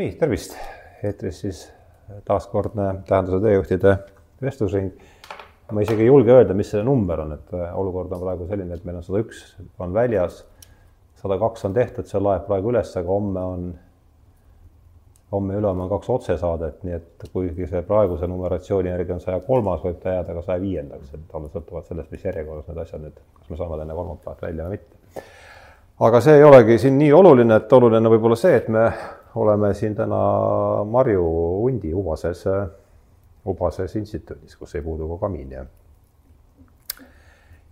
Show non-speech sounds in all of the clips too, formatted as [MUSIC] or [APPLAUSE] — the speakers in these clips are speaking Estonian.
nii, tervist, eetris siis taaskordne Tähenduse teejuhtide vestlusring. ma isegi ei julge öelda, mis see number on, et olukord on praegu selline, et meil on sada üks on väljas, sada kaks on tehtud, see laeb praegu üles, aga homme on, homme ja ülehomme on kaks otsesaadet, nii et kuigi see praeguse numeratsiooni järgi on saja kolmas, võib ta jääda ka saja viiendaks, et alles sõltuvalt sellest, mis järjekorras need asjad nüüd, kas me saame enne kolmapäevat välja või mitte. aga see ei olegi siin nii oluline, et oluline võib olla see, et me oleme siin täna Marju Undi Ubases, Ubases instituudis, kus ei puudu ka kamin ja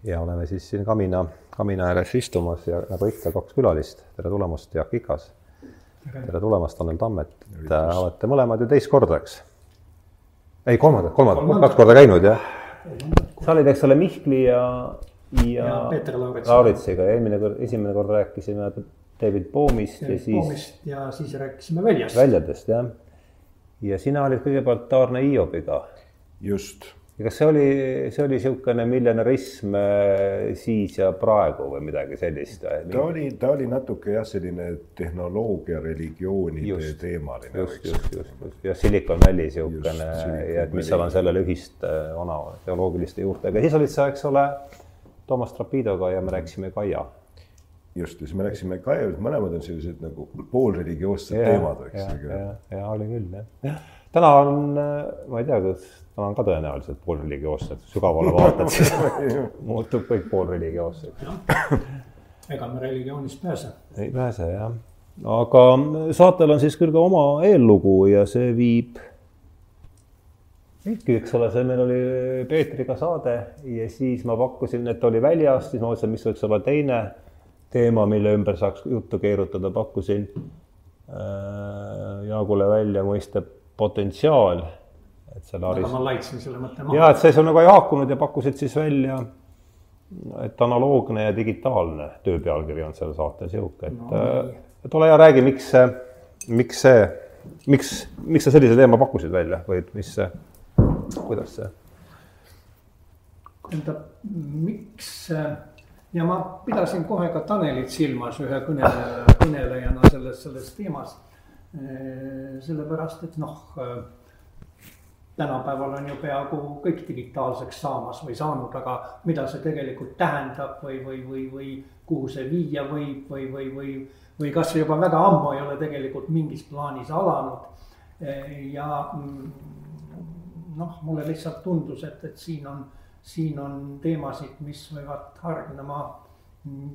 ja oleme siis siin kamina, kamina ääres istumas ja nagu ikka, kaks külalist. tere tulemast, Jaak Ikas. tere tulemast, Tanel Tammet. olete mõlemad ju teist korda, eks? ei, kolmandat, kolmandat, kaks korda käinud, jah? sa olid, eks ole, Mihkli ja, ja, ja Peeter Lauritsiga ja eelmine kord, esimene kord rääkisime David Boomist ja siis. Boomist ja siis rääkisime väljast. väljadest jah. ja sina olid kõigepealt Taarne Hiobiga. just. ja kas see oli, see oli niisugune miljonärism äh, siis ja praegu või midagi sellist? ta oli, ta oli natuke jah, selline tehnoloogia, religioonide teemaline. just, just, just, just ja Silicon Valley niisugune ja et mis seal on sellele ühist äh, vana teoloogiliste juurtega, siis olid sa, eks ole, Toomas Trapidoga ja me rääkisime Kaia just, ja siis me läksime ka, mõlemad on sellised nagu poolreligioossed teemad, eks. ja, ja oli küll jah, täna on, ma ei tea, kas täna on ka tõenäoliselt poolreligioossed, sügavale vaatad, siis [LAUGHS] muutub kõik poolreligioosseks. [LAUGHS] ega me religioonist pääse. ei pääse jah, aga saatel on siis küll ka oma eellugu ja see viib ikka, eks ole, see meil oli Peetriga saade ja siis ma pakkusin, et oli väljas, siis ma mõtlesin, mis võiks olla teine teema, mille ümber saaks juttu keerutada, pakkusin äh, Jaagule välja mõiste potentsiaal. et selle Aris... ma laitsin selle mõtte maha. ja, et see sul nagu ei haakunud ja pakkusid siis välja, et analoogne ja digitaalne töö pealkiri on selle saate sihuke, et no,, äh, et ole hea, räägi, miks, miks see, miks, miks sa sellise teema pakkusid välja või mis see, kuidas see? tähendab, miks äh, ja ma pidasin kohe ka Tanelit silmas ühe kõneleja, kõnelejana selles, selles teemas. sellepärast, et noh, tänapäeval on ju peaaegu kõik digitaalseks saamas või saanud, aga mida see tegelikult tähendab või, või, või, või kuhu see viia võib või, või, või, või kas see juba väga ammu ei ole tegelikult mingis plaanis alanud. ja noh, mulle lihtsalt tundus, et, et siin on siin on teemasid, mis võivad hargnema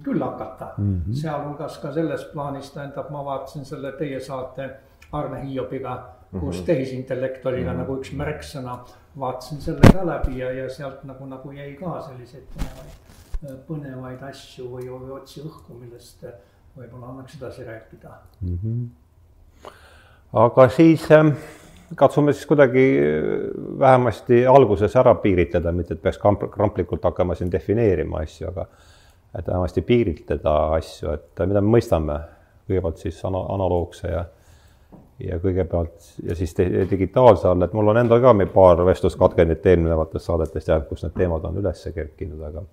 küll hakata mm -hmm., sealhulgas ka selles plaanis, tähendab, ma vaatasin selle teie saate Arne Hiobiga, kus mm -hmm. tehisintellekt oli ka mm -hmm. nagu üks märksõna. vaatasin selle ka läbi ja, ja sealt nagu, nagu jäi ka selliseid põnevaid, põnevaid asju või, või otsi õhku, millest võib-olla annaks edasi rääkida mm. -hmm. aga siis ähm katsume siis kuidagi vähemasti alguses ära piiritleda, mitte et peaks kramplikult hakkama siin defineerima asju, aga et vähemasti piiritleda asju, et mida me mõistame kõigepealt siis ana-, analoogse ja ja kõigepealt ja siis digitaalse all, et mul on endal ka paar vestluskatkendit eelnevatest saadetest jäänud, kus need teemad on üles kerkinud, aga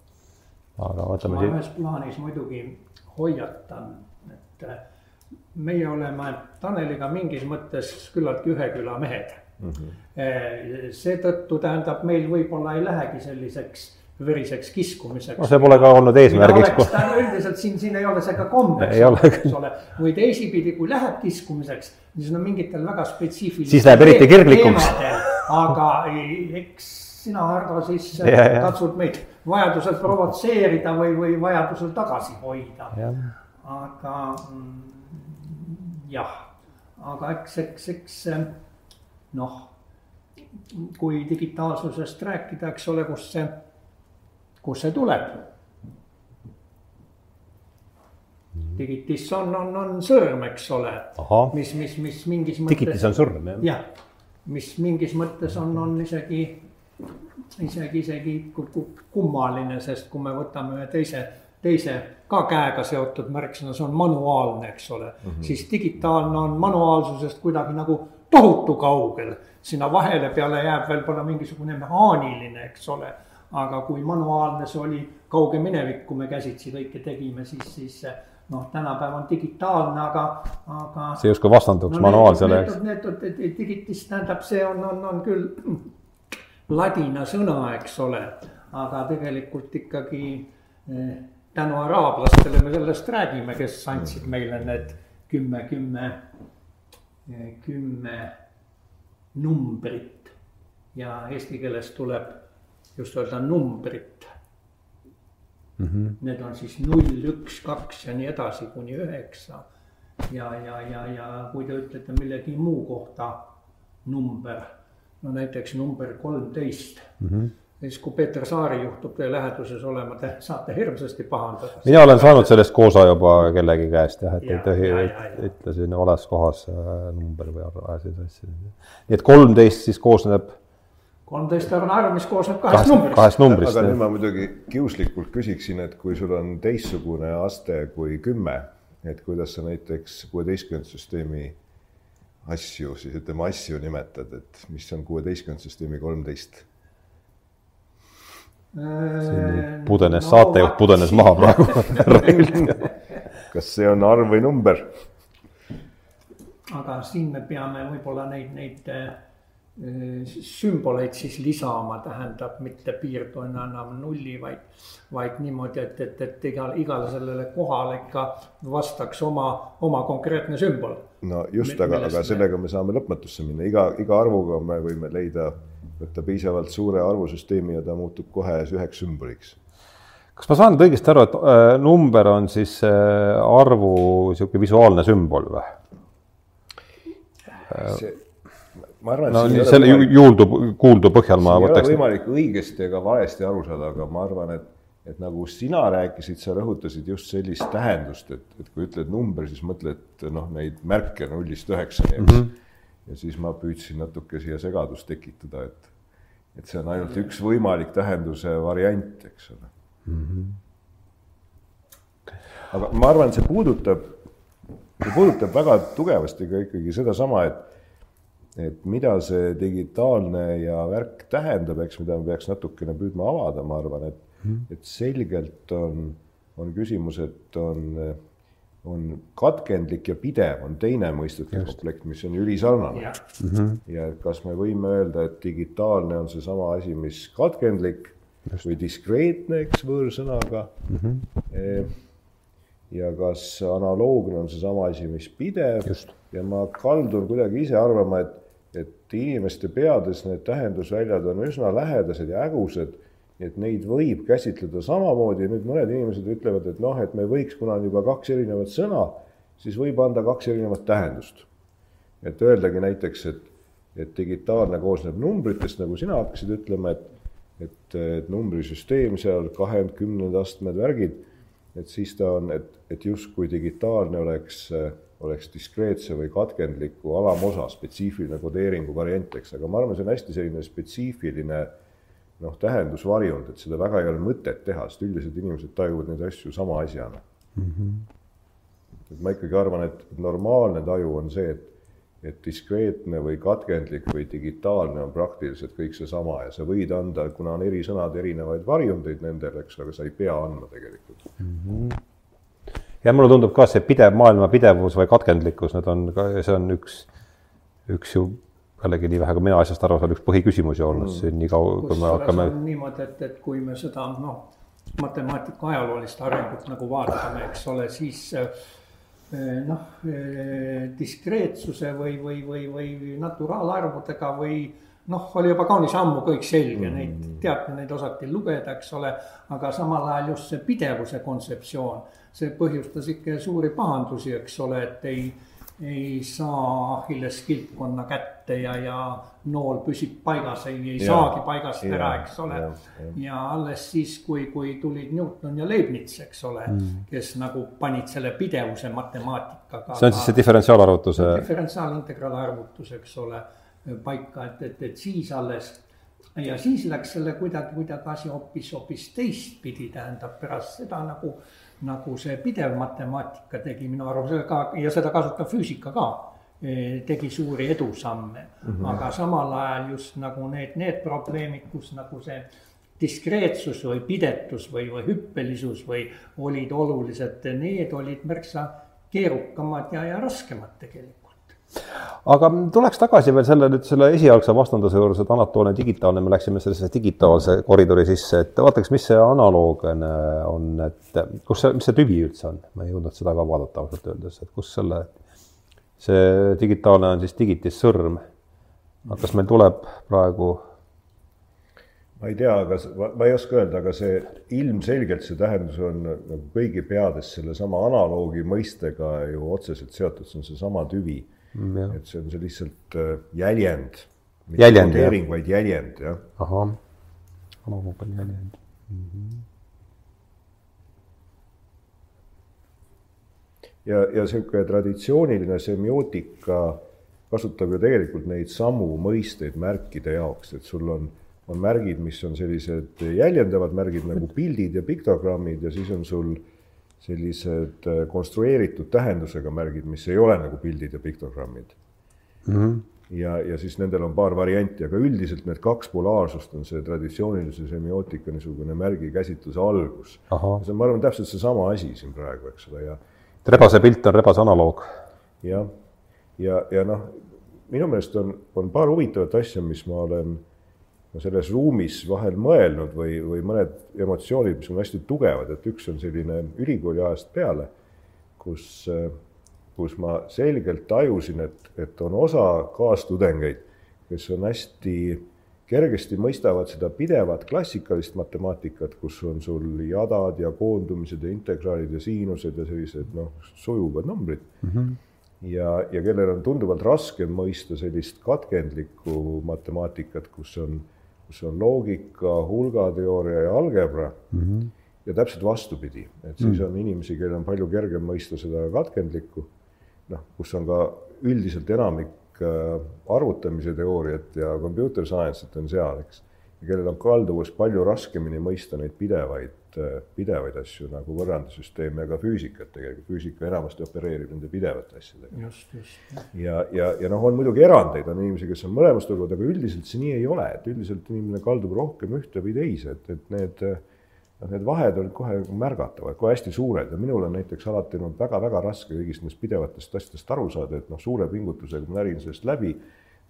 aga võtame siit. ühes plaanis muidugi hoiatan, et meie oleme Taneliga mingis mõttes küllaltki ühe küla mehed mm -hmm.. seetõttu tähendab, meil võib-olla ei lähegi selliseks veriseks kiskumiseks. no see pole ka olnud eesmärgiks. üldiselt siin, siin ei ole see ka kombeks, eks ole, või teisipidi, kui läheb kiskumiseks, siis on mingitel väga spetsiifilistel. siis läheb eriti kirglikuks. aga eks sina, Hardo, siis katsud meid vajadusel provotseerida või, või vajadusel tagasi hoida. aga mm, jah, aga eks, eks, eks noh, kui digitaalsusest rääkida, eks ole, kust see, kust see tuleb. digitis on, on, on sõrm, eks ole, mis, mis, mis mingis mõttes. digitis on sõrm, jah? jah, mis mingis mõttes on, on isegi, isegi, isegi kummaline, sest kui me võtame ühe teise teise ka käega seotud märksõna, see on manuaalne, eks ole mm. -hmm. siis digitaalne on manuaalsusest kuidagi nagu tohutu kaugel. sinna vahele peale jääb veel võib-olla mingisugune mehaaniline, eks ole. aga kui manuaalne see oli kauge minevik, kui me käsitsi kõike tegime, siis, siis noh, tänapäev on digitaalne, aga, aga. see justkui vastanduks no, manuaalsele, eks. Need, need digitis tähendab, see on, on, on küll ladina sõna, eks ole, aga tegelikult ikkagi eh, tänu araablastele me sellest räägime, kes andsid meile need kümme, kümme, kümme numbrit ja eesti keeles tuleb just öelda numbrit mm. -hmm. Need on siis null, üks, kaks ja nii edasi kuni üheksa. ja, ja, ja, ja kui te ütlete millegi muu kohta number, no näiteks number kolmteist mm. -hmm siis kui Peeter Saari juhtub teie läheduses olema, te saate hirmsasti pahandada. mina olen saanud sellest koosa juba kellegi käest jah, et ja, ei tohi, ütle siin vales kohas äh, number või ajasid asju. nii et kolmteist siis koosneb kolmteist on arv, mis koosneb kahest numbrist. kahest numbrist. aga nüüd ma muidugi kiuslikult küsiksin, et kui sul on teistsugune aste kui kümme, et kuidas sa näiteks kuueteistkümnenda süsteemi asju, siis ütleme asju nimetad, et mis on kuueteistkümnenda süsteemi kolmteist? Pudenes no,, saatejuht pudenes maha [LAUGHS] praegu kas see on arv või number? aga siin me peame võib-olla neid, neid Äh, sümboleid siis lisama, tähendab mitte piirdujana enam nulli, vaid, vaid niimoodi, et, et, et igal, igale sellele kohale ikka vastaks oma, oma konkreetne sümbol. no just, aga, aga sellega me saame lõpmatusse minna, iga, iga arvuga me võime leida, võtta piisavalt suure arvusüsteemi ja ta muutub kohe üheks sümboliks kas ma saan nüüd õigesti aru, et äh, number on siis äh, arvu niisugune visuaalne sümbol või? see ma arvan, et no nii selle võimalik, juuldu, kuuldu põhjal ma võtaks. võimalik õigesti ega valesti aru saada, aga ma arvan, et, et nagu sina rääkisid, sa rõhutasid just sellist tähendust, et, et kui ütled number, siis mõtled noh, neid märke nullist üheksani, eks mm. -hmm. ja siis ma püüdsin natuke siia segadust tekitada, et, et see on ainult üks võimalik tähenduse variant, eks ole mm. -hmm. aga ma arvan, et see puudutab, see puudutab väga tugevasti ka ikkagi sedasama, et et mida see digitaalne ja värk tähendab, eks, mida me peaks natukene püüdma avada, ma arvan, et mm., et selgelt on, on küsimus, et on, on katkendlik ja pidev on teine mõistete komplekt, mis on ülisarnane ja. Mm -hmm. ja kas me võime öelda, et digitaalne on seesama asi, mis katkendlik Just. või diskreetne, eks, võõrsõnaga mm. -hmm. ja kas analoogne on seesama asi, mis pidev Just. ja ma kaldun kuidagi ise arvama, et et inimeste peades need tähendusväljad on üsna lähedased ja hägusad, et neid võib käsitleda samamoodi nüüd mõned inimesed ütlevad, et noh, et me võiks, kuna on juba kaks erinevat sõna, siis võib anda kaks erinevat tähendust. et öeldagi näiteks, et, et digitaalne koosneb numbritest, nagu sina hakkasid ütlema, et et, et numbrisüsteem seal, kahed, kümned astmed, värgid, et siis ta on, et, et justkui digitaalne oleks äh, oleks diskreetse või katkendliku alamosa spetsiifiline kodeeringu variant, eks, aga ma arvan, see on hästi selline spetsiifiline noh, tähendusvarjund, et seda väga ei ole mõtet teha, sest üldiselt inimesed tajuvad neid asju sama asjana mm. -hmm. et ma ikkagi arvan, et normaalne taju on see, et et diskreetne või katkendlik või digitaalne on praktiliselt kõik seesama ja sa võid anda, kuna on eri sõnad, erinevaid varjundeid nendel, eks, aga sa ei pea andma tegelikult mm. -hmm ja mulle tundub ka see pidev maailma pidevus või katkendlikkus, need on ka, see on üks, üks ju jällegi nii vähe, kui mina asjast aru saan, üks põhiküsimusi olnud mm. siin nii kaua, kui me hakkame. niimoodi, et, et kui me seda noh, matemaatika ajaloolist arengut nagu vaatame, eks ole, siis eh, noh, eh, diskreetsuse või, või, või, või naturaalarvudega või noh, oli juba kaunis ammu kõik selge mm., neid teati, neid osati lugeda, eks ole, aga samal ajal just see pidevuse kontseptsioon, see põhjustas ikka suuri pahandusi, eks ole, et ei, ei saa Achilles kilpkonna kätte ja, ja nool püsib paigas, ei, ei ja, saagi paigast ja, ära, eks ole. ja alles siis, kui, kui tulid Newton ja Leibniz, eks ole mm., kes nagu panid selle pidevuse matemaatikaga. see on siis see diferentsiaalarvutuse. diferentsiaalintegraalarvutus, eks ole paika, et, et, et siis alles ja siis läks selle kuidagi, kuidagi asi hoopis, hoopis teistpidi, tähendab pärast seda nagu, nagu see pidev matemaatika tegi minu arvamusel ka ja seda kasutab füüsika ka e, tegi suuri edusamme mm, -hmm. aga samal ajal just nagu need, need probleemid, kus nagu see diskreetsus või pidetus või, või hüppelisus või olid olulised, need olid märksa keerukamad ja, ja raskemad tegelikult aga tuleks tagasi veel selle nüüd selle esialgse vastanduse juures, et anatoolne, digitaalne, me läksime sellesse digitaalse koridori sisse, et vaataks, mis see analoog on, et kus see, mis see tüvi üldse on, ma ei jõudnud seda ka vaadata ausalt öeldes, et kus selle, see digitaalne on siis digitis sõrm. aga kas meil tuleb praegu ma ei tea, aga ma ei oska öelda, aga see ilmselgelt see tähendus on nagu kõigi peades sellesama analoogi mõistega ju otseselt seotud, see on seesama tüvi. Et see on see lihtsalt äh, jäljend. jäljend, jah. vaid jäljend, jah. ahah, on jäljend mm. -hmm. ja, ja niisugune traditsiooniline semiootika kasutab ju tegelikult neid samu mõisteid märkide jaoks, et sul on on märgid, mis on sellised jäljendavad märgid nagu pildid ja piktogrammid ja siis on sul sellised äh, konstrueeritud tähendusega märgid, mis ei ole nagu pildid ja piktogrammid mm. -hmm. ja, ja siis nendel on paar varianti, aga üldiselt need kaks polaarsust on see traditsioonilise semiootika niisugune märgikäsitluse algus. see on, ma arvan, täpselt seesama asi siin praegu, eks ole, ja. rebase pilt on rebase analoog. jah, ja, ja, ja noh, minu meelest on, on paar huvitavat asja, mis ma olen selles ruumis vahel mõelnud või, või mõned emotsioonid, mis on hästi tugevad, et üks on selline ülikooli ajast peale, kus, kus ma selgelt tajusin, et, et on osa kaastudengeid, kes on hästi kergesti mõistavad seda pidevat klassikalist matemaatikat, kus on sul jadad ja koondumised ja integraalid ja siinused ja sellised noh, sujuvad numbrid mm. -hmm ja, ja kellel on tunduvalt raskem mõista sellist katkendlikku matemaatikat, kus on kus on loogika, hulgateooria ja algebra mm. -hmm. ja täpselt vastupidi, et siis mm -hmm. on inimesi, kellel on palju kergem mõista seda katkendlikku, noh, kus on ka üldiselt enamik äh, arvutamise teooriat ja computer science'it on seal, eks, kellel on kalduvus palju raskemini mõista neid pidevaid Äh, pidevaid asju nagu võrrandisüsteem ja ka füüsikat tegelikult, füüsika enamasti opereerib nende pidevate asjadega. just, just. ja, ja, ja noh, on muidugi erandeid, on inimesi, kes on mõlemast tugevad, aga üldiselt see nii ei ole, et üldiselt inimene kaldub rohkem ühte või teise, et, et need noh, need vahed on kohe märgatavad, kohe hästi suured ja minul on näiteks alati olnud väga-väga raske kõigist nendest pidevatest asjadest aru saada, et noh, suure pingutusega ma närin sellest läbi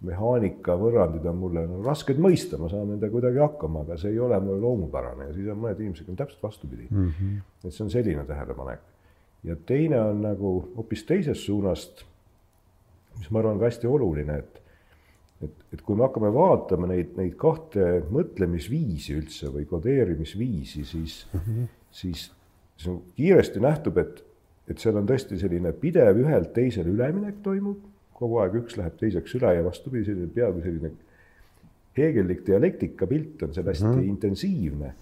mehaanika võrrandid on mulle no, rasked mõista, ma saan nendega kuidagi hakkama, aga see ei ole mulle loomupärane ja siis on mõned inimesed, kellel on täpselt vastupidi mm. -hmm. et see on selline tähelepanek. ja teine on nagu hoopis teisest suunast, mis ma arvan ka hästi oluline, et et, et kui me hakkame vaatama neid, neid kahte mõtlemisviisi üldse või kodeerimisviisi, siis mm, -hmm. siis, siis kiiresti nähtub, et, et seal on tõesti selline pidev ühelt teisele üleminek toimub kogu aeg üks läheb teiseks üle ja vastupidi, selline peaaegu selline heegellik dialektika pilt on seal hästi mm -hmm. intensiivne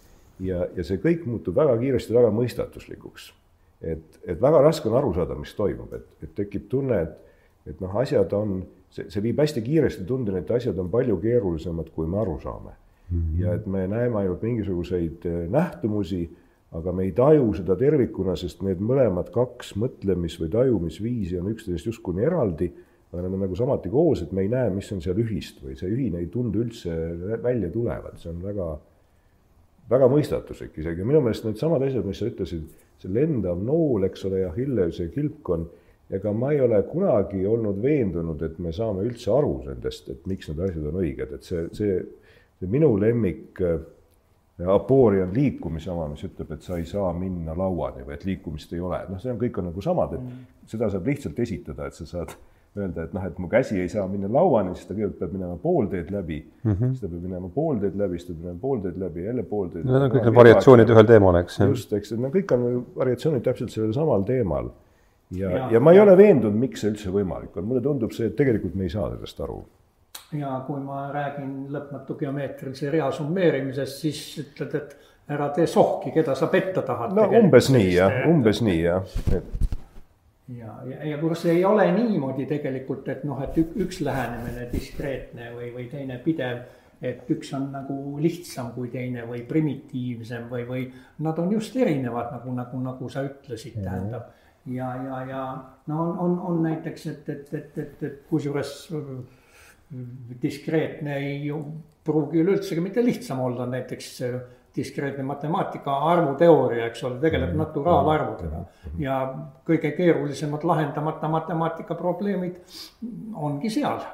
ja, ja see kõik muutub väga kiiresti väga mõistatuslikuks. et, et väga raske on aru saada, mis toimub, et, et tekib tunne, et, et noh, asjad on, see, see viib hästi kiiresti tundeni, et asjad on palju keerulisemad, kui me aru saame mm. -hmm. ja et me näeme ainult mingisuguseid eh, nähtumusi, aga me ei taju seda tervikuna, sest need mõlemad kaks mõtlemis- või tajumisviisi on üksteisest justkui eraldi nad on nagu samuti koos, et me ei näe, mis on seal ühist või see ühine ei tundu üldse välja tulevat, see on väga, väga mõistatuslik isegi, minu meelest needsamad asjad, mis sa ütlesid, see lendav nool, eks ole, ja Hilleuse kilpkonn, ega ma ei ole kunagi olnud veendunud, et me saame üldse aru nendest, et miks need asjad on õiged, et see, see, see minu lemmik äh, apoori on liikumise oma, mis ütleb, et sa ei saa minna lauani või et liikumist ei ole, noh, see on, kõik on nagu samad, et mm. seda saab lihtsalt esitada, et sa saad öelda, et noh, et mu käsi ei saa minna lauani, siis ta kõigepealt peab minema pool teed läbi mm, -hmm. siis ta peab minema pool teed läbi, siis ta peab minema pool teed läbi, jälle pool teed. Need on kõik need variatsioonid ühel teemal, eks. just, eks, et no kõik on variatsioonid täpselt sellel samal teemal. ja, ja, ja ma ei ja. ole veendunud, miks see üldse võimalik on, mulle tundub see, et tegelikult me ei saa sellest aru. ja kui ma räägin lõpmatu geomeetrilise rea summeerimisest, siis ütled, et ära tee sohki, keda sa petta tahad. no umbes nii jah, umbes nii jah, et ja, ja, ja kus ei ole niimoodi tegelikult, et noh, et üks lähenemine diskreetne või, või teine pidev, et üks on nagu lihtsam kui teine või primitiivsem või, või nad on just erinevad, nagu, nagu, nagu sa ütlesid mm, -hmm. tähendab. ja, ja, ja no on, on, on näiteks, et, et, et, et, et kusjuures diskreetne ei pruugi üleüldsegi mitte lihtsam olla, näiteks diskreetne matemaatika, arvuteooria, eks ole, tegeleb mm. naturaalarvudega. ja kõige keerulisemad lahendamata matemaatika probleemid ongi seal.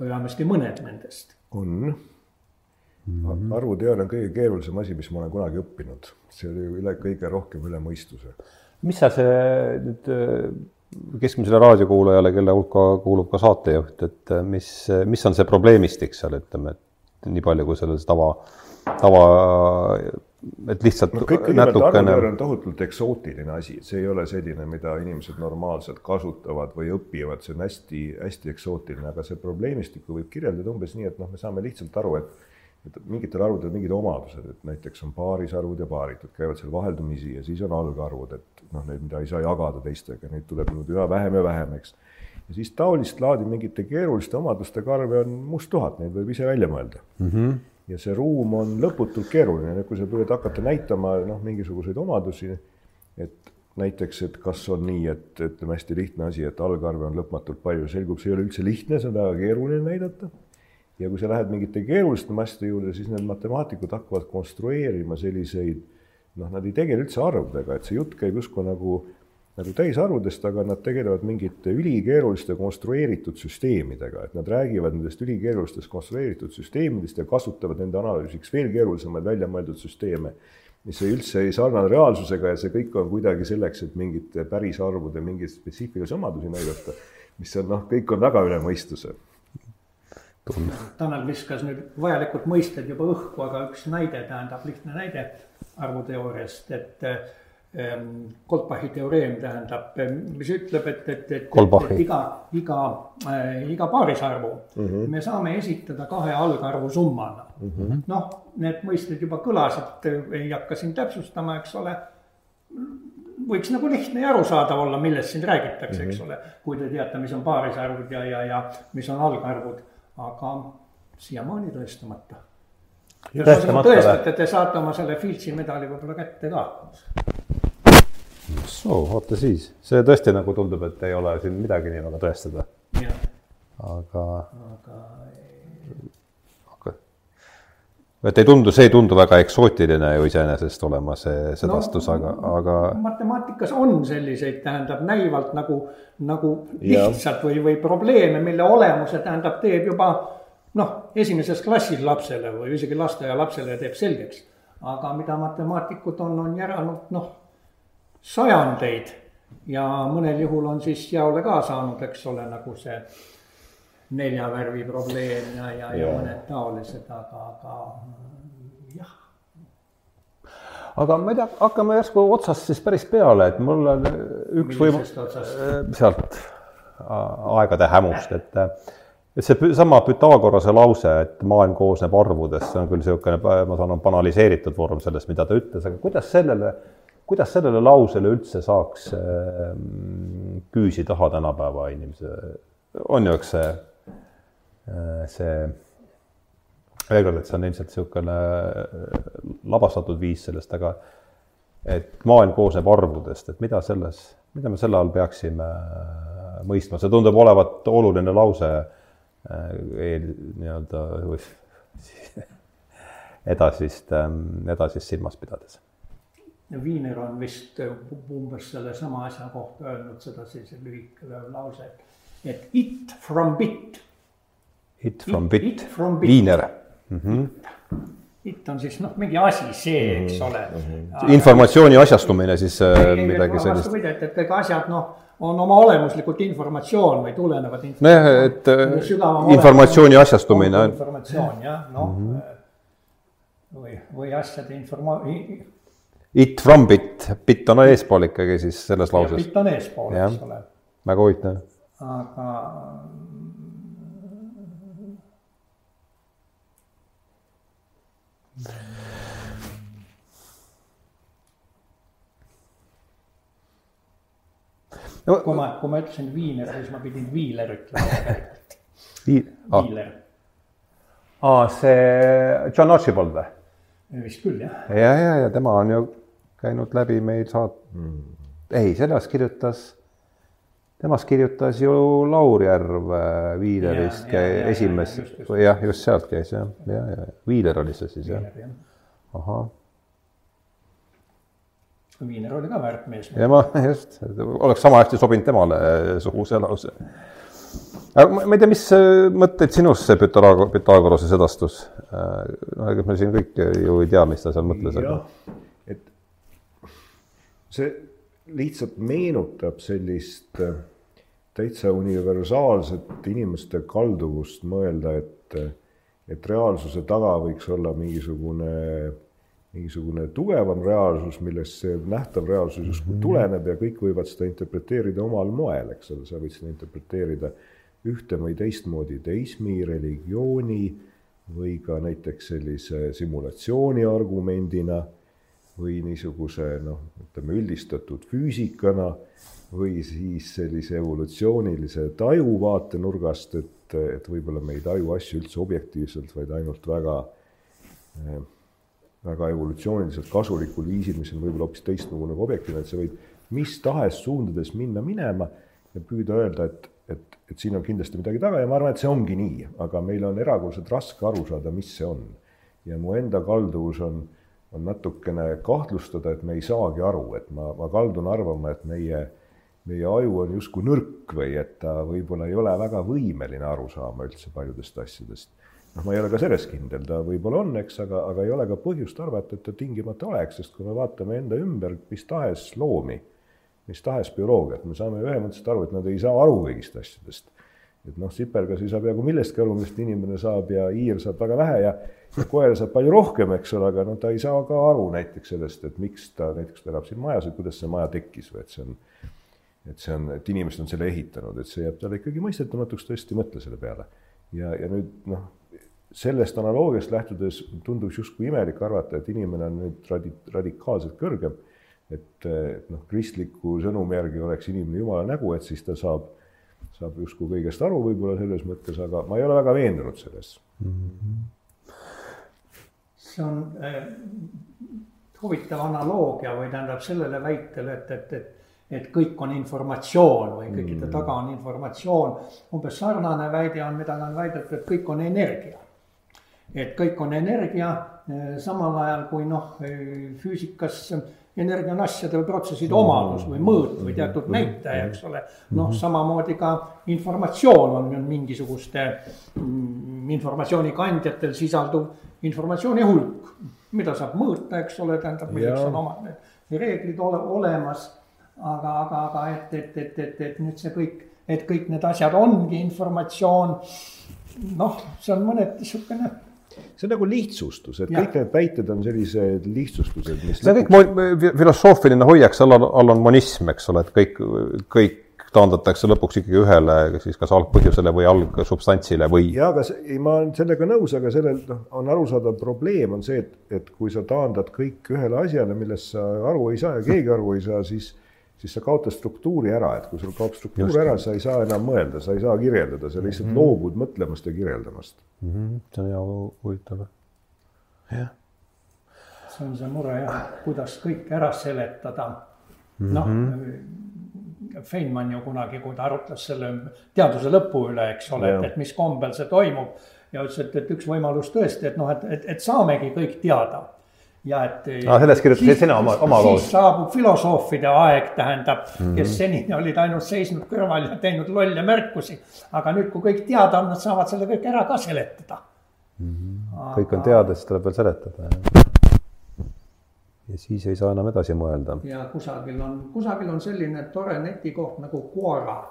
vähemasti mõned nendest. on mm. -hmm. arvuteooria on kõige keerulisem asi, mis ma olen kunagi õppinud, see oli üle, kõige rohkem üle mõistuse. mis sa see nüüd keskmisele raadiokuulajale, kelle hulka kuulub ka saatejuht, et mis, mis on see probleemistik seal, ütleme, et nii palju, kui selles tava tava, et lihtsalt no, kõik natukene. on tohutult eksootiline asi, see ei ole selline, mida inimesed normaalselt kasutavad või õpivad, see on hästi-hästi eksootiline, aga see probleemistikku võib kirjeldada umbes nii, et noh, me saame lihtsalt aru, et et mingitel arvudel mingid omadused, et näiteks on paarisarvud ja paaritud, käivad seal vaheldumisi ja siis on algarvud, et noh, need, mida ei saa jagada teistega, neid tuleb nüüd üha vähem ja vähem, eks. ja siis taolist laadi mingite keeruliste omadustega arve on musttuhat, neid võib ise välja mõelda mm. -hmm ja see ruum on lõputult keeruline, kui sa püüad hakata näitama noh, mingisuguseid omadusi, et näiteks, et kas on nii, et ütleme hästi lihtne asi, et algarve on lõpmatult palju, selgub, see ei ole üldse lihtne, see on väga keeruline näidata. ja kui sa lähed mingite keeruliste asjade juurde, siis need matemaatikud hakkavad konstrueerima selliseid noh, nad ei tegele üldse arvudega, et see jutt käib justkui nagu nagu täisarvudest, aga nad tegelevad mingite ülikeeruliste konstrueeritud süsteemidega, et nad räägivad nendest ülikeerulistest konstrueeritud süsteemidest ja kasutavad nende analüüsiks veel keerulisemaid väljamõeldud süsteeme, mis ei üldse ei sarnane reaalsusega ja see kõik on kuidagi selleks, et mingite pärisarvude mingeid spetsiifilisi omadusi näidata, mis on noh, kõik on väga üle mõistuse. Tanel viskas nüüd vajalikud mõisted juba õhku, aga üks näide tähendab, lihtne näide arvuteooriast, et Ehm, Goldbachi teoreem tähendab, ehm, mis ütleb, et, et, et, et iga, iga äh,, iga paarisarvu mm -hmm. me saame esitada kahe algarvu summana mm -hmm.. noh, need mõisted juba kõlasid, ei hakka siin täpsustama, eks ole. võiks nagu lihtne ja arusaadav olla, millest siin räägitakse mm, -hmm. eks mhm. ole, kui te teate, mis on paarisarvud ja, ja, ja mis on algarvud, aga siiamaani tõestamata tõestate, te saate oma selle Fieldsi medali võib-olla kätte ka soo, vaata siis, see tõesti nagu tundub, et ei ole siin midagi nii väga tõestada. aga, aga et ei tundu, see ei tundu väga eksootiline ju iseenesest olema see sedastus no,, aga, aga. matemaatikas on selliseid, tähendab näivalt nagu, nagu lihtsalt või, või probleeme, mille olemuse tähendab, teeb juba noh, esimeses klassis lapsele või isegi lasteaialapsele teeb selgeks. aga mida matemaatikud on, on järanud noh sajandeid. Ja mõnel juhul on siis jaole ka saanud, eks ole, nagu see nelja värvi probleem ja, ja, ja mõned taolised, aga, aga jah. aga ma ei tea, hakkame järsku otsast siis päris peale, et mul on üks võimalus sealt aegade hämust, et et see sama Pythagorase lause, et maailm koosneb arvudest, see on küll niisugune, ma saan aru, banaliseeritud vorm sellest, mida ta ütles, aga kuidas sellele kuidas sellele lausele üldse saaks ähm, küüsi taha tänapäeva inimese, on ju, eks see, äh, see, veel kord, et see on ilmselt niisugune äh, labastatud viis sellest, aga et maailm koosneb arvudest, et mida selles, mida me selle all peaksime äh, mõistma, see tundub olevat oluline lause eel nii-öelda [LAUGHS] edasist, ähm, edasist silmas pidades Viiner on vist umbes sellesama asja kohta öelnud seda sellise lühike lause, et it from bit. It from bit, it from bit. Viiner mm. -hmm. It on siis noh, mingi asi, see, eks mhm. ole mm. -hmm. informatsiooni asjastumine siis äh, ei, midagi sellist. vastupidi, et, et ega asjad noh, on oma olemuslikult informatsioon või tulenevad. nojah, et äh, informatsiooni asjastumine. informatsioon jah, noh mm -hmm. või, või asjade informa-, It from bit, bit on eespool ikkagi siis selles lauses. bit on eespool, eks ole. väga huvitav. aga no, kui ma, kui ma ütlesin Viiner, siis ma pidin Viiler ütlema [LAUGHS] Viil, ah. Viiler. aa, see John Archibald või? vist küll, jah. ja, ja, ja tema on ju käinud läbi meil saat- mm., ei, sellest kirjutas temast kirjutas ju Laurjärv Viilerist Ja, ja, ja, ja, just. jah, just sealt käis jah, ja, ja Viiler oli see siis jah, ahah. Viiner oli ka väärt mees. ja ma [LAUGHS] just, oleks sama hästi sobinud temale suguse lause. aga ma, ei tea, mis äh, mõtteid see Pythagoras, Pythagorase sedastus? no ega me siin kõik ju ei tea, mis ta seal mõtles, aga see lihtsalt meenutab sellist äh, täitsa universaalset inimeste kalduvust mõelda, et et reaalsuse taga võiks olla mingisugune mingisugune tugevam reaalsus, millest see nähtav reaalsus justkui tuleneb ja kõik võivad seda interpreteerida omal moel, eks ole, sa võid seda interpreteerida ühte või teistmoodi teismi, religiooni või ka näiteks sellise simulatsiooni argumendina või niisuguse noh, ütleme üldistatud füüsikana või siis sellise evolutsioonilise taju vaatenurgast, et, et võib-olla me ei taju asju üldse objektiivselt, vaid ainult väga eh, väga evolutsiooniliselt kasulikul viisil, mis on võib-olla hoopis teistsugune kui objektiivne, et sa võid mis tahes suundades minna minema ja püüda öelda, et, et, et siin on kindlasti midagi taga ja ma arvan, et see ongi nii, aga meil on erakordselt raske aru saada, mis see on. ja mu enda kalduvus on, on natukene kahtlustada, et me ei saagi aru, et ma, ma kaldun arvama, et meie, meie aju on justkui nõrk või et ta võib-olla ei ole väga võimeline aru saama üldse paljudest asjadest noh, ma ei ole ka selles kindel, ta võib-olla on, eks, aga, aga ei ole ka põhjust arvata, et ta tingimata oleks, sest kui me vaatame enda ümber mis tahes loomi, mis tahes bioloogiat, me saame ühemõtteliselt aru, et nad ei saa aru kõigist asjadest. et noh, sipelgas ei saa peaaegu millestki aru, millest inimene saab ja hiir saab väga vähe ja, koer saab palju rohkem, eks ole, aga no ta ei saa ka aru näiteks sellest, et miks ta näiteks ta elab siin majas või kuidas see maja tekkis või et see on et see on, et inimesed on selle ehitanud, et see jääb talle ikkagi mõistetamatuks, ta tõesti mõtle selle peale. ja, ja nüüd noh, sellest analoogiast lähtudes tunduks justkui imelik arvata, et inimene on nüüd radi-, radikaalselt kõrgem. et noh, kristliku sõnumi järgi oleks inimene Jumala nägu, et siis ta saab, saab justkui kõigest aru võib-olla selles mõttes, aga ma ei ole väga veendunud selles. See on äh, huvitav analoogia või tähendab sellele väitele, et, et, et et kõik on informatsioon või kõikide taga on informatsioon. umbes sarnane väide on, mida on väidetud, et kõik on energia. et kõik on energia, samal ajal kui noh, füüsikas energia on asjade või protsesside omadus või mõõt või teatud näitaja, eks ole. noh, samamoodi ka informatsioon on ju mingisuguste mm, informatsioonikandjatel sisalduv informatsiooni hulk, mida saab mõõta, eks ole, tähendab, milleks on omad need reeglid ole, olemas. aga, aga, aga et, et, et, et, et nüüd see kõik, et kõik need asjad ongi informatsioon. noh, see on mõneti niisugune see on nagu lihtsustus, et Jah. kõik need väited on sellised lihtsustused, mis see on kõik filosoofiline hoiak, seal on, all on monism, eks ole, et kõik, kõik taandatakse lõpuks ikkagi ühele siis kas algpõhjusele või algsubstantsile või jaa, aga see, ei, ma olen sellega nõus, aga sellel noh, on arusaadav probleem on see, et, et kui sa taandad kõik ühele asjale, millest sa aru ei saa ja keegi aru ei saa, siis siis sa kaotad struktuuri ära, et kui sul kaob struktuur Just. ära, sa ei saa enam mõelda, sa ei saa kirjeldada, sa lihtsalt mm -hmm. loobud mõtlemast ja kirjeldamast. mm. -hmm. see on hea huvitav. jah, see on see mure jah, kuidas kõike ära seletada mm -hmm.. noh, Feynman ju kunagi, kui ta arutles selle teaduse lõpu üle, eks ole, et, et mis kombel see toimub. ja ütles, et, et üks võimalus tõesti, et noh, et, et, et saamegi kõik teada. Ja et. Aa, sellest kirjutasid sina oma- oma loos. siis saabub filosoofide aeg, tähendab mm, -hmm. kes senini olid ainult seisnud kõrval ja teinud lolle märkusi. aga nüüd, kui kõik teada on, nad saavad selle kõik ära ka seletada. kõik on teada, siis tuleb veel seletada. ja siis ei saa enam edasi mõelda. ja kusagil on, kusagil on selline tore netikoht nagu Quora.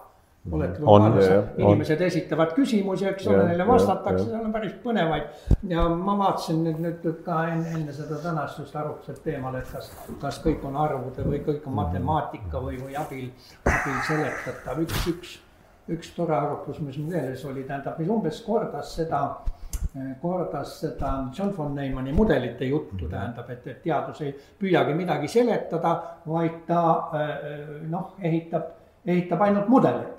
On, lugenud jah,, inimesed esitavad küsimusi, eks ole neile vastatakse, seal on päris põnevaid. ja ma vaatasin nüüd, nüüd ka enne, enne seda tänast just arutlused teemal, et kas, kas kõik on arvude või kõik on matemaatika või, või abil, abil seletatav, üks, üks, üks tore arutlus, mis mul meeles oli, tähendab, mis umbes kordas seda kordas seda John von Neumanni mudelite juttu, tähendab, et, et teadus ei püüagi midagi seletada, vaid ta äh, noh, ehitab, ehitab ainult mudeleid.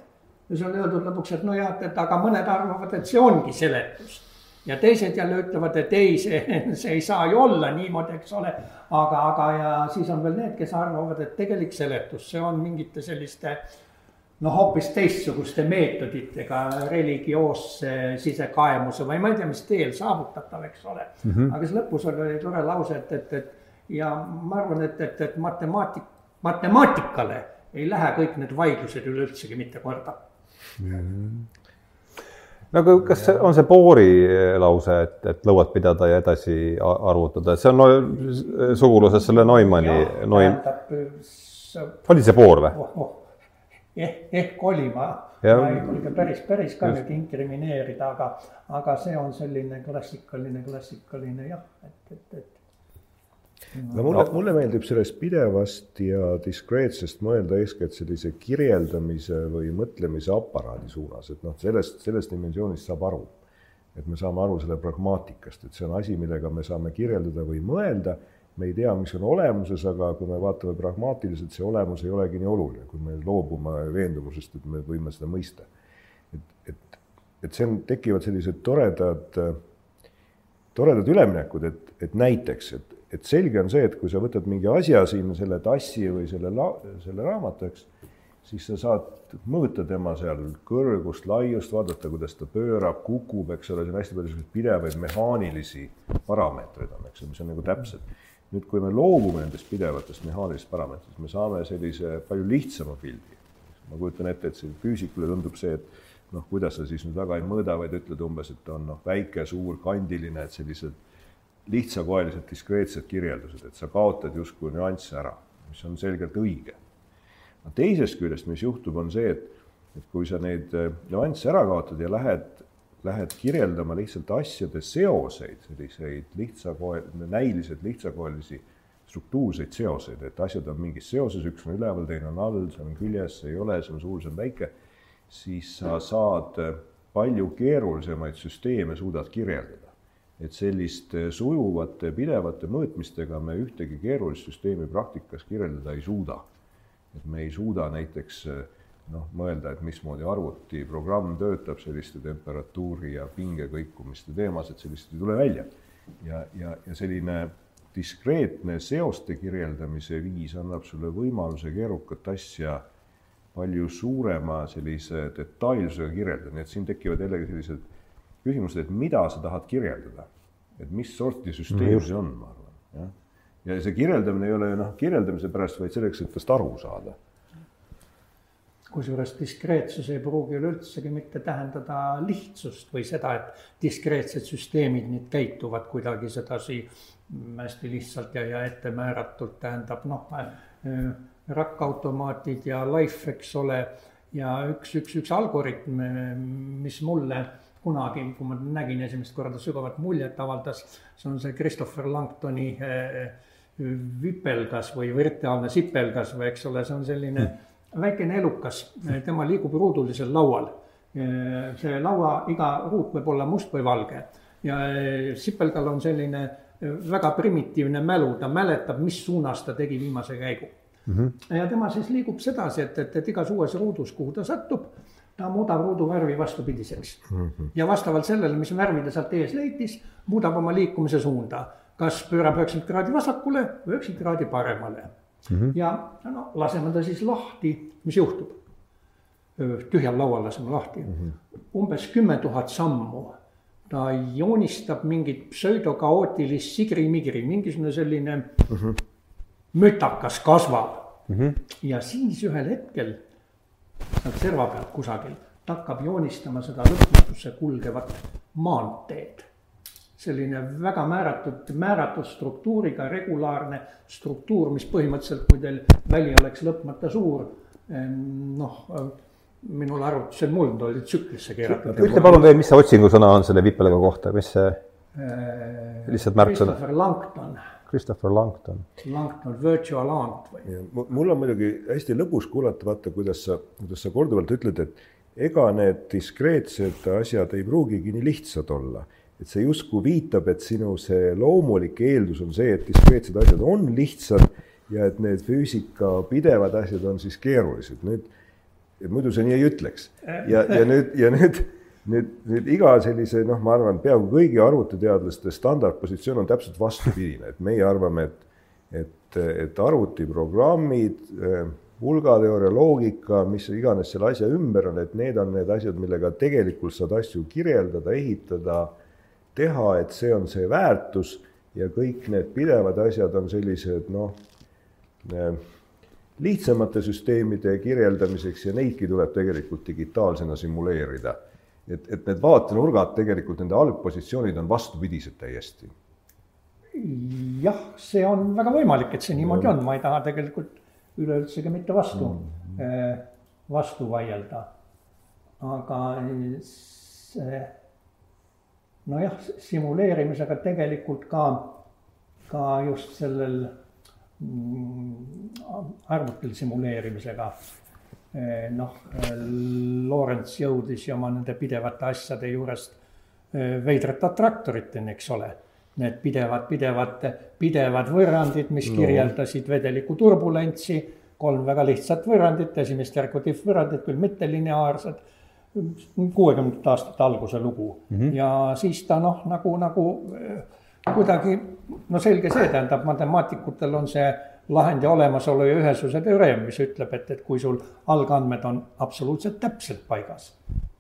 Ja on öeldud lõpuks, et nojah, et, et aga mõned arvavad, et see ongi seletus. ja teised jälle ütlevad, et ei, see, [LAUGHS] see ei saa ju olla niimoodi, eks ole. aga, aga ja siis on veel need, kes arvavad, et tegelik seletus, see on mingite selliste noh, hoopis teistsuguste meetoditega religioosse sisekaemuse või ma ei tea, mis teel saavutatav, eks ole mm. -hmm. aga siis lõpus oli tore lause, et, et, et ja ma arvan, et, et, et matemaatik, matemaatikale ei lähe kõik need vaidlused üleüldsegi mitte korda no aga kas see on see Boori lause, et, et lõuad pidada ja edasi arvutada, et see on no, suguluses selle Neumanni, Neum... oli see Boor või oh,? Oh. ehk, ehk oli, ma, ma ei julge päris, päris ka nüüd inkrimineerida, aga, aga see on selline klassikaline, klassikaline jah, et, et, et no mulle no., mulle meeldib sellest pidevast ja diskreetsest mõelda eeskätt sellise kirjeldamise või mõtlemise aparaadi suunas, et noh, sellest, sellest dimensioonist saab aru. et me saame aru selle pragmaatikast, et see on asi, millega me saame kirjeldada või mõelda, me ei tea, mis on olemuses, aga kui me vaatame pragmaatiliselt, see olemus ei olegi nii oluline, kui me loobume veendumusest, et me võime seda mõista. et, et, et see on, tekivad sellised toredad, toredad üleminekud, et, et näiteks, et et selge on see, et kui sa võtad mingi asja siin, selle tassi või selle la-, selle raamatu, eks, siis sa saad mõõta tema seal kõrgust, laiust, vaadata, kuidas ta pöörab, kukub, eks ole, siin on hästi palju selliseid pidevaid mehaanilisi parameetreid on, eks ju, mis on nagu täpsed. nüüd, kui me loobume nendest pidevatest mehaanilistest parameetritest, me saame sellise palju lihtsama pildi. ma kujutan ette, et siin füüsikule tundub see, et noh, kuidas sa siis nüüd väga ei mõõda, vaid ütled umbes, et on noh, väike, suur, kandiline, et sellised lihtsakoelised diskreetsed kirjeldused, et sa kaotad justkui nüansse ära, mis on selgelt õige. no teisest küljest, mis juhtub, on see, et, et kui sa neid äh, nüansse ära kaotad ja lähed, lähed kirjeldama lihtsalt asjade seoseid, selliseid lihtsakoe-, näiliselt lihtsakoelisi struktuurseid seoseid, et asjad on mingis seoses, üks on üleval, teine on all, see on küljes, see ei ole, see on suur, see on väike, siis sa saad äh, palju keerulisemaid süsteeme suudad kirjeldada et selliste sujuvate pidevate mõõtmistega me ühtegi keerulist süsteemi praktikas kirjeldada ei suuda. et me ei suuda näiteks noh, mõelda, et mismoodi arvutiprogramm töötab selliste temperatuuri ja pinge kõikumiste teemas, et sellist ei tule välja. ja, ja, ja selline diskreetne seoste kirjeldamise viis annab sulle võimaluse keerukat asja palju suurema sellise detailsusega kirjeldada, nii et siin tekivad jällegi sellised küsimused, et mida sa tahad kirjeldada, et mis sorti süsteem see on, ma arvan, jah. ja see kirjeldamine ei ole ju noh, kirjeldamise pärast, vaid selleks, et tast aru saada. kusjuures diskreetsus ei pruugi üleüldsegi mitte tähendada lihtsust või seda, et diskreetsed süsteemid nüüd käituvad kuidagi sedasi hästi lihtsalt ja, ja ettemääratult tähendab noh äh,, rakkautomaatid ja life, eks ole, ja üks, üks, üks algoritm, mis mulle kunagi, kui ma nägin esimest korda, sügavat muljet avaldas, see on see Christopher Langtoni eh, vipelgas või virtuaalne sipelgas või eks ole, see on selline mm. väikene elukas, tema liigub ruudulisel laual. Eh, see laua iga ruut võib olla must või valge ja eh, sipelgal on selline väga primitiivne mälu, ta mäletab, mis suunas ta tegi viimase käigu mm. -hmm. ja tema siis liigub sedasi, et, et, et igas uues ruudus, kuhu ta satub ta muudab ruuduvärvi vastupidiseks mm. -hmm. ja vastavalt sellele, mis värvi ta sealt ees leidis, muudab oma liikumise suunda. kas pöörab üheksakümmend kraadi vasakule või üheksakümmend kraadi paremale mm. -hmm. ja no laseme ta siis lahti, mis juhtub? tühjal laual laseme lahti mm. -hmm. umbes kümme tuhat sammu. ta joonistab mingit pseudokaootilist sigri-migri, mingisugune selline mm -hmm. mütakas kasvab mm. -hmm. ja siis ühel hetkel sealt serva pealt kusagilt, ta hakkab joonistama seda lõpmatusse kulgevat maanteed. selline väga määratud, määratud struktuuriga regulaarne struktuur, mis põhimõtteliselt, kui teil väli oleks lõpmata suur, noh, minul arvutusel muld oli tsüklisse keeratud. ütle palun veel, mis see otsingusõna on selle vipelega kohta, mis see lihtsalt märksõna? Christopher Langton Christopher Langton. Langton, virtual ant või? mul on muidugi hästi lõbus kuulata, vaata, kuidas sa, kuidas sa korduvalt ütled, et ega need diskreetsed asjad ei pruugigi nii lihtsad olla. et see justkui viitab, et sinu see loomulik eeldus on see, et diskreetsed asjad on lihtsad ja et need füüsika pidevad asjad on siis keerulised. nüüd, muidu sa nii ei ütleks. ja, ja nüüd, ja nüüd nüüd, nüüd iga sellise noh, ma arvan, peaaegu kõigi arvutiteadlaste standardpositsioon on täpselt vastupidine, et meie arvame, et, et, et arvutiprogrammid, hulgateooria, loogika, mis iganes selle asja ümber on, et need on need asjad, millega tegelikult saad asju kirjeldada, ehitada, teha, et see on see väärtus ja kõik need pidevad asjad on sellised noh, lihtsamate süsteemide kirjeldamiseks ja neidki tuleb tegelikult digitaalsena simuleerida. Et, et need vaatenurgad tegelikult, nende algpositsioonid on vastupidised täiesti. jah, see on väga võimalik, et see niimoodi on, ma ei taha tegelikult üleüldsegi mitte vastu mm, -hmm. vastu vaielda. aga see, nojah, simuleerimisega tegelikult ka, ka just sellel mm, arvutil simuleerimisega noh, Lorentz jõudis ju oma nende pidevate asjade juurest eh, veidrate attraktoriteni, eks ole. Need pidevad, pidevad, pidevad võrrandid, mis no. kirjeldasid vedeliku turbulentsi, kolm väga lihtsat võrrandit, esimest järku diffvõrrandit, küll mittelineaarsed kuuekümnendate aastate alguse lugu mm -hmm. ja siis ta noh, nagu, nagu eh, kuidagi no selge see, tähendab matemaatikutel on see lahendi olemasolu ja ühesuse teoreem, mis ütleb, et, et kui sul algandmed on absoluutselt täpselt paigas,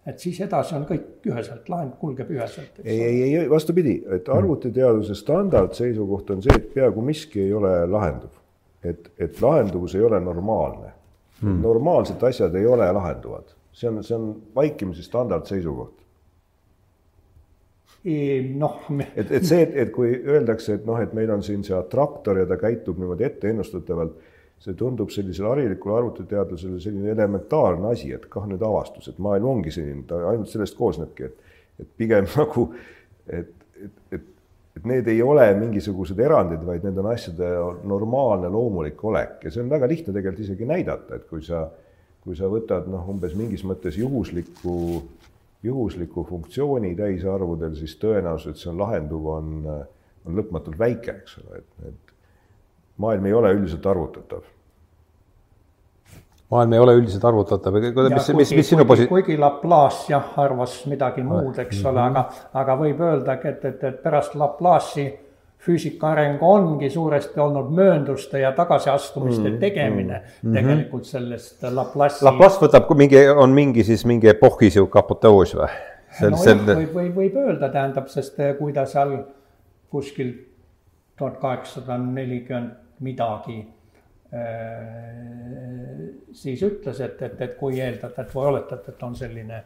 et siis edasi on kõik üheselt, lahend kulgeb üheselt. ei, ei, ei vastupidi, et arvutiteaduse standardseisukoht on see, et peaaegu miski ei ole lahenduv. et, et lahenduvus ei ole normaalne hmm.. normaalsed asjad ei ole lahenduvad see on, see on vaikimisi standardseisukoht. Noh. et, et see, et, kui öeldakse, et noh, et meil on siin see attraktor ja ta käitub niimoodi etteennustatavalt, see tundub sellisele harilikule arvutiteadlasele selline elementaarne asi, et kah nüüd avastus, et maailm ongi selline, ta ainult sellest koosnebki, et, et pigem [LAUGHS] nagu, et, et, et et need ei ole mingisugused erandid, vaid need on asjade normaalne loomulik olek ja see on väga lihtne tegelikult isegi näidata, et kui sa kui sa võtad noh, umbes mingis mõttes juhusliku, juhusliku funktsiooni täisarvudel, siis tõenäosus, et see on lahenduv, on, on lõpmatult väike, eks ole, et, et maailm ei ole üldiselt arvutatav maailm ei ole üldiselt arvutatav, mis, mis, mis sinu posi-? kuigi Laplace jah, arvas midagi muud, eks ole mm, -hmm. aga, aga võib öeldagi, et, et, et pärast Laplace'i füüsika areng ongi suuresti olnud möönduste ja tagasiastumiste mm, tegemine mm, -hmm. tegelikult sellest Laplace'i. Laplace võtab mingi, on mingi siis mingi epohhi sihuke apoteoos või? nojah võib, võib, võib öelda, tähendab, sest eh, kui ta seal kuskil tuhat kaheksasada nelikümmend midagi äh, siis ütles, et, et, et kui eeldada, et või oletada, et on selline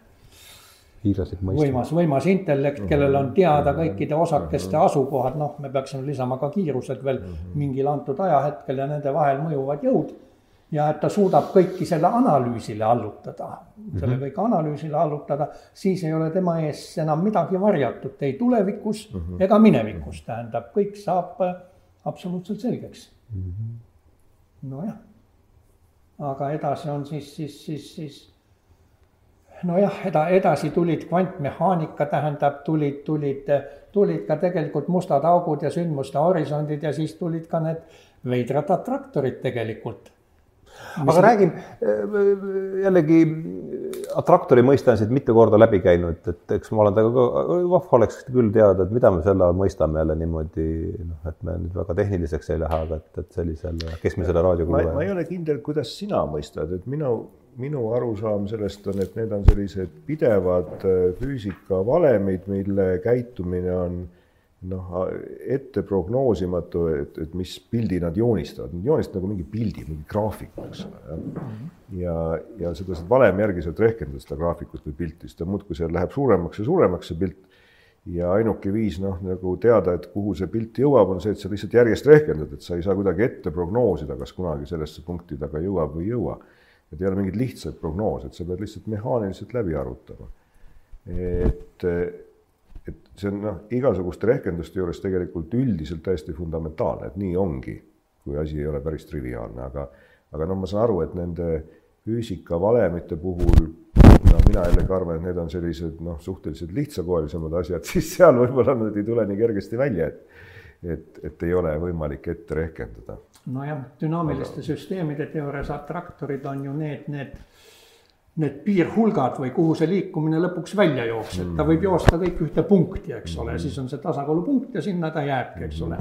hiiglaslik mõiste. võimas, võimas intellekt, kellel on teada kõikide osakeste asukohad, noh, me peaksime lisama ka kiirused veel mingil antud ajahetkel ja nende vahel mõjuvad jõud. ja et ta suudab kõiki selle analüüsile allutada, selle mhm. kõik analüüsile allutada, siis ei ole tema ees enam midagi varjatud. Ei tulevikus ega minevikus, tähendab, kõik saab äh, absoluutselt selgeks. Nojah, aga edasi on siis, siis, siis, siis nojah, eda-, edasi tulid kvantmehaanika, tähendab, tulid, tulid, tulid ka tegelikult mustad augud ja sündmuste horisondid ja siis tulid ka need veidrad attraktorid tegelikult. aga Mis... räägin jällegi, attraktori mõiste on siit mitu korda läbi käinud, et eks ma olen temaga ka, vahva oleks küll teada, et mida me selle all mõistame jälle niimoodi, noh, et me nüüd väga tehniliseks ei lähe, aga et, et sellisele keskmisele raadiokuulajale. ma ei ole kindel, kuidas sina mõistad, et minu minu arusaam sellest on, et need on sellised pidevad äh, füüsikavalemid, mille käitumine on noh, ette prognoosimatu, et, et mis pildi nad joonistavad, nad joonistavad nagu mingi pildi, mingi graafiku, eks ole, jah. ja, ja seda saad valemi järgi sealt rehkendada, seda graafikut või pilti, siis ta muudkui seal läheb suuremaks ja suuremaks, see pilt. ja ainuke viis noh, nagu teada, et kuhu see pilt jõuab, on see, et sa lihtsalt järjest rehkendad, et sa ei saa kuidagi ette prognoosida, kas kunagi sellesse punkti ta ka jõuab või ei jõua et ei ole mingeid lihtsaid prognoose, et sa pead lihtsalt mehaaniliselt läbi arvutama. et, et see on noh, igasuguste rehkenduste juures tegelikult üldiselt täiesti fundamentaalne, et nii ongi, kui asi ei ole päris triviaalne, aga, aga noh, ma saan aru, et nende füüsikavalemite puhul no mina jällegi arvan, et need on sellised noh, suhteliselt lihtsakoelisemad asjad, [LAUGHS] siis seal võib-olla nad ei tule nii kergesti välja, et et, et ei ole võimalik ette rehkendada. Nojah, dünaamiliste Aga... süsteemide teoorias attraktorid on ju need, need, need piirhulgad või kuhu see liikumine lõpuks välja jookseb, ta võib joosta kõik ühte punkti, eks ole, siis on see tasakaalupunkt ja sinna ta jääbki, eks ole.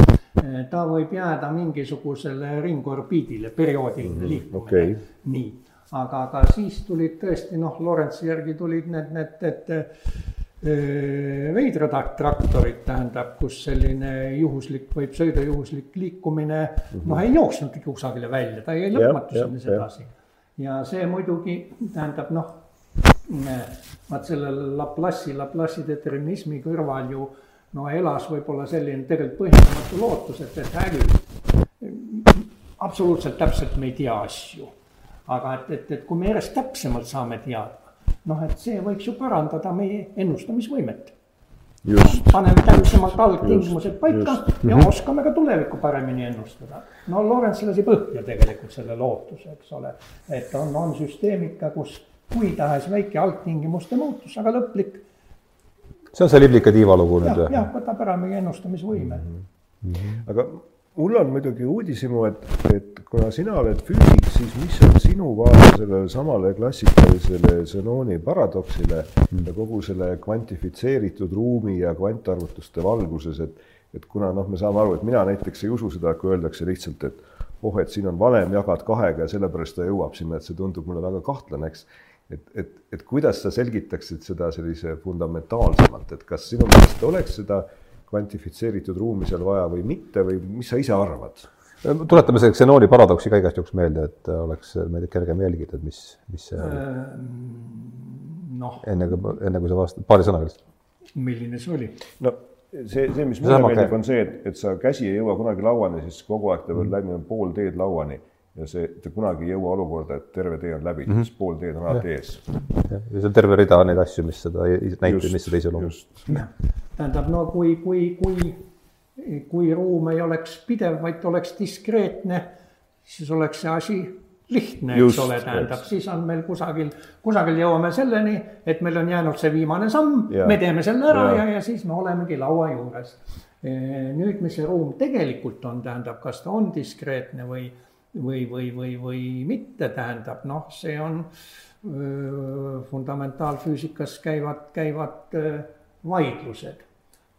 ta võib jääda mingisugusele ringorbiidile, perioodiline liikumine. Okei. nii, aga, aga siis tulid tõesti noh, Lorentsi järgi tulid need, need, need veidrad traktorid, tähendab, kus selline juhuslik või pseudojuhuslik liikumine noh, ei jooksnudki kusagile välja, ta jäi lõpmatuseni sedasi. ja see muidugi tähendab noh, vaat selle Laplace'i, Laplace'i determinismi kõrval ju no elas võib-olla selline tegelikult põhjendamatu lootus, et, et häbi absoluutselt täpselt me ei tea asju. aga et, et, et kui me järjest täpsemalt saame teada, noh, et see võiks ju parandada meie ennustamisvõimet. paneme täpsemalt algtingimused paika just. ja oskame ka tulevikku paremini ennustada. no Lorentz lasi põhja tegelikult selle lootuse, eks ole, et on, on süsteemika, kus kui tahes väike algtingimuste muutus, aga lõplik see on see liblika tiiva lugu jah, nüüd või? jah, võtab ära meie ennustamisvõime aga mul on muidugi uudishimu, et, et kuna sina oled füüsik, siis mis on sinu vaade sellele samale klassikalisele Zenoni paradoksile ja kogu selle kvantifitseeritud ruumi ja kvantarvutuste valguses, et et kuna noh, me saame aru, et mina näiteks ei usu seda, kui öeldakse lihtsalt, et oh, et siin on valem, jagad kahega ja sellepärast ta jõuab sinna, et see tundub mulle väga kahtlane, eks. Et, et, et kuidas sa selgitaksid seda sellise fundamentaalsemalt, et kas sinu meelest oleks seda kvantifitseeritud ruumi seal vaja või mitte või mis sa ise arvad? tuletame selle Xenoni paradoksi ka igast juhuks meelde, et oleks meid kergem jälgida, et mis, mis see oli, noh, enne kui, enne kui sa vastad, paari sõnaga lihtsalt. milline see oli? no see, see, mis mulle meeldib, on see, et, et sa käsi ei jõua kunagi lauani, siis kogu aeg ta peab läbima pool teed lauani ja see, ta kunagi ei jõua olukorda, et terve tee on läbi, siis pool teed on alati ees. ja see on terve rida neid asju, mis seda näitab, mis seda iseloomustab. just, tähendab, no kui, kui, kui, kui ruum ei oleks pidev, vaid oleks diskreetne, siis oleks see asi lihtne, eks ole, tähendab, siis on meil kusagil, kusagil jõuame selleni, et meil on jäänud see viimane samm. Me teeme selle ära Jaa. ja, ja siis me olemegi laua juures. nüüd, mis see ruum tegelikult on, tähendab, kas ta on diskreetne või, või, või, või, või mitte, tähendab, noh, see on fundamentaalfüüsikas käivad, käivad vaidlused.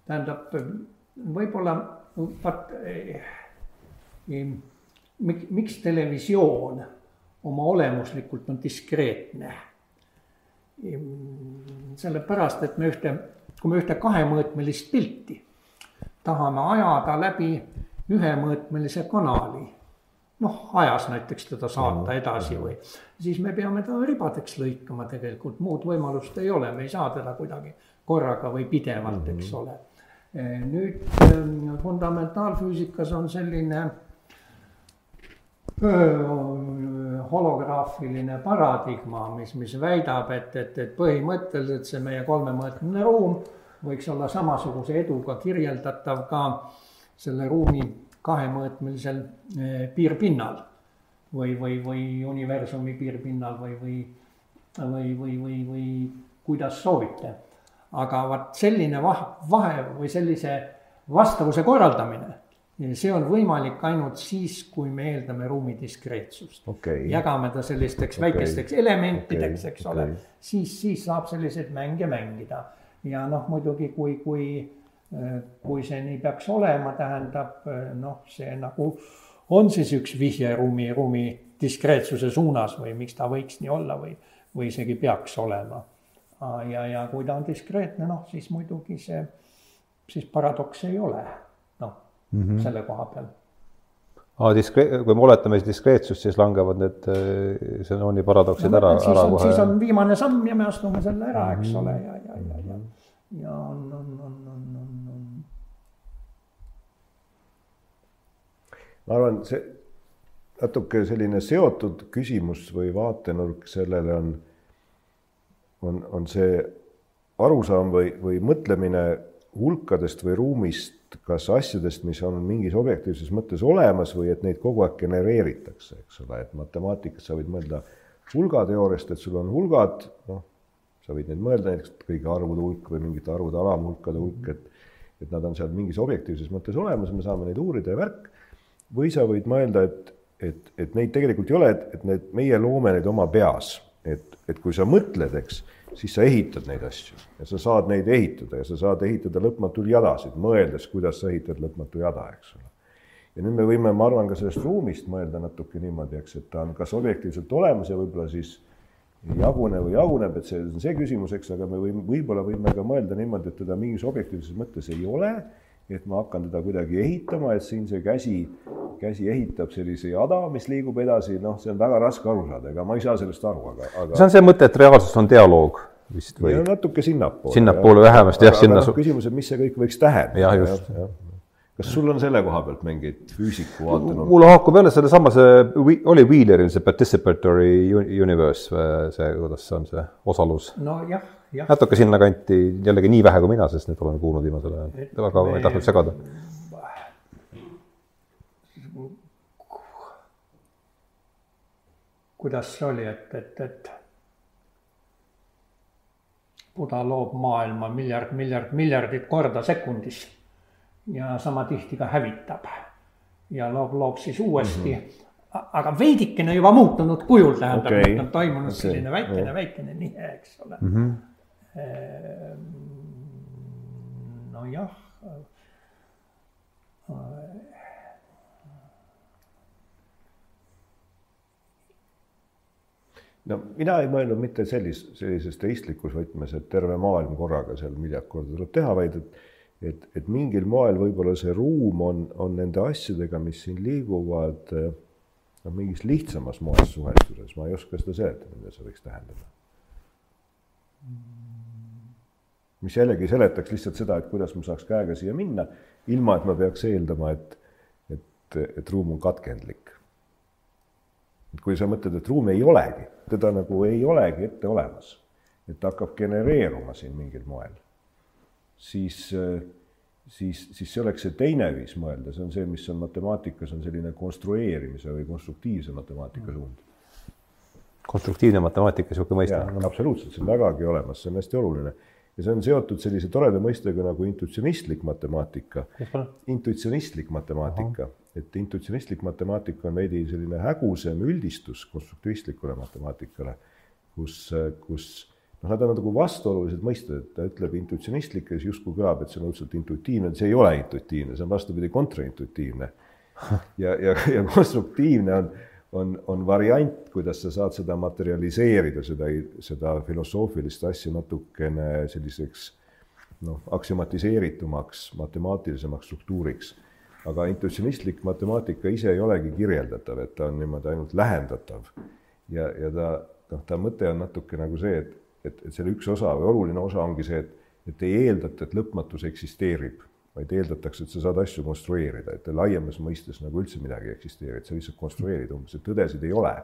tähendab, võib-olla vaat eh, miks, miks televisioon oma olemuslikult on diskreetne sellepärast, et me ühte, kui me ühte kahemõõtmelist pilti tahame ajada läbi ühemõõtmelise kanali, noh, ajas näiteks teda saata edasi või, siis me peame ta ribadeks lõikama tegelikult, muud võimalust ei ole, me ei saa teda kuidagi korraga või pidevalt, eks ole. nüüd ähm, fundamentaalfüüsikas on selline holograafiline paradigma, mis, mis väidab, et, et, et põhimõtteliselt see meie kolmemõõtmeline ruum võiks olla samasuguse eduga kirjeldatav ka selle ruumi kahemõõtmelisel eh, piirpinnal või, või, või universumi piirpinnal või, või, või, või, või, või kuidas soovite. aga vaat selline vahe, vahe või sellise vastavuse korraldamine, see on võimalik ainult siis, kui me eeldame ruumi diskreetsust okei. jagame ta sellisteks Okei. väikesteks elementideks, Okei, eks ole okei., siis, siis saab selliseid mänge mängida. ja noh, muidugi kui, kui, kui see nii peaks olema, tähendab noh, see nagu on siis üks vihje ruumi, ruumi diskreetsuse suunas või miks ta võiks nii olla või, või isegi peaks olema. ja, ja kui ta on diskreetne, noh siis muidugi see, siis paradoks ei ole, noh mm -hmm. selle koha peal aa, diskre-, kui me oletame siis diskreetsust, siis langevad need äh, Zenoni paradoksid no, ära, ära on, siis kohe. on viimane samm ja me astume selle ära, eks ole, ja, ja, ja, ja, ja on, on, on, on, ma arvan, see natuke selline seotud küsimus või vaatenurk sellele on, on, on see arusaam või, või mõtlemine hulkadest või ruumist, kas asjadest, mis on mingis objektiivses mõttes olemas või et neid kogu aeg genereeritakse, eks ole, et matemaatikas sa võid mõelda hulgateooriast, et sul on hulgad, noh, sa võid neid mõelda näiteks kõigi arvude hulk või mingite arvude alamhulkade hulk, et et nad on seal mingis objektiivses mõttes olemas, me saame neid uurida ja värk või sa võid mõelda, et, et, et neid tegelikult ei ole, et, et need, meie loome neid oma peas et, et kui sa mõtled, eks, siis sa ehitad neid asju ja sa saad neid ehitada ja sa saad ehitada lõpmatuid jadasid, mõeldes, kuidas sa ehitad lõpmatu jada, eks ole. ja nüüd me võime, ma arvan, ka sellest ruumist mõelda natuke niimoodi, eks, et ta on kas objektiivselt olemas ja võib-olla siis ei jagune või jaguneb, et see on see küsimus, eks, aga me võime, võib-olla võime ka mõelda niimoodi, et teda mingis objektiivses mõttes ei ole et ma hakkan teda kuidagi ehitama, et siin see käsi, käsi ehitab sellise jada, mis liigub edasi, noh, see on väga raske aru saada, ega ma ei saa sellest aru, aga, aga. see on see mõte, et reaalsus on dialoog vist või? natuke sinnapoole. sinnapoole vähemasti jah, sinna. Noh, küsimus, et mis see kõik võiks tähendada. jah, just ja, kas sul on selle koha pealt mingeid füüsiku vaatenurk? mul haakub jälle sellesama, see oli Wheeleril see participatory universe, see, kuidas see on, see osalus? nojah, jah. Natuke sinnakanti, jällegi nii vähe kui mina, sest nüüd olen kuulnud viimasel ajal, väga ma ei tahtnud segada. kuidas see oli, et, et, et Buda loob maailma miljard, miljard, miljardit korda sekundis ja sama tihti ka hävitab. ja loob, loob siis uuesti mm, -hmm. aga veidikene juba muutunud kujul, tähendab okay., et on toimunud okay. selline väikene yeah., väikene nihe, eks ole mm. -hmm. Nojah. No mina ei mõelnud mitte sellis-, sellises teistlikus võtmes, et terve maailm korraga seal miljard korda tuleb teha, vaid et et, et mingil moel võib-olla see ruum on, on nende asjadega, mis siin liiguvad, noh, mingis lihtsamas moes suhestuses, ma ei oska seda seletada, mida see võiks tähendada. Mis jällegi seletaks lihtsalt seda, et kuidas ma saaks käega siia minna, ilma et ma peaks eeldama, et, et, et ruum on katkendlik. kui sa mõtled, et ruumi ei olegi, teda nagu ei olegi ette olemas, et ta hakkab genereeruma siin mingil moel siis, siis, siis see oleks see teine viis mõelda, see on see, mis on matemaatikas, on selline konstrueerimise või konstruktiivse matemaatika suund. konstruktiivne matemaatika, niisugune mõiste. absoluutselt, see on vägagi olemas, see on hästi oluline ja see on seotud sellise toreda mõistega nagu intuitsionistlik matemaatika. intuitsionistlik matemaatika, et intuitsionistlik matemaatika on veidi selline hägusam üldistus konstruktivistlikule matemaatikale, kus, kus noh, nad on nagu vastuolulised mõisted, et ta ütleb intuitsionistlik ja siis justkui kõlab, et see on õudselt intuitiivne, see ei ole intuitiivne, see on vastupidi kontraintuitiivne. [LAUGHS] ja, ja, ja konstruktiivne on, on, on variant, kuidas sa saad seda materialiseerida, seda, seda filosoofilist asja natukene selliseks noh, aksimatiseeritumaks, matemaatilisemaks struktuuriks. aga intuitsionistlik matemaatika ise ei olegi kirjeldatav, et ta on niimoodi ainult lähendatav. ja, ja ta noh, ta mõte on natuke nagu see, et et, et selle üks osa või oluline osa ongi see, et, et ei eeldata, et lõpmatus eksisteerib, vaid eeldatakse, et sa saad asju konstrueerida, et laiemas mõistes nagu üldse midagi ei eksisteeri, et sa lihtsalt konstrueerid umbes, et tõdesid ei ole.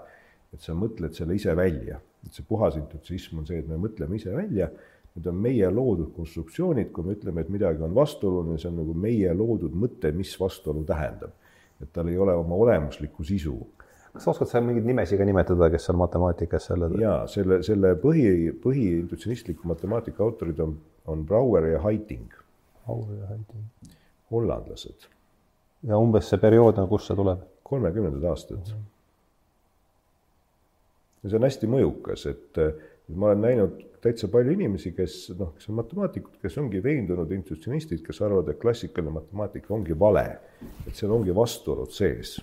et sa mõtled selle ise välja, et see puhas intuitsism on see, et me mõtleme ise välja, need on meie loodud konstruktsioonid, kui me ütleme, et midagi on vastuoluline, see on nagu meie loodud mõte, mis vastuolu tähendab. et tal ei ole oma olemuslikku sisu kas sa oskad seal mingeid nimesid ka nimetada, kes seal matemaatikas selle? jaa, selle, selle põhi, põhiintuitsionistliku matemaatika autorid on, on Brouwer ja Heiting. Brouwer ja Heiting. hollandlased. ja umbes see periood on, kust see tuleb? kolmekümnendad aastad ja see on hästi mõjukas, et ma olen näinud täitsa palju inimesi, kes noh, kes on matemaatikud, kes ongi veendunud intuitsionistid, kes arvavad, et klassikaline matemaatika ongi vale, et seal ongi vastuolud sees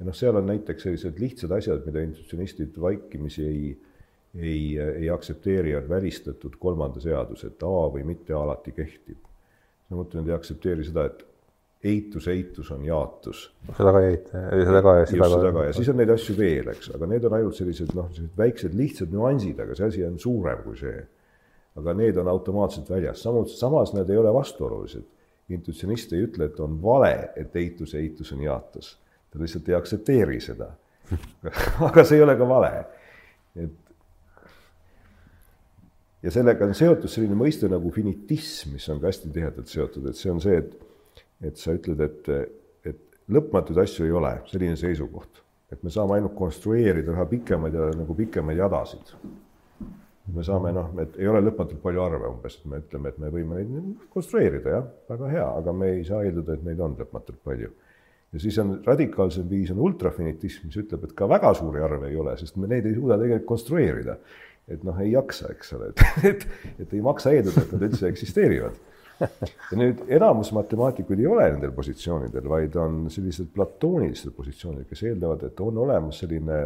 ja noh, seal on näiteks sellised lihtsad asjad, mida institutsionistid vaikimisi ei, ei, ei aktsepteeri, on välistatud kolmanda seaduse, et A või mitte alati kehtib. samuti nad ei aktsepteeri seda, et eitus, eitus on jaatus. seda ka ei eita, seda ka ja seda ka. seda ka ja siis on neid asju veel, eks, aga need on ainult sellised noh, sellised väiksed lihtsad nüansid, aga see asi on suurem kui see. aga need on automaatselt väljas, samuti, samas nad ei ole vastuolulised. intuitsionist ei ütle, et on vale, et eitus, eitus on jaatus ta lihtsalt ei aktsepteeri seda [LAUGHS] aga see ei ole ka vale. et ja sellega on seotud selline mõiste nagu finitism, mis on ka hästi tihedalt seotud, et see on see, et, et sa ütled, et, et lõpmatuid asju ei ole, selline seisukoht. et me saame ainult konstrueerida üha pikemaid ja nagu pikemaid jadasid. me saame noh, et ei ole lõpmatult palju arve umbes, et me ütleme, et me võime neid konstrueerida, jah, väga hea, aga me ei saa eeldada, et neid on lõpmatult palju ja siis on radikaalsem viis on ultrafinitism, mis ütleb, et ka väga suuri arve ei ole, sest me neid ei suuda tegelikult konstrueerida. Et noh, ei jaksa, eks ole, [LAUGHS] et, et, et ei maksa eeldada, et nad üldse eksisteerivad. ja nüüd enamus matemaatikuid ei ole nendel positsioonidel, vaid on sellised platoonilistel positsioonidel, kes eeldavad, et on olemas selline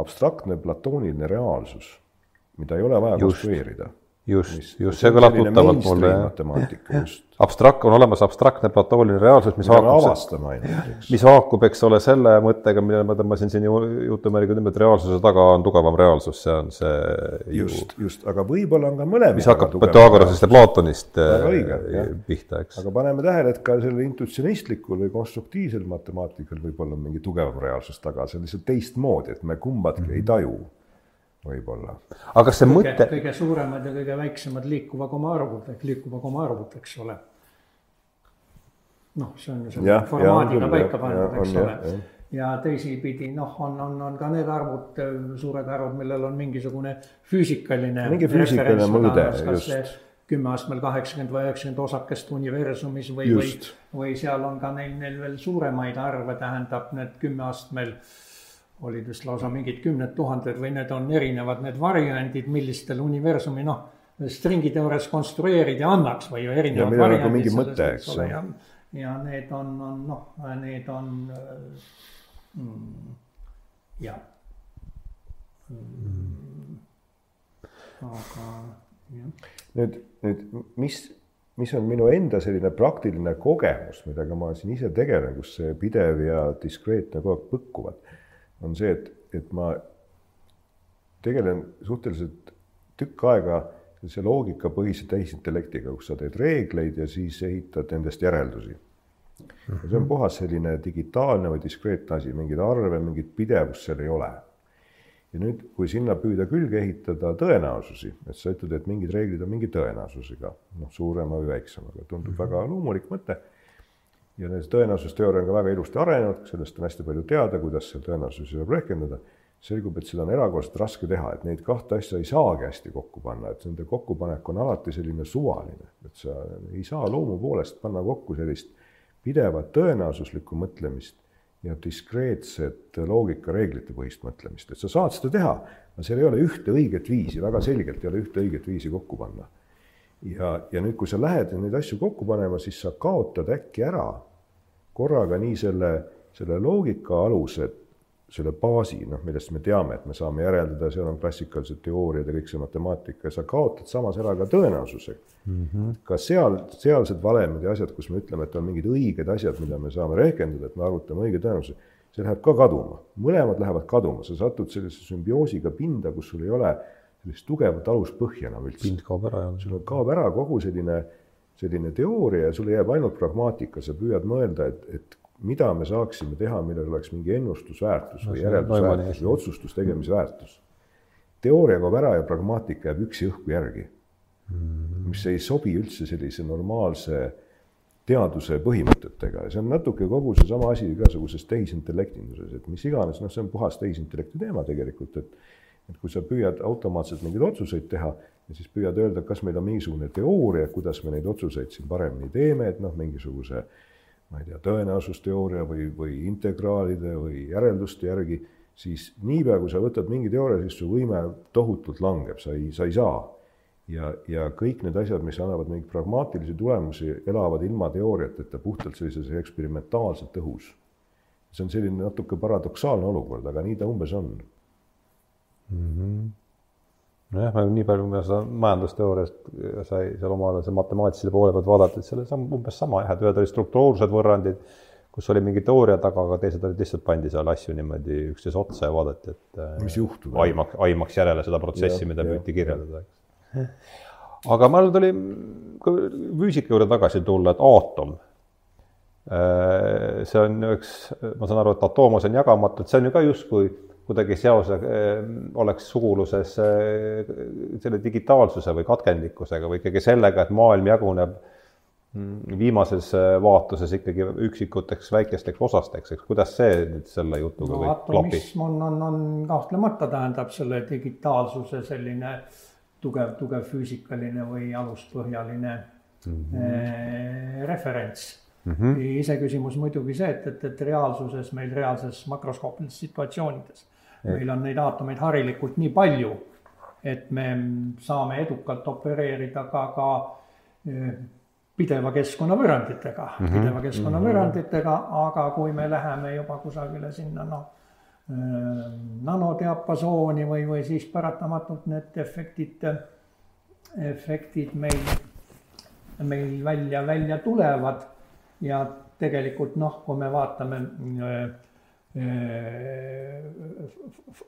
abstraktne platooniline reaalsus, mida ei ole vaja Just. konstrueerida just, just see kõlab tuttavalt mulle. abstrakt, on olemas abstraktne platooniline reaalsus, mis haakub, mis haakub, eks ole, selle mõttega, mille ma tõmbasin siin ju jutumärgi et reaalsuse taga on tugevam reaalsus, see on see just, just, aga võib-olla on ka mõlemad. mis hakkab Pythagorasest ja Platonist õige, pihta, eks. aga paneme tähele, et ka sellel intuitsionistlikul või konstruktiivsel matemaatikal võib olla mingi tugevam reaalsus taga, see on lihtsalt teistmoodi, et me kumbadki mm -hmm. ei taju võib-olla. aga kas see kõige, mõte? kõige suuremad ja kõige väiksemad liikuva koma arvud ehk liikuva koma arvud, eks ole. noh, see on ju selle formaadiga paika pandud, eks ole. ja teisipidi noh, on, on, on ka need arvud, suured arvud, millel on mingisugune füüsikaline. mingi füüsikaline mõõde, just kümme astmel kaheksakümmend või üheksakümmend osakest universumis või, või, või seal on ka neil, neil veel suuremaid arve, tähendab need kümme astmel olid vist lausa mingid kümned tuhanded või need on erinevad need variandid, millistel universumi noh, stringiteoorias konstrueerida annaks või ju erinevad ja variandid. mingi mõte, eks ole. ja, ja need on, on noh, need on mm, jah mm,. aga jah. nüüd, nüüd mis, mis on minu enda selline praktiline kogemus, millega ma siin ise tegelen, kus see pidev ja diskreetne kogu aeg põkkuvad on see, et, et ma tegelen suhteliselt tükk aega sellise loogikapõhise tehisintellektiga, kus sa teed reegleid ja siis ehitad nendest järeldusi. ja see on puhas selline digitaalne või diskreetne asi, mingeid arve, mingit pidevust seal ei ole. ja nüüd, kui sinna püüda külge ehitada tõenäosusi, et sa ütled, et mingid reeglid on mingi tõenäosusega, noh, suurema või väiksemaga, tundub mm -hmm. väga loomulik mõte ja see tõenäosusteooria on ka väga ilusti arenenud, sellest on hästi palju teada, kuidas seal tõenäosusi saab rehkendada. selgub, et seda on erakordselt raske teha, et neid kahte asja ei saagi hästi kokku panna, et nende kokkupanek on alati selline suvaline, et sa ei saa loomu poolest panna kokku sellist pidevat tõenäosuslikku mõtlemist ja diskreetset loogikareeglite põhist mõtlemist, et sa saad seda teha, aga seal ei ole ühte õiget viisi, väga selgelt ei ole ühte õiget viisi kokku panna. ja, ja nüüd, kui sa lähed neid asju kokku panema, siis sa kaotad äkki ära korraga nii selle, selle loogika alused, selle baasi, noh, millest me teame, et me saame järeldada, seal on klassikalised teooriad ja kõik see matemaatika ja sa kaotad samas ära ka tõenäosuse mm. -hmm. ka seal, sealsed valemid ja asjad, kus me ütleme, et on mingid õiged asjad, mida me saame rehkendada, et me arvutame õige tõenäosuse, see läheb ka kaduma, mõlemad lähevad kaduma, sa satud sellise sümbioosiga pinda, kus sul ei ole sellist tugevat aluspõhja enam üldse. pind kaob ära, jah. sul kaob ära kogu selline selline teooria ja sulle jääb ainult pragmaatika, sa püüad mõelda, et, et mida me saaksime teha, millel oleks mingi ennustusväärtus või järeldusväärtus või otsustustegemise väärtus. teooria kaob ära ja pragmaatika jääb üksi õhku järgi mm. mis ei sobi üldse sellise normaalse teaduse põhimõtetega ja see on natuke kogu seesama asi igasuguses tehisintellektinduses, et mis iganes, noh, see on puhas tehisintellekti teema tegelikult, et et kui sa püüad automaatselt mingeid otsuseid teha ja siis püüad öelda, kas meil on mingisugune teooria, kuidas me neid otsuseid siin paremini teeme, et noh, mingisuguse ma ei tea, tõenäosusteooria või, või integraalide või järelduste järgi, siis niipea, kui sa võtad mingi teooria, siis su võime tohutult langeb, sa ei, sa ei saa. ja, ja kõik need asjad, mis annavad mingeid pragmaatilisi tulemusi, elavad ilma teooriateta puhtalt sellises eksperimentaalselt õhus. see on selline natuke paradoksaalne olukord, aga nii ta umbes on mm. -hmm nojah, ma nii palju, kui ma seda majandusteooriast sai seal omale see matemaatilisele poole pealt vaadata, et seal on umbes sama jah, et ühed olid struktuursed võrrandid, kus oli mingi teooria taga, aga teised olid lihtsalt pandi seal asju niimoodi üksteise otsa ja vaadati, et mis juhtub. aimaks, aimaks järele seda protsessi, mida püüti kirjeldada, aga mul tuli, kui füüsika juurde tagasi tulla, et aatom äh, see on üks, ma saan aru, et atoomos on jagamatu, et see on ju ka justkui kuidagi seose oleks suguluses selle digitaalsuse või katkendlikkusega või ikkagi sellega, et maailm jaguneb mm, viimases vaatuses ikkagi üksikuteks väikesteks osasteks, eks kuidas see nüüd selle jutuga no, kõik klapib? on, on, on kahtlemata tähendab selle digitaalsuse selline tugev, tugev füüsikaline või aluspõhjaline mm -hmm. referents mm. -hmm. iseküsimus muidugi see, et, et, et reaalsuses meil reaalses makroskoopilistes situatsioonides. Meil on neid aatomeid harilikult nii palju, et me saame edukalt opereerida ka, ka eh, pideva keskkonnavõrranditega. Mm, -hmm. pideva keskkonnavõrranditega, aga kui me läheme juba kusagile sinna noh, eh, nanodiapasooni või, või siis paratamatult need efektid, efektid meil, meil välja, välja tulevad. Ja tegelikult noh, kui me vaatame äh,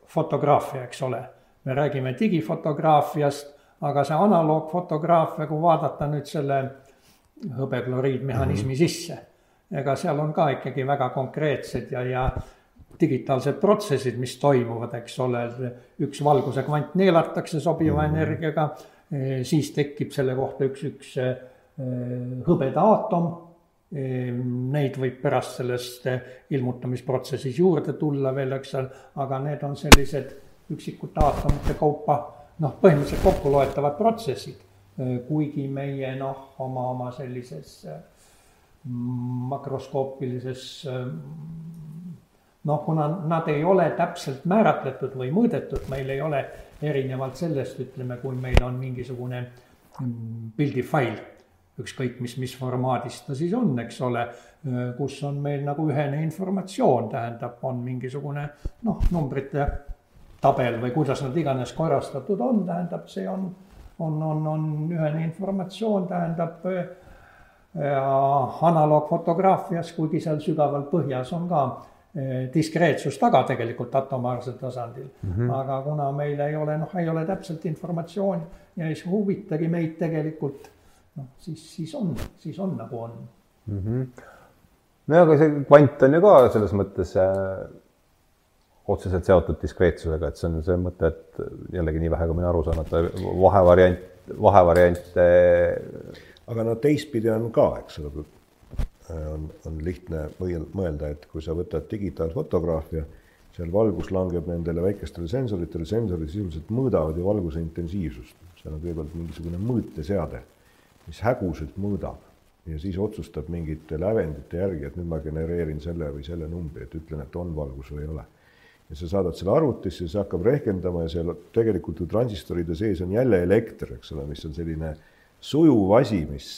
fotograafia, eks ole, me räägime digifotograafiast, aga see analoogfotograafia, kui vaadata nüüd selle hõbekloriidmehhanismi -hmm. sisse, ega seal on ka ikkagi väga konkreetsed ja, ja digitaalsed protsessid, mis toimuvad, eks ole, üks valguse kvant neelatakse sobiva -hmm. energiaga, siis tekib selle kohta üks, üks hõbeda aatom neid võib pärast sellest eh, ilmutamisprotsessis juurde tulla veel, eks ole, aga need on sellised üksikute aatomite kaupa noh, põhimõtteliselt kokkuloetavad protsessid. Eh, kuigi meie noh, oma, oma sellises eh, makroskoopilises noh, kuna nad ei ole täpselt määratletud või mõõdetud, meil ei ole erinevalt sellest, ütleme, kui meil on mingisugune mm, pildifail ükskõik mis, mis formaadis ta siis on, eks ole, kus on meil nagu ühene informatsioon, tähendab, on mingisugune noh, numbrite tabel või kuidas nad iganes korrastatud on, tähendab, see on, on, on, on ühene informatsioon, tähendab analoogfotograafias, kuigi seal sügaval põhjas on ka diskreetsus taga tegelikult atomaarsel tasandil mm. -hmm. aga kuna meil ei ole, noh, ei ole täpselt informatsiooni ja ei huvitagi meid tegelikult noh, siis, siis on, siis on nagu on mm. -hmm. no aga see kvant on ju ka selles mõttes äh, otseselt seotud diskreetsusega, et see on see mõte, et jällegi nii vähe, kui mina aru saan, et vahevariant, vahevariante. aga no teistpidi on ka, eks ole, on, on lihtne mõelda, et kui sa võtad digitaalfotograafia, seal valgus langeb nendele väikestele sensoritele, sensorid sisuliselt mõõdavad ju valguse intensiivsust, seal on kõigepealt mingisugune mõõteseade mis häguselt mõõdab ja siis otsustab mingite lävendite järgi, et nüüd ma genereerin selle või selle numbri, et ütlen, et on valgus või ei ole. ja sa saadad selle arvutisse, see hakkab rehkendama ja seal tegelikult ju transistoride sees on jälle elekter, eks ole, mis on selline sujuv asi, mis,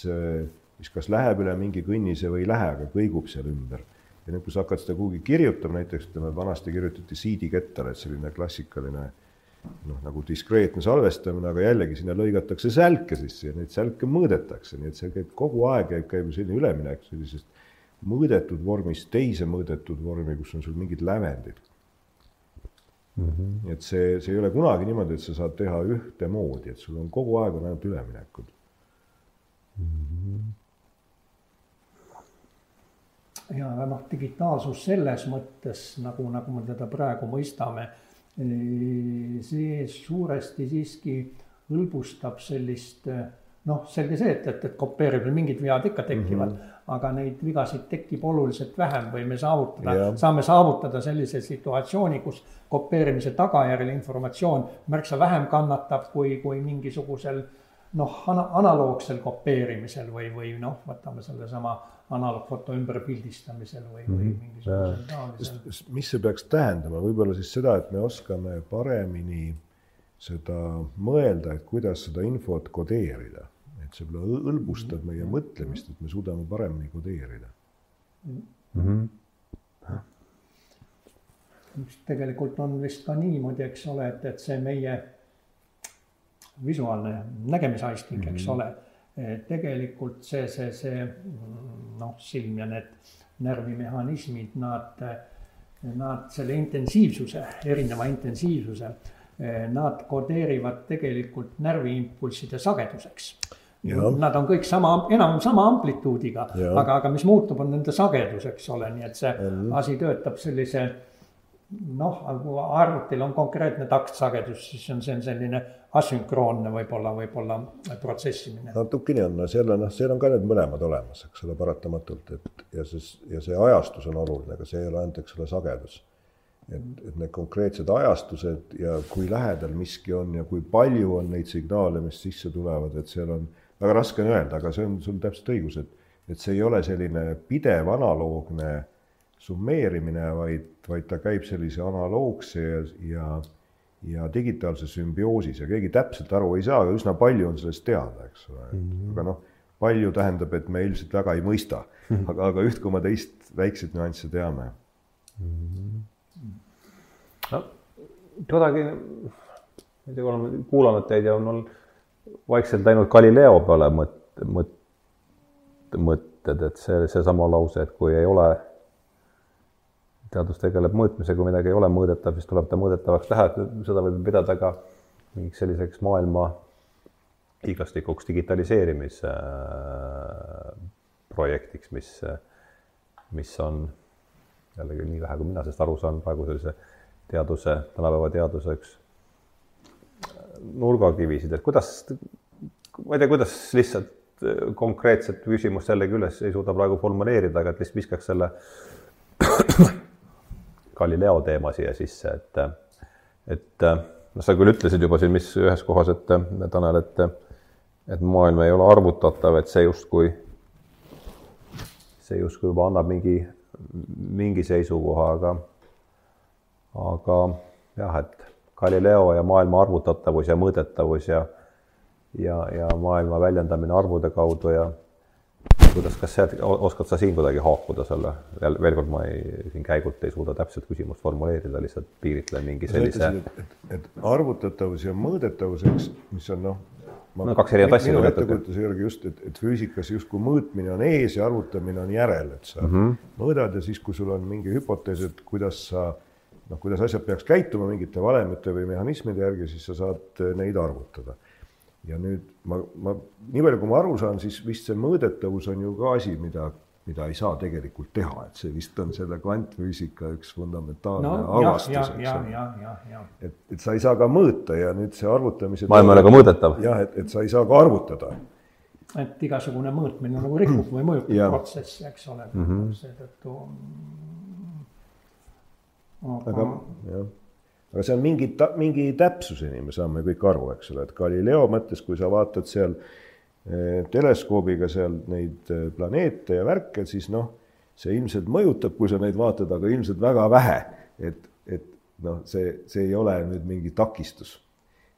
mis kas läheb üle mingi kõnnise või ei lähe, aga kõigub seal ümber. ja nüüd, kui sa hakkad seda kuhugi kirjutama, näiteks ütleme, vanasti kirjutati CD-kettale, et selline klassikaline noh, nagu diskreetne salvestamine, aga jällegi sinna lõigatakse sälke sisse ja neid sälke mõõdetakse, nii et see käib kogu aeg, käib, käib selline üleminek sellisest mõõdetud vormist teise mõõdetud vormi, kus on sul mingid lävendid mm. -hmm. et see, see ei ole kunagi niimoodi, et sa saad teha ühtemoodi, et sul on kogu aeg on ainult üleminekud mm. -hmm ja noh, digitaalsus selles mõttes nagu, nagu me teda praegu mõistame see suuresti siiski hõlbustab sellist noh, selge see, et, et, et kopeerimisel mingid vead ikka tekivad mm, -hmm. aga neid vigasid tekib oluliselt vähem või me saavutada, saame saavutada sellise situatsiooni, kus kopeerimise tagajärjel informatsioon märksa vähem kannatab kui, kui mingisugusel noh, analoogsel kopeerimisel või, või noh, võtame sellesama analoogfoto ümberpildistamisel või, või mhm. mingisugusel taolisel. mis see peaks tähendama, võib-olla siis seda, et me oskame paremini seda mõelda, et kuidas seda infot kodeerida, et see võib-olla hõlbustab mhm. meie mõtlemist, et me suudame paremini kodeerida mm. -hmm mis tegelikult on vist ka niimoodi, eks ole, et, et see meie visuaalne nägemisaisting mm, -hmm. eks mhm. ole tegelikult see, see, see noh, silm ja need närvimehhanismid, nad, nad selle intensiivsuse, erineva intensiivsuse, nad kodeerivad tegelikult närviimpulsside sageduseks. Nad on kõik sama, enam sama amplituudiga, aga, aga mis muutub, on nende sagedus, eks ole, nii et see mm. asi töötab sellise noh, kui arvutil on konkreetne taktsagedus, siis on see on selline asünkroonne võib-olla, võib-olla protsessimine. natukene on, no seal on, noh, seal on ka need mõlemad olemas, eks ole, paratamatult, et ja siis, ja see ajastus on oluline, aga see ei ole ainult, eks ole, sagedus. et, et need konkreetsed ajastused ja kui lähedal miski on ja kui palju on neid signaale, mis sisse tulevad, et seal on, väga raske on öelda, aga see on sul täpselt õigus, et et see ei ole selline pidev analoogne summeerimine, vaid, vaid ta käib sellise analoogse ja, ja, ja digitaalse sümbioosis ja keegi täpselt aru ei saa, aga üsna palju on sellest teada, eks ole mm, -hmm. aga noh, palju tähendab, et me ilmselt väga ei mõista mm, -hmm. aga, aga üht koma teist väikseid nüansse teame mm. -hmm. no kuidagi, ma ei tea, olen kuulanud teid ja on mul vaikselt läinud Galileo peale mõt-, mõt-, mõtted, et see, seesama lause, et kui ei ole teadus tegeleb mõõtmisega, kui midagi ei ole mõõdetav, siis tuleb ta mõõdetavaks teha, et seda võib pidada ka mingiks selliseks maailma hiiglastikuks digitaliseerimise äh, projektiks, mis, mis on jällegi nii vähe, kui mina sellest aru saan, praegu sellise teaduse, tänapäeva teaduse üks nurgakivisid, et kuidas, ma ei tea, kuidas lihtsalt konkreetset küsimust jällegi üles ei suuda praegu formuleerida, aga et lihtsalt viskaks selle Galileo teema siia sisse, et, et noh, sa küll ütlesid juba siin, mis ühes kohas, et Tanel, et, et maailm ei ole arvutatav, et see justkui, see justkui juba annab mingi, mingi seisukoha, aga, aga jah, et Galileo ja maailma arvutatavus ja mõõdetavus ja, ja, ja maailma väljendamine arvude kaudu ja kuidas, kas sa oskad sa siin kuidagi haakuda selle, veel, veel kord, ma ei, siin käigult ei suuda täpselt küsimust formuleerida, lihtsalt piiritlen mingi sellise. Et, et arvutatavus ja mõõdetavus, eks, mis on noh. no kaks erinevat asja. minu ettekujutuse järgi just, et, et füüsikas justkui mõõtmine on ees ja arvutamine on järel, et sa mm -hmm. mõõdad ja siis, kui sul on mingi hüpotees, et kuidas sa noh, kuidas asjad peaks käituma mingite valemite või mehhanismide järgi, siis sa saad neid arvutada ja nüüd ma, ma, nii palju, kui ma aru saan, siis vist see mõõdetavus on ju ka asi, mida, mida ei saa tegelikult teha, et see vist on selle kvantfüüsika üks fundamentaalne no, avastus, eks ole. et, et sa ei saa ka mõõta ja nüüd see arvutamise. maailm ei ole ka mõõdetav. jah, et, et sa ei saa ka arvutada. et igasugune mõõtmine nagu rikub või mõjutab protsessi, eks ole mm -hmm., seetõttu. aga jah aga see on mingi, mingi täpsuseni me saame kõik aru, eks ole, et Galileo mõttes, kui sa vaatad seal eh, teleskoobiga seal neid eh, planeete ja värke, siis noh, see ilmselt mõjutab, kui sa neid vaatad, aga ilmselt väga vähe. et, et noh, see, see ei ole nüüd mingi takistus.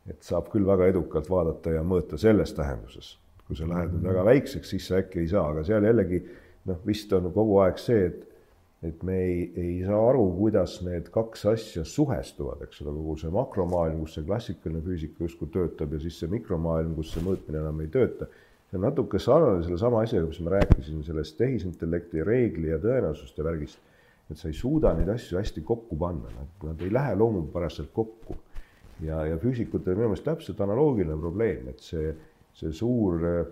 et saab küll väga edukalt vaadata ja mõõta selles tähenduses. kui sa lähed nüüd väga väikseks, siis sa äkki ei saa, aga seal jällegi noh, vist on kogu aeg see, et et me ei, ei saa aru, kuidas need kaks asja suhestuvad, eks ole, kogu see makromaailm, kus see klassikaline füüsika justkui töötab ja siis see mikromaailm, kus see mõõtmine enam ei tööta. see on natuke sarnane sellesama asjaga, mis ma rääkisin sellest tehisintellekti reegli ja tõenäosuste värgist. et sa ei suuda neid asju hästi kokku panna, nad ei lähe loomupäraselt kokku. ja, ja füüsikutel on minu meelest täpselt analoogiline probleem, et see, see suur Äh,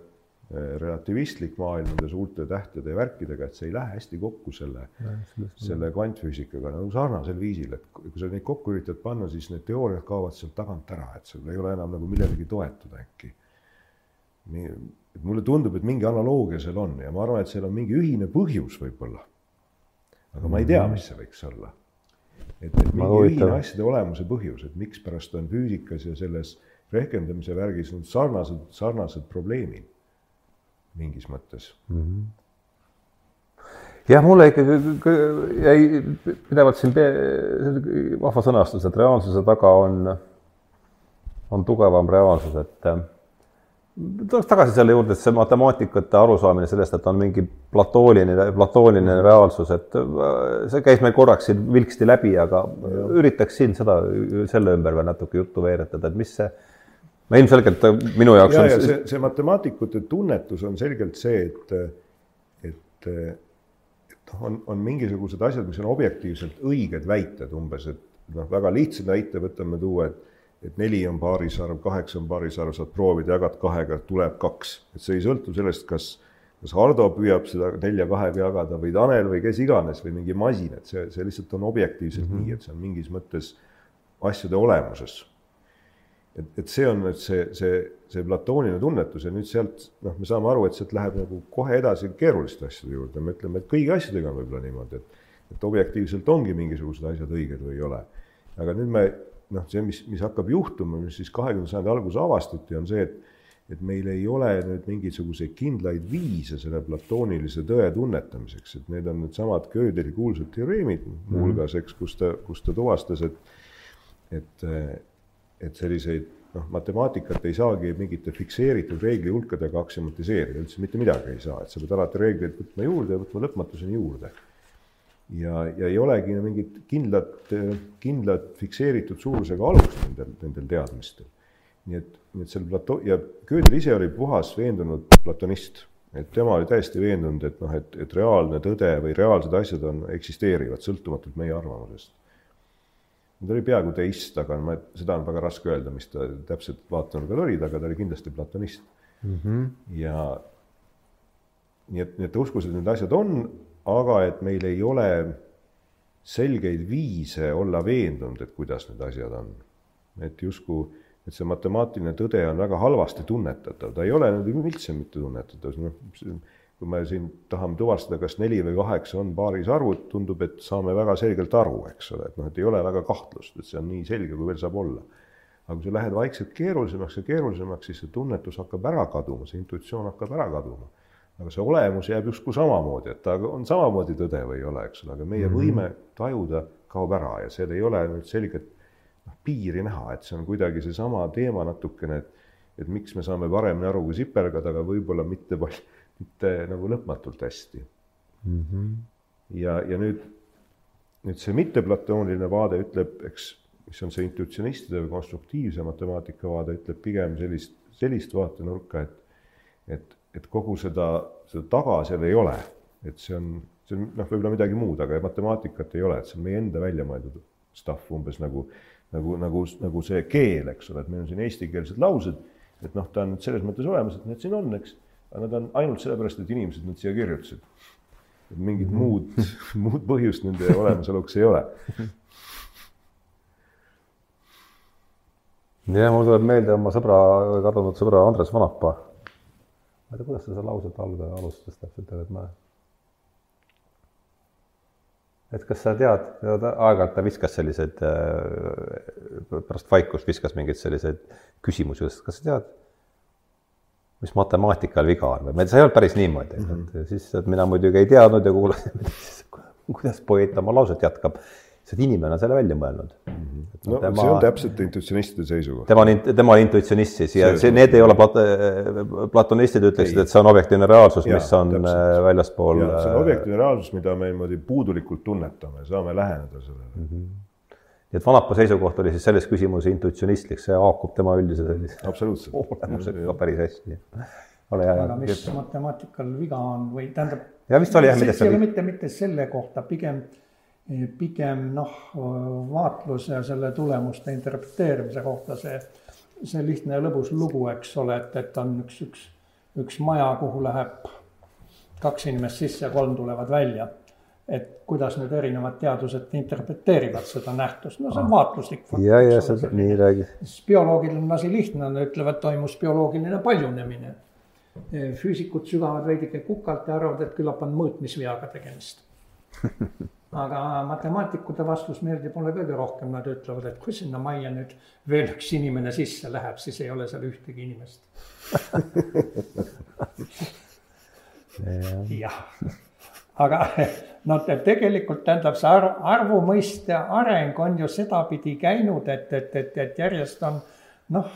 relativistlik maailm nende suurte tähtede ja värkidega, et see ei lähe hästi kokku selle, selle kvantfüüsikaga nagu sarnasel viisil, et kui sa neid kokku üritad panna, siis need teooriad kaovad sealt tagant ära, et sul ei ole enam nagu millelegi toetuda äkki. nii, et mulle tundub, et mingi analoogia seal on ja ma arvan, et seal on mingi ühine põhjus võib-olla. aga ma ei tea, mis see võiks olla. et, et mingi ühine asjade olemuse põhjus, et mikspärast on füüsikas ja selles rehkendamise värgis need sarnased, sarnased probleemid mingis mõttes mm. -hmm jah, mulle ikkagi jäi pidevalt siin vahva sõnastus, et reaalsuse taga on, on tugevam reaalsus, et äh, tuleks tagasi selle juurde, et see matemaatikute arusaamine sellest, et on mingi platooniline, platooniline reaalsus, et äh, see käis meil korraks siin vilksti läbi, aga ja. üritaks siin seda, selle ümber veel natuke juttu veeretada, et mis see no ilmselgelt minu jaoks ja, on ja see, see matemaatikute tunnetus on selgelt see, et, et, et on, on mingisugused asjad, mis on objektiivselt õiged väited umbes, et noh, väga lihtsa näite võtame tuua, et et neli on paarisarv, kaheksa on paarisarv, saad proovida, jagad kahega, tuleb kaks. et see ei sõltu sellest, kas, kas Hardo püüab seda nelja kahega jagada või Tanel või kes iganes või mingi masin, et see, see lihtsalt on objektiivselt mm -hmm. nii, et see on mingis mõttes asjade olemuses et, et see on nüüd see, see, see platooniline tunnetus ja nüüd sealt noh, me saame aru, et sealt läheb nagu kohe edasi keeruliste asjade juurde, me ütleme, et kõigi asjadega on võib-olla niimoodi, et et objektiivselt ongi mingisugused asjad õiged või ei ole. aga nüüd me noh, see, mis, mis hakkab juhtuma, mis siis kahekümnenda sajandi alguses avastati, on see, et et meil ei ole nüüd mingisuguseid kindlaid viise selle platoonilise tõe tunnetamiseks, et need on needsamad Gödeli kuulsad teoreemid muuhulgas, mhm. eks, kus ta, kus ta tuvastas, et, et, et selliseid noh, matemaatikat ei saagi mingite fikseeritud reegli hulkadega aksimatiseerida, üldse mitte midagi ei saa, et sa pead alati reegleid võtma juurde ja võtma lõpmatuseni juurde. ja, ja ei olegi mingit kindlat, kindlat fikseeritud suurusega alust nendel, nendel teadmistel nii et, nii et seal plato- ja Gödel ise oli puhas veendunud platonist, et tema oli täiesti veendunud, et noh, et, et reaalne tõde või reaalsed asjad on, eksisteerivad sõltumatult meie arvamusest. Ta oli peaaegu teist, aga ma, seda on väga raske öelda, mis ta täpselt vaatenurgad olid, aga ta oli kindlasti platonist mm. -hmm. ja nii et, nii et ta uskus, et need asjad on, aga et meil ei ole selgeid viise olla veendunud, et kuidas need asjad on. et justkui et see matemaatiline tõde on väga halvasti tunnetatav, ta ei ole üldse mitte tunnetatav, noh, kui me siin tahame tuvastada, kas neli või kaheksa on paaris arvud, tundub, et saame väga selgelt aru, eks ole, et noh, et ei ole väga kahtlust, et see on nii selge, kui veel saab olla. aga kui sa lähed vaikselt keerulisemaks ja keerulisemaks, siis see tunnetus hakkab ära kaduma, see intuitsioon hakkab ära kaduma. aga see olemus jääb justkui samamoodi, et ta on samamoodi tõde või ei ole, eks ole, aga meie mm -hmm. võime tajuda kaob ära ja seal ei ole nüüd selget noh, piiri näha, et see on kuidagi seesama teema natukene, et et miks me saame paremini aru kui sipelgad, aga võib-olla mitte palju, mitte nagu lõpmatult hästi mm. -hmm. ja, ja nüüd, nüüd see mitteplatooniline vaade ütleb, eks, mis on see intuitsionistide või konstruktiivse matemaatika vaade, ütleb pigem sellist, sellist vaatenurka, et et, et kogu seda, seda taga seal ei ole, et see on, see on noh, võib-olla midagi muud, aga matemaatikat ei ole, et see on meie enda välja mõeldud stuff umbes nagu nagu, nagu, nagu see keel, eks ole, et meil on siin eestikeelsed laused, et noh, ta on selles mõttes olemas, et need siin on, eks, aga nad on ainult sellepärast, et inimesed nad siia kirjutasid. et mingit mm -hmm. muud, [LAUGHS] muud põhjust nende olemasoluks ei ole. jah, mul tuleb meelde oma sõbra, kadunud sõbra Andres Vanapa. ma ei tea, kuidas ta seda lauset alga alustas täpselt, et ma et kas sa tead, aeg-ajalt ta viskas selliseid, äh, pärast vaikust viskas mingeid selliseid küsimusi, kas sa tead, mis matemaatikal viga on või, see ei olnud päris niimoodi mm, -hmm. et siis et mina muidugi ei teadnud ja kuulasin, [LAUGHS] kuidas poeet oma lauset jätkab see inimene on selle välja mõelnud mm. -hmm. no tema, see on täpselt intuitsionistide seisukoht. tema on, tema on intuitsionist siis ja see, see, need ei ole plat-, platonistid ütleksid, et see on objektiivne reaalsus, mis on täpselt. Äh, väljaspool. see on äh, objektiivne reaalsus, mida me niimoodi puudulikult tunnetame, saame läheneda sellele mm. -hmm nii et Vanapa seisukoht oli siis selles küsimuses intuitsionistlik, see haakub tema üldise sellise olemusega päris hästi. ole hea. aga mis matemaatikal viga on või tähendab. ja vist oli jah, millest see ei ole mitte, mitte selle kohta, pigem pigem noh, vaatluse ja selle tulemuste interpreteerimise kohta see, see lihtne ja lõbus lugu, eks ole, et, et on üks, üks, üks maja, kuhu läheb kaks inimest sisse ja kolm tulevad välja. Et kuidas nüüd erinevad teadused interpreteerivad seda nähtust, no see on vaatluslik. ja, ja see nii räägi. bioloogil on asi lihtne, nad ütlevad, toimus bioloogiline paljunemine. füüsikud sügavad veidike kukalt ja arvavad, et küllap on mõõtmisveaga tegemist [LAUGHS] aga matemaatikute vastus meeldib mulle kõige rohkem, nad ütlevad, et kui sinna majja nüüd veel üks inimene sisse läheb, siis ei ole seal ühtegi inimest. [LAUGHS] jah, aga [LAUGHS] noh, tegelikult tähendab see arv, arvu mõiste areng on ju sedapidi käinud, et, et, et, et järjest on noh,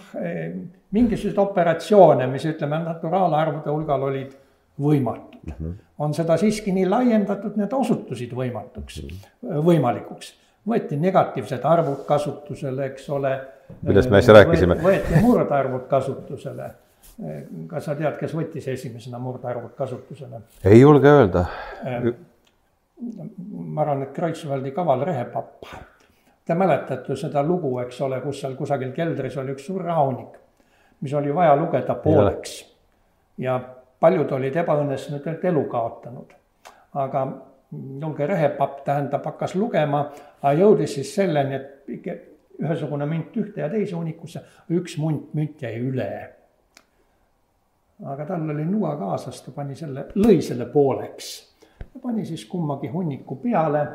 mingisuguseid operatsioone, mis ütleme, naturaalarvude hulgal olid võimatud mm. -hmm. on seda siiski nii laiendatud, need osutusid võimatuks mm, -hmm. võimalikuks. võeti negatiivsed arvud kasutusele, eks ole. millest me äsja rääkisime. võeti murdarvud kasutusele. Kas sa tead, kes võttis esimesena murdarvud kasutusele? ei julge öelda. ma arvan, et Kreutzwaldi kaval rehepapp. Te mäletate seda lugu, eks ole, kus seal kusagil keldris oli üks suur rahunik, mis oli vaja lugeda pooleks ja, ja paljud olid ebaõnnestunult elu kaotanud. aga julge rehepapp tähendab, hakkas lugema, aga jõudis siis selleni, et ühesugune münt ühte ja teise hunnikusse, üks munt, münt jäi üle. Aga tal oli nuga kaasas, ta pani selle, lõi selle pooleks. pani siis kummagi hunniku peale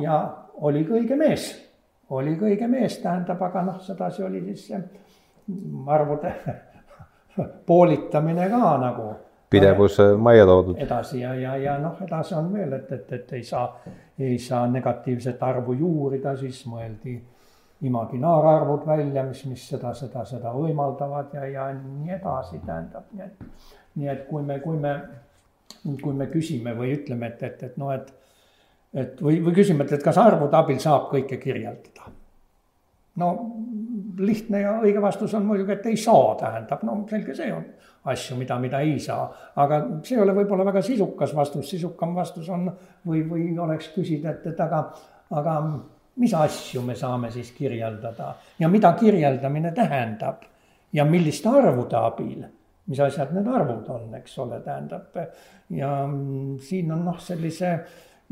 ja oligi õige mees. oligi õige mees, tähendab, aga noh, sedasi oli siis see arvude [LAUGHS] poolitamine ka nagu. pidevus majja toodud. edasi ja, ja, ja noh, edasi on veel, et, et, et ei saa, ei saa negatiivset arvu juurida, siis mõeldi imaginaararvud välja, mis, mis seda, seda, seda võimaldavad ja, ja nii edasi, tähendab, nii et, nii et kui me, kui me, kui me küsime või ütleme, et, et, et noh, et, et või, või küsime, et, et kas arvude abil saab kõike kirjeldada no lihtne ja õige vastus on muidugi, et ei saa, tähendab, no selge see on asju, mida, mida ei saa. aga see ei ole võib-olla väga sisukas vastus, sisukam vastus on või, või oleks küsida, et, et aga, aga mis asju me saame siis kirjeldada ja mida kirjeldamine tähendab ja milliste arvude abil, mis asjad need arvud on, eks ole, tähendab. ja siin on noh, sellise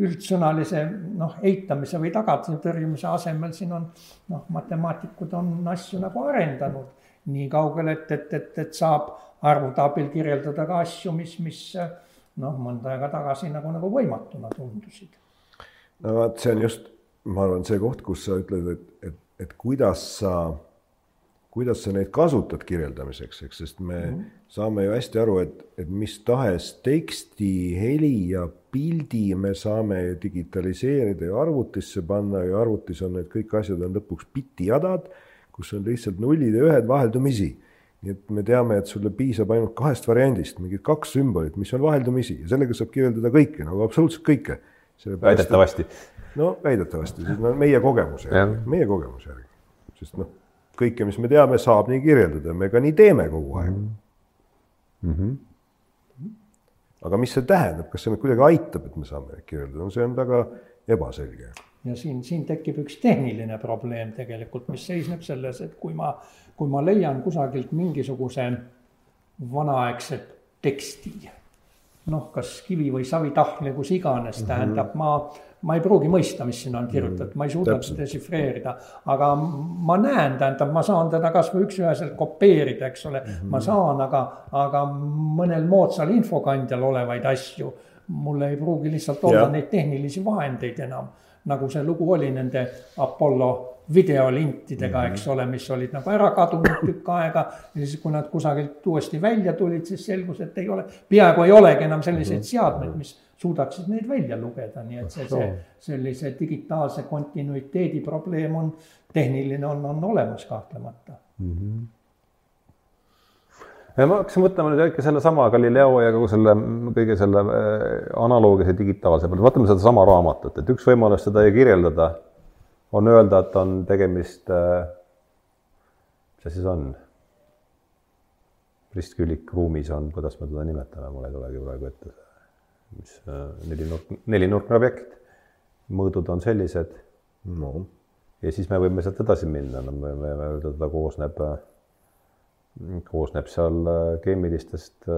üldsõnalise noh, eitamise või tagasitõrjumise asemel siin on noh, matemaatikud on asju nagu arendanud nii kaugele, et, et, et, et saab arvude abil kirjeldada ka asju, mis, mis noh, mõnda aega tagasi nagu, nagu võimatuna tundusid. no vot, see on just, ma arvan, see koht, kus sa ütled, et, et, et kuidas sa kuidas sa neid kasutad kirjeldamiseks, eks, sest me mm -hmm. saame ju hästi aru, et, et mis tahes teksti, heli ja pildi me saame digitaliseerida ja arvutisse panna ja arvutis on need kõik asjad on lõpuks bitijadad, kus on lihtsalt nullid ja ühed vaheldumisi. nii et me teame, et sulle piisab ainult kahest variandist, mingid kaks sümbolit, mis on vaheldumisi ja sellega saab kirjeldada kõike, nagu absoluutselt kõike. väidetavasti. No väidetavasti, see on meie kogemuse järgi, meie kogemuse järgi, sest noh kõike, mis me teame, saab nii kirjeldada, me ka nii teeme kogu aeg mm. -hmm. aga mis see tähendab, kas see meid kuidagi aitab, et me saame kirjeldada, no see on väga ebaselge. ja siin, siin tekib üks tehniline probleem tegelikult, mis seisneb selles, et kui ma, kui ma leian kusagilt mingisuguse vanaaegset teksti, noh, kas kivi või savitahvli, kus iganes, mhm. tähendab, ma ma ei pruugi mõista, mis sinna on kirjutatud, ma ei suuda seda desifreerida, aga ma näen, tähendab, ma saan teda kasvõi üks-üheselt kopeerida, eks ole mm, -hmm. ma saan, aga, aga mõnel moodsal infokandjal olevaid asju, mul ei pruugi lihtsalt olla ja. neid tehnilisi vahendeid enam, nagu see lugu oli nende Apollo videolintidega mm, -hmm. eks ole, mis olid nagu ära kadunud tükk aega. ja siis, kui nad kusagilt uuesti välja tulid, siis selgus, et ei ole, peaaegu ei olegi enam selliseid mhm. seadmeid, mis suudaksid neid välja lugeda, nii et see, see sellise digitaalse kontinuiteedi probleem on, tehniline on, on olemas kahtlemata mm. -hmm ja ma hakkasin mõtlema nüüd ikka sellesama Galileo ja kogu selle, kõige selle äh, analoogilise digitaalse peale, vaatame sedasama raamatut, et üks võimalus seda kirjeldada on öelda, et on tegemist, äh, mis see on? ristkülik ruumis on, kuidas me teda nimetame, mul ei tulegi praegu ette. Mis äh, nelinurk, nelinurkne objekt, mõõdud on sellised. no ja siis me võime sealt edasi minna, no me võime öelda, ta koosneb, koosneb seal äh, keemilistest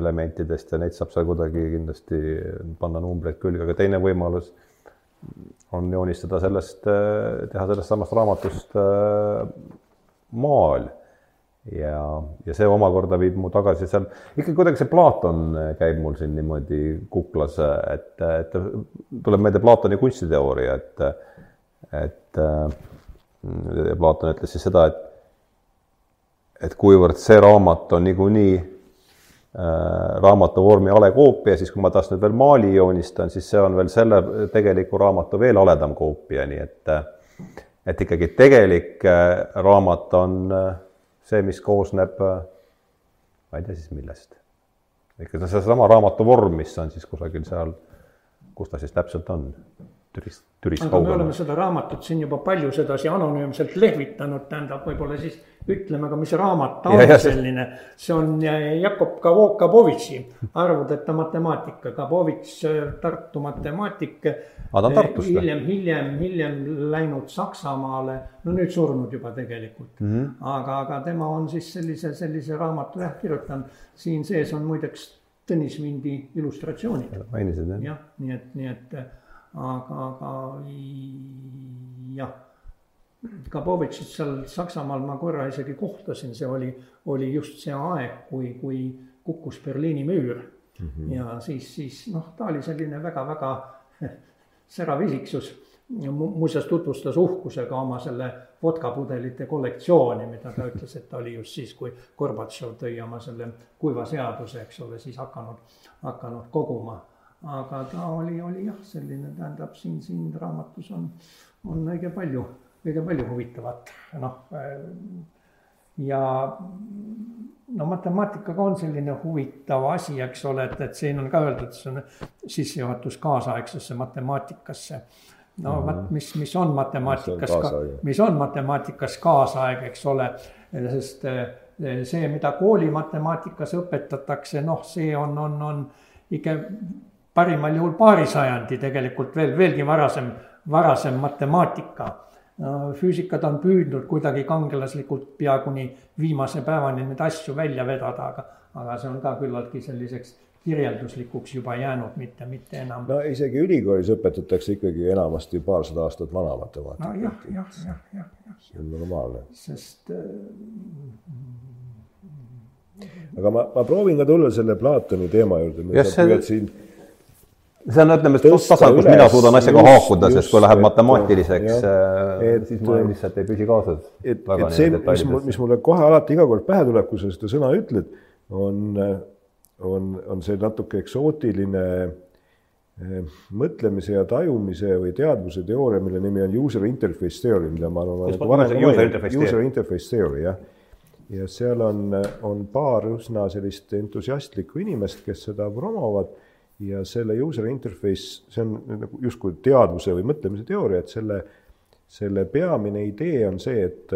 elementidest ja neid saab seal kuidagi kindlasti panna numbreid külge, aga teine võimalus on joonistada sellest, teha sellest samast raamatust äh, maal. Ja, ja see omakorda viib mu tagasi seal, ikka kuidagi see Platon käib mul siin niimoodi kuklas, et, et tuleb meelde Platoni kunstiteooria, et, et äh, Platon ütles siis seda, et et kuivõrd see raamat on niikuinii Äh, raamatu vormi hale koopia, siis kui ma tast nüüd veel maali joonistan, siis see on veel selle tegeliku raamatu veel haledam koopia, nii et et ikkagi tegelik äh, raamat on äh, see, mis koosneb, ma ei tea siis millest. ikka seesama raamatu vorm, mis on siis kusagil seal, kus ta siis täpselt on, Türist, Türist kaugel. me oleme seda raamatut siin juba palju sedasi anonüümselt lehvitanud, tähendab võib-olla siis ütleme ka, mis raamat ta on ja, selline. see on Jakob Kabovitši Arvudeta matemaatika, Kabovitš, Tartu matemaatik. hiljem, hiljem, hiljem läinud Saksamaale, no nüüd surnud juba tegelikult mm. -hmm. aga, aga tema on siis sellise, sellise raamatu jah kirjutanud. siin sees on muideks Tõnis Vindi illustratsioonid. mainisid jah? jah, nii et, nii et aga, aga jah Kabovitšit seal Saksamaal ma korra isegi kohtasin, see oli, oli just see aeg, kui, kui kukkus Berliini müür mm. -hmm. ja siis, siis noh, ta oli selline väga-väga [LAUGHS] särav isiksus muuseas tutvustas uhkusega oma selle vodkapudelite kollektsiooni, mida ta ütles, et ta oli just siis, kui Gorbatšov tõi oma selle kuiva seaduse, eks ole, siis hakanud, hakanud koguma. Aga ta oli, oli jah, selline, tähendab siin, siin raamatus on, on õige palju, õige palju huvitavat, noh. ja no matemaatikaga on selline huvitav asi, eks ole, et, et siin on ka öeldud, see on sissejuhatus kaasaegsesse matemaatikasse no mm -hmm. vot, mis, mis on matemaatikas, mis on matemaatikas kaasaeg, eks ole, sest eh, see, mida kooli matemaatikas õpetatakse, noh, see on, on, on ikka parimal juhul paari sajandi tegelikult veel, veelgi varasem, varasem matemaatika füüsikad on püüdnud kuidagi kangelaslikult pea kuni viimase päevani neid asju välja vedada, aga, aga see on ka küllaltki selliseks kirjelduslikuks juba jäänud, mitte, mitte enam. no isegi ülikoolis õpetatakse ikkagi enamasti paarsada aastat vana matemaatikat. no jah, jah, jah, jah, jah. see on normaalne. sest äh.... aga ma, ma proovin ka tulla selle Platoni teema juurde, mida sa püüad siin see on, ütleme, tasa, kus mina suudan asjaga haakuda, sest kui läheb matemaatiliseks, äh, siis ma lihtsalt ei püsi kaasas. et, et see, mis, mis mulle kohe alati iga kord pähe tuleb, kui sa seda sõna ütled, on on, on see natuke eksootiline eh, mõtlemise ja tajumise või teadvuse teooria, mille nimi on user interface theory, mida ma arvan, nagu varem user interface, user interface theory, jah. ja seal on, on paar üsna sellist entusiastlikku inimest, kes seda promovad ja selle user interface, see on nagu justkui teadvuse või mõtlemise teooria, et selle, selle peamine idee on see, et,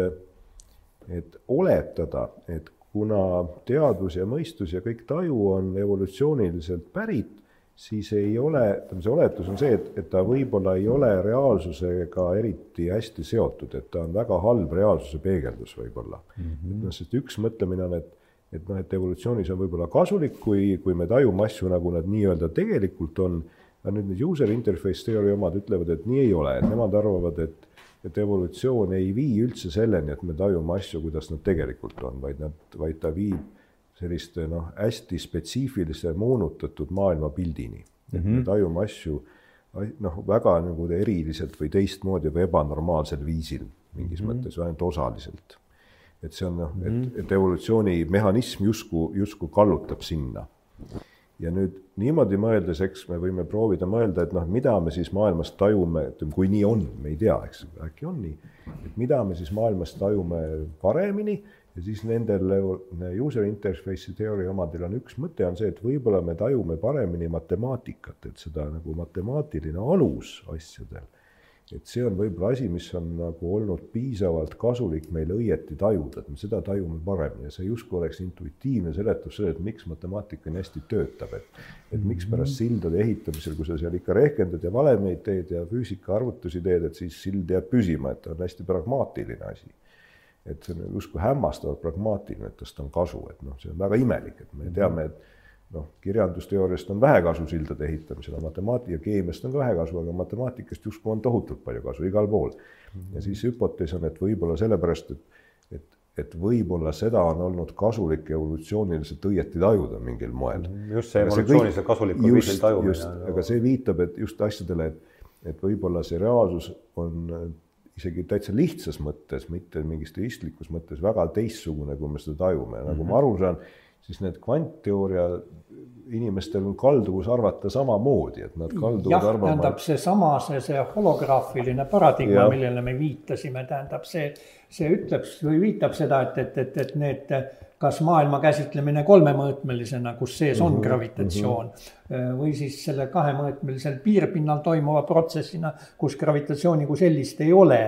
et oletada, et kuna teadvus ja mõistus ja kõik taju on evolutsiooniliselt pärit, siis ei ole, ütleme, see oletus on see, et, et ta võib-olla ei ole reaalsusega eriti hästi seotud, et ta on väga halb reaalsuse peegeldus võib-olla mm. -hmm. noh, sest üks mõtlemine on, et, et noh, et evolutsioonis on võib-olla kasulik, kui, kui me tajume asju, nagu nad nii-öelda tegelikult on, aga nüüd need user interface teooria omad ütlevad, et nii ei ole, et nemad arvavad, et et evolutsioon ei vii üldse selleni, et me tajume asju, kuidas nad tegelikult on, vaid nad, vaid ta viib selliste noh, hästi spetsiifilise moonutatud maailmapildini mm. -hmm. et me mhm. tajume asju noh, väga nagu eriliselt või teistmoodi või ebanormaalsel viisil mingis mm -hmm. mõttes ainult osaliselt. Et see on noh, et, mhm. et evolutsiooni mehhanism justkui, justkui kallutab sinna ja nüüd niimoodi mõeldes, eks me võime proovida mõelda, et noh, mida me siis maailmas tajume, ütleme, kui nii on, me ei tea, eks, äkki on nii. et mida me siis maailmas tajume paremini ja siis nendel user interface'i teooria omadel on üks mõte on see, et võib-olla me tajume paremini matemaatikat, et seda nagu matemaatiline alus asjadel et see on võib-olla asi, mis on nagu olnud piisavalt kasulik meil õieti tajuda, et me seda tajume paremini. Ja see justkui oleks intuitiivne seletus sellele, et miks matemaatika nii hästi töötab, et et miks pärast sildade ehitamisel, kui sa seal ikka rehkendad ja valemeid teed ja füüsikaarvutusi teed, et siis sild jääb püsima, et ta on hästi pragmaatiline asi. et see on justkui hämmastavalt pragmaatiline, et tast on kasu, et noh, see on väga imelik, et me teame, et noh, kirjandusteooriast on vähe kasu sildade ehitamisel, matemaatika, keemiast on ka vähe kasu, aga matemaatikast justkui on tohutult palju kasu igal pool. ja siis hüpotees on, et võib-olla sellepärast, et, et, et võib-olla seda on olnud kasulik evolutsiooniliselt õieti tajuda mingil moel. just see evolutsiooniliselt kasulikul viisil tajumine. aga see viitab, et just asjadele, et, et võib-olla see reaalsus on isegi täitsa lihtsas mõttes, mitte mingis teistlikus mõttes väga teistsugune, kui me seda tajume, nagu mm -hmm. ma aru saan siis need kvantteooria inimestel on kalduvus arvata samamoodi, et nad kalduvad jah, arvama. tähendab seesama, see, see holograafiline paradigma, millele me viitasime, tähendab see, see ütleb või viitab seda, et, et, et, et need, kas maailma käsitlemine kolmemõõtmelisena, kus sees on mm -hmm, gravitatsioon mm, -hmm. või siis selle kahemõõtmelisel piirpinnal toimuva protsessina, kus gravitatsiooni kui sellist ei ole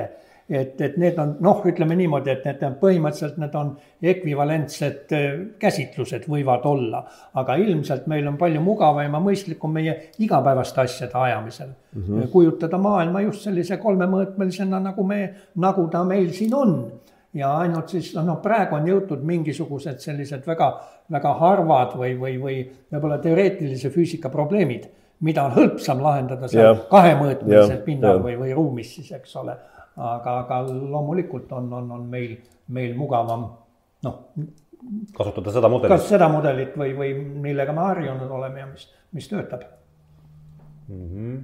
et, et need on noh, ütleme niimoodi, et need on põhimõtteliselt, need on ekvivalentsed äh, käsitlused võivad olla, aga ilmselt meil on palju mugavam ja mõistlikum meie igapäevaste asjade ajamisel. Mm -hmm. kujutada maailma just sellise kolmemõõtmelisena, nagu me, nagu ta meil siin on. Ja ainult siis noh, praegu on jõutud mingisugused sellised väga, väga harvad või, või, või võib-olla teoreetilise füüsika probleemid, mida on hõlpsam lahendada seal kahemõõtmelisel pinnal ja. või, või ruumis siis, eks ole aga, aga loomulikult on, on, on meil, meil mugavam noh. kasutada seda mudelit. kas seda mudelit või, või millega me harjunud oleme ja mis, mis töötab mm. -hmm.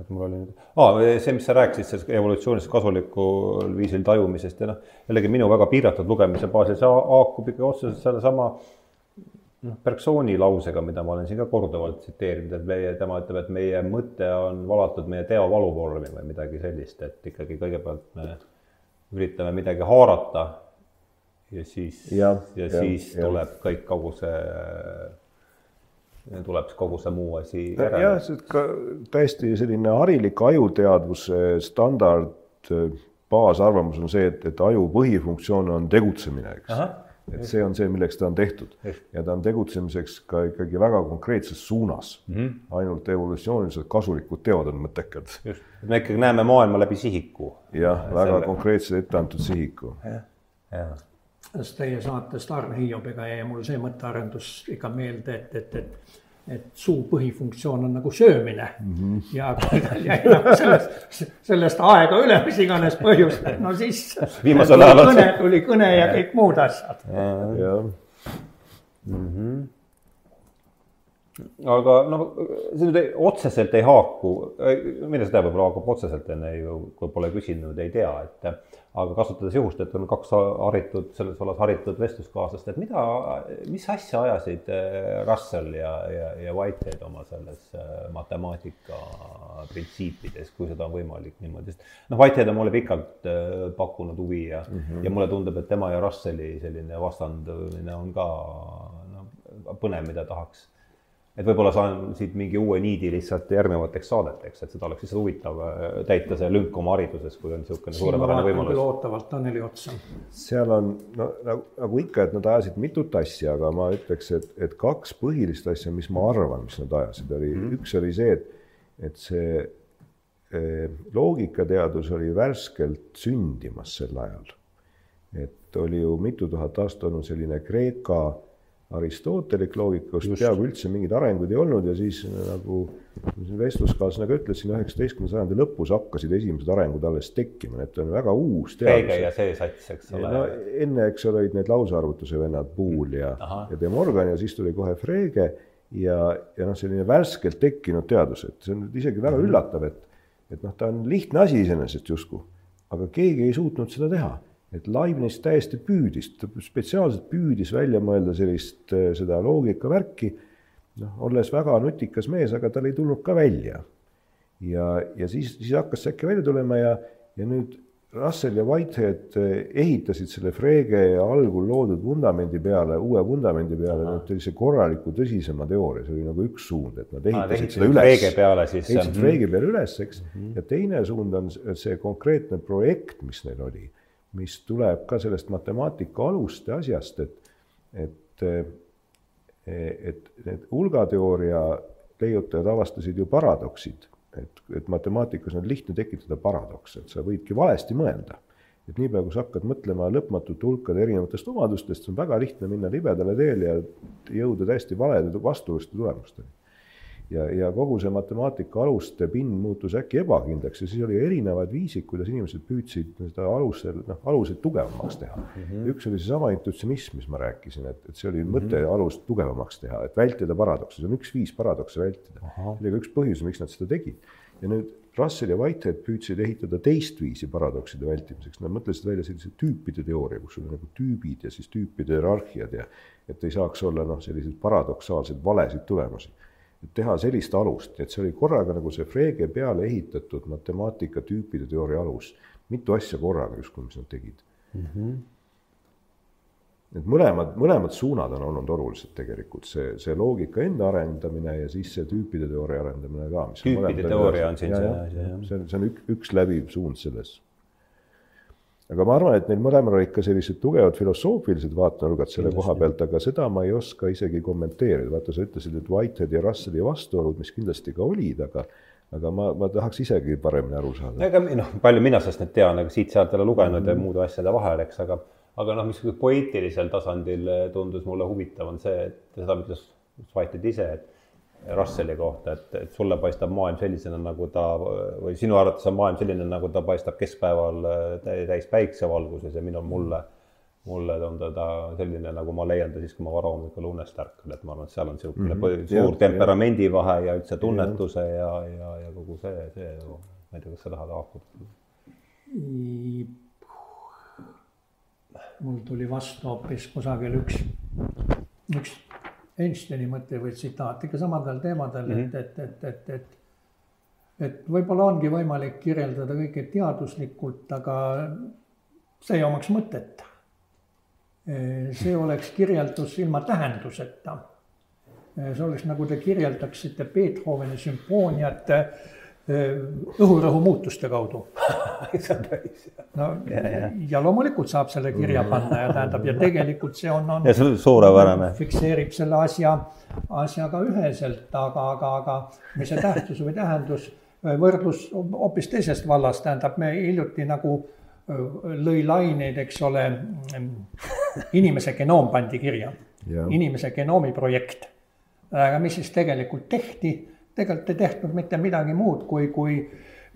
et mul oli nüüd ah,, see, mis sa rääkisid sellest evolutsioonist kasulikul viisil tajumisest ja noh, jällegi minu väga piiratud lugemise baasil, see haakub ikka otseselt sellesama noh, Bergsoni lausega, mida ma olen siin ka korduvalt tsiteerinud, et meie, tema ütleb, et meie mõte on valatud meie teo valuvormi või midagi sellist, et ikkagi kõigepealt me üritame midagi haarata ja siis, ja, ja, ja siis ja. tuleb kõik kogu see tuleb kogu see muu asi järele. jah, see ka täiesti selline harilik ajuteadvuse standard baasarvamus on see, et, et aju põhifunktsioon on tegutsemine, eks. Et see on see, milleks ta on tehtud ja ta on tegutsemiseks ka ikkagi väga konkreetses suunas mm. -hmm. ainult evolutsiooniliselt kasulikud teod on mõttekad. me ikkagi näeme maailma läbi sihiku. jah, väga selle... konkreetse etteantud sihiku. jah, jah sest teie saatest Arne Hiobiga jäi mul see mõttearendus ikka meelde, et, et, et et suu põhifunktsioon on nagu söömine mm. -hmm. ja, [LAUGHS] ja, ja sellest, sellest aega üle, mis iganes põhjustel, no siis. [LAUGHS] viimasel ajal tuli kõne ja kõik muud asjad. jah. Mhm aga noh, see nüüd ei, otseselt ei haaku, see tähendab, võib-olla haakub otseselt, enne ju, kui pole küsinud, ei tea, et aga kasutades juhust, et on kaks haritud, selles vallas haritud vestluskaaslast, et mida, mis asja ajasid eh, Russell ja, ja, ja Whitehead oma selles eh, matemaatika printsiipides, kui seda on võimalik niimoodi, sest noh, Whitehead on mulle pikalt eh, pakkunud huvi ja mm, -hmm. ja mulle tundub, et tema ja Russelli selline vastandumine on ka noh, põnev, mida tahaks et võib-olla saan siit mingi uue niidi lihtsalt järgnevateks saadeteks, et seda oleks lihtsalt huvitav äh, täita see lünk oma hariduses, kui on niisugune suurepärane võimalus. küll ootavalt Taneli otsa. seal on no nagu, nagu ikka, et nad ajasid mitut asja, aga ma ütleks, et, et kaks põhilist asja, mis ma arvan, mis nad ajasid, oli mm, -hmm. üks oli see, et, et see eh, loogikateadus oli värskelt sündimas sel ajal. et oli ju mitu tuhat aastat olnud selline Kreeka aristotelik loogika, kus peaaegu üldse mingeid arenguid ei olnud ja siis nagu vestluskaaslane ka ütles, siin üheksateistkümnenda sajandi lõpus hakkasid esimesed arengud alles tekkima, et on väga uus teadus. ja see sats, eks ole. no enne, eks ole, olid need lausarvutuse vennad, Boole ja, ja De Morgan ja siis tuli kohe Frege ja, ja noh, selline värskelt tekkinud teadus, et see on isegi väga mhm. üllatav, et, et noh, ta on lihtne asi iseenesest justkui, aga keegi ei suutnud seda teha et Leibniz täiesti püüdis, ta spetsiaalselt püüdis välja mõelda sellist, äh, seda loogikavärki, noh, olles väga nutikas mees, aga tal ei tulnud ka välja. ja, ja siis, siis hakkas see äkki välja tulema ja, ja nüüd Russell ja Whitehead äh, ehitasid selle Frege algul loodud vundamendi peale, uue vundamendi peale nüüd sellise korraliku tõsisema teooria, see oli nagu üks suund, et nad ehitasid seda üles. Frege peale siis. ehitasid Frege peale üles, eks mm, -hmm. ja teine suund on see konkreetne projekt, mis neil oli mis tuleb ka sellest matemaatika aluste asjast, et, et, et need hulgateooria leiutajad avastasid ju paradoksid, et, et matemaatikas on lihtne tekitada paradoks, et sa võidki valesti mõelda. et niipea, kui sa hakkad mõtlema lõpmatute hulkade erinevatest omadustest, on väga lihtne minna libedale teele ja jõuda täiesti valede vastuoluste tulemusteni ja, ja kogu see matemaatika aluste pind muutus äkki ebakindlaks ja siis oli erinevaid viisid, kuidas inimesed püüdsid seda alusel, noh, aluseid tugevamaks teha mm. -hmm. üks oli seesama intuitsionism, mis ma rääkisin, et, et see oli mõte mm -hmm. alust tugevamaks teha, et vältida paradokse, see on üks viis paradokse vältida. see oli ka üks põhjus, miks nad seda tegid. ja nüüd Russell ja Whitehead püüdsid ehitada teist viisi paradokside vältimiseks, nad mõtlesid välja sellise tüüpide teooria, kus sul on nagu tüübid ja siis tüüpide hierarhiad ja et ei saaks olla noh, selliseid paradoksaalseid valesid tulemusi teha sellist alust, et see oli korraga nagu see Frege peale ehitatud matemaatika tüüpide teooria alus. mitu asja korraga justkui, mis nad tegid mm. -hmm. et mõlemad, mõlemad suunad on olnud olulised tegelikult, see, see loogika enda arendamine ja siis see tüüpide teooria arendamine ka. tüüpide teooria on siin see asi, jah. see on, see on üks, üks läbiv suund selles aga ma arvan, et neil mõlemal olid ka sellised tugevad filosoofilised vaatenurgad selle koha pealt, aga seda ma ei oska isegi kommenteerida, vaata, sa ütlesid, et Whitehead ja Russelli vastuolud, mis kindlasti ka olid, aga aga ma, ma tahaks isegi paremini aru saada. ega noh, palju mina sellest nüüd tean, aga siit-sealt ei ole lugenud mm -hmm. ja muude asjade vahel, eks, aga aga noh, mis poeetilisel tasandil tundus mulle huvitav, on see, et seda ütles Whitehead ise, et Russelli kohta, et, et sulle paistab maailm sellisena, nagu ta või sinu arvates on maailm selline, nagu ta paistab keskpäeval täis päiksevalguses ja minul, mulle, mulle on teda selline, nagu ma leian ta siis, kui ma varahommikul unest ärkan, et ma arvan, et seal on niisugune mm -hmm. suur ja, temperamendivahe ja üldse tunnetuse ja, ja, ja kogu see, see, ma ei tea, kas sa tahad haakida? mul tuli vastu hoopis kusagil üks, üks Einsteini mõte või tsitaat ikka samadel teemadel mm, -hmm. et, et, et, et, et et võib-olla ongi võimalik kirjeldada kõike teaduslikult, aga see ei omaks mõtet. see oleks kirjeldus ilma tähenduseta. see oleks nagu te kirjeldaksite Beethoveni sümfooniat õhurõhu muutuste kaudu [LAUGHS] no ja, ja. ja loomulikult saab selle kirja panna ja tähendab ja tegelikult see on, on. ja see on suurepärane. fikseerib selle asja, asja ka üheselt, aga, aga, aga mis see tähtsus või tähendus võrdlus hoopis teisest vallast, tähendab, me hiljuti nagu lõi laineid, eks ole, inimese genoom pandi kirja, inimese genoomi projekt. aga mis siis tegelikult tehti, tegelikult ei tehtud mitte midagi muud, kui, kui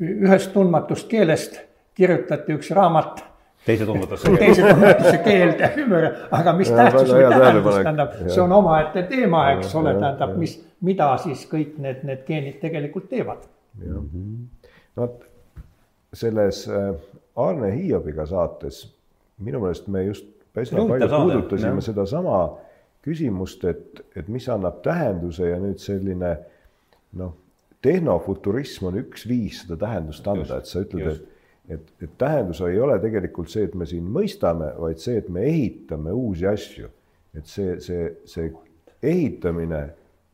ühest tundmatust keelest kirjutati üks raamat. Teise tundmatuse keel. teise tundmatuse keel ümber, aga mis tähtsus või tähendus, tähendab, see on omaette teema, eks ole, tähendab, mis, mida siis kõik need, need geenid tegelikult teevad. Vot selles äh, Arne Hiobiga saates minu meelest me just päris palju puudutasime sedasama küsimust, et, et mis annab tähenduse ja nüüd selline noh, tehnofuturism on üks viis seda tähendust anda, et sa ütled, et et, et tähendus ei ole tegelikult see, et me siin mõistame, vaid see, et me ehitame uusi asju. et see, see, see ehitamine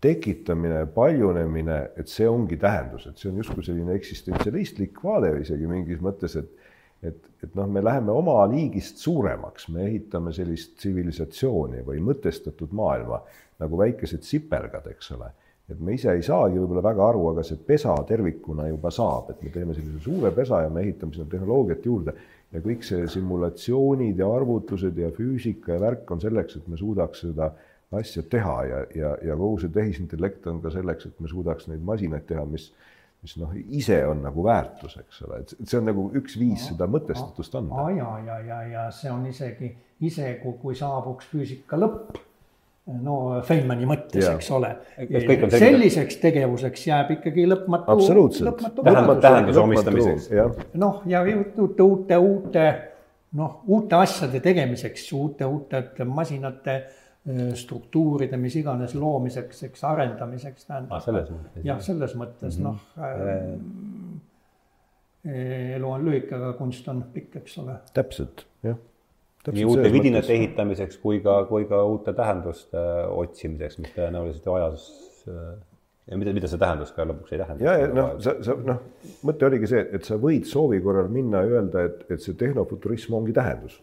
tekitamine, paljunemine, et see ongi tähendus, et see on justkui selline eksistentsialistlik vaade isegi mingis mõttes, et et, et noh, me läheme oma liigist suuremaks, me ehitame sellist tsivilisatsiooni või mõtestatud maailma nagu väikesed sipelgad, eks ole. Et me ise ei saagi võib-olla väga aru, aga see pesa tervikuna juba saab, et me teeme sellise suure pesa ja me ehitame sinna tehnoloogiat juurde. Ja kõik see simulatsioonid ja arvutused ja füüsika ja värk on selleks, et me suudaks seda asja teha ja, ja, ja kogu see tehisintellekt on ka selleks, et me suudaks neid masinaid teha, mis, mis noh, ise on nagu väärtus, eks ole, et see on nagu üks viis no, seda mõtestatust anda. ja, ja, ja, ja see on isegi, ise kui, kui saabuks füüsika lõpp, no Feynmani mõttes, eks ole. selliseks tegevuseks jääb ikkagi lõpmatu. absoluutselt. tähenduse omistamiseks. noh, ja uute, uute, uute noh, uute asjade tegemiseks, uute, uute masinate struktuuride, mis iganes loomiseks, eks arendamiseks tähendab ah,. selles mõttes. jah, selles mõttes mm -hmm. noh äh, äh,. elu on lühike, aga kunst on pikk, eks ole. täpselt, jah. Nii uute vidinate ehitamiseks kui ka, kui ka uute tähenduste otsimiseks, mis tõenäoliselt ajas ja mida, mida see tähendus ka lõpuks ei tähenda. ja, ja noh, sa, sa noh, mõte oligi see, et sa võid soovi korral minna ja öelda, et, et see tehnofuturism ongi tähendus.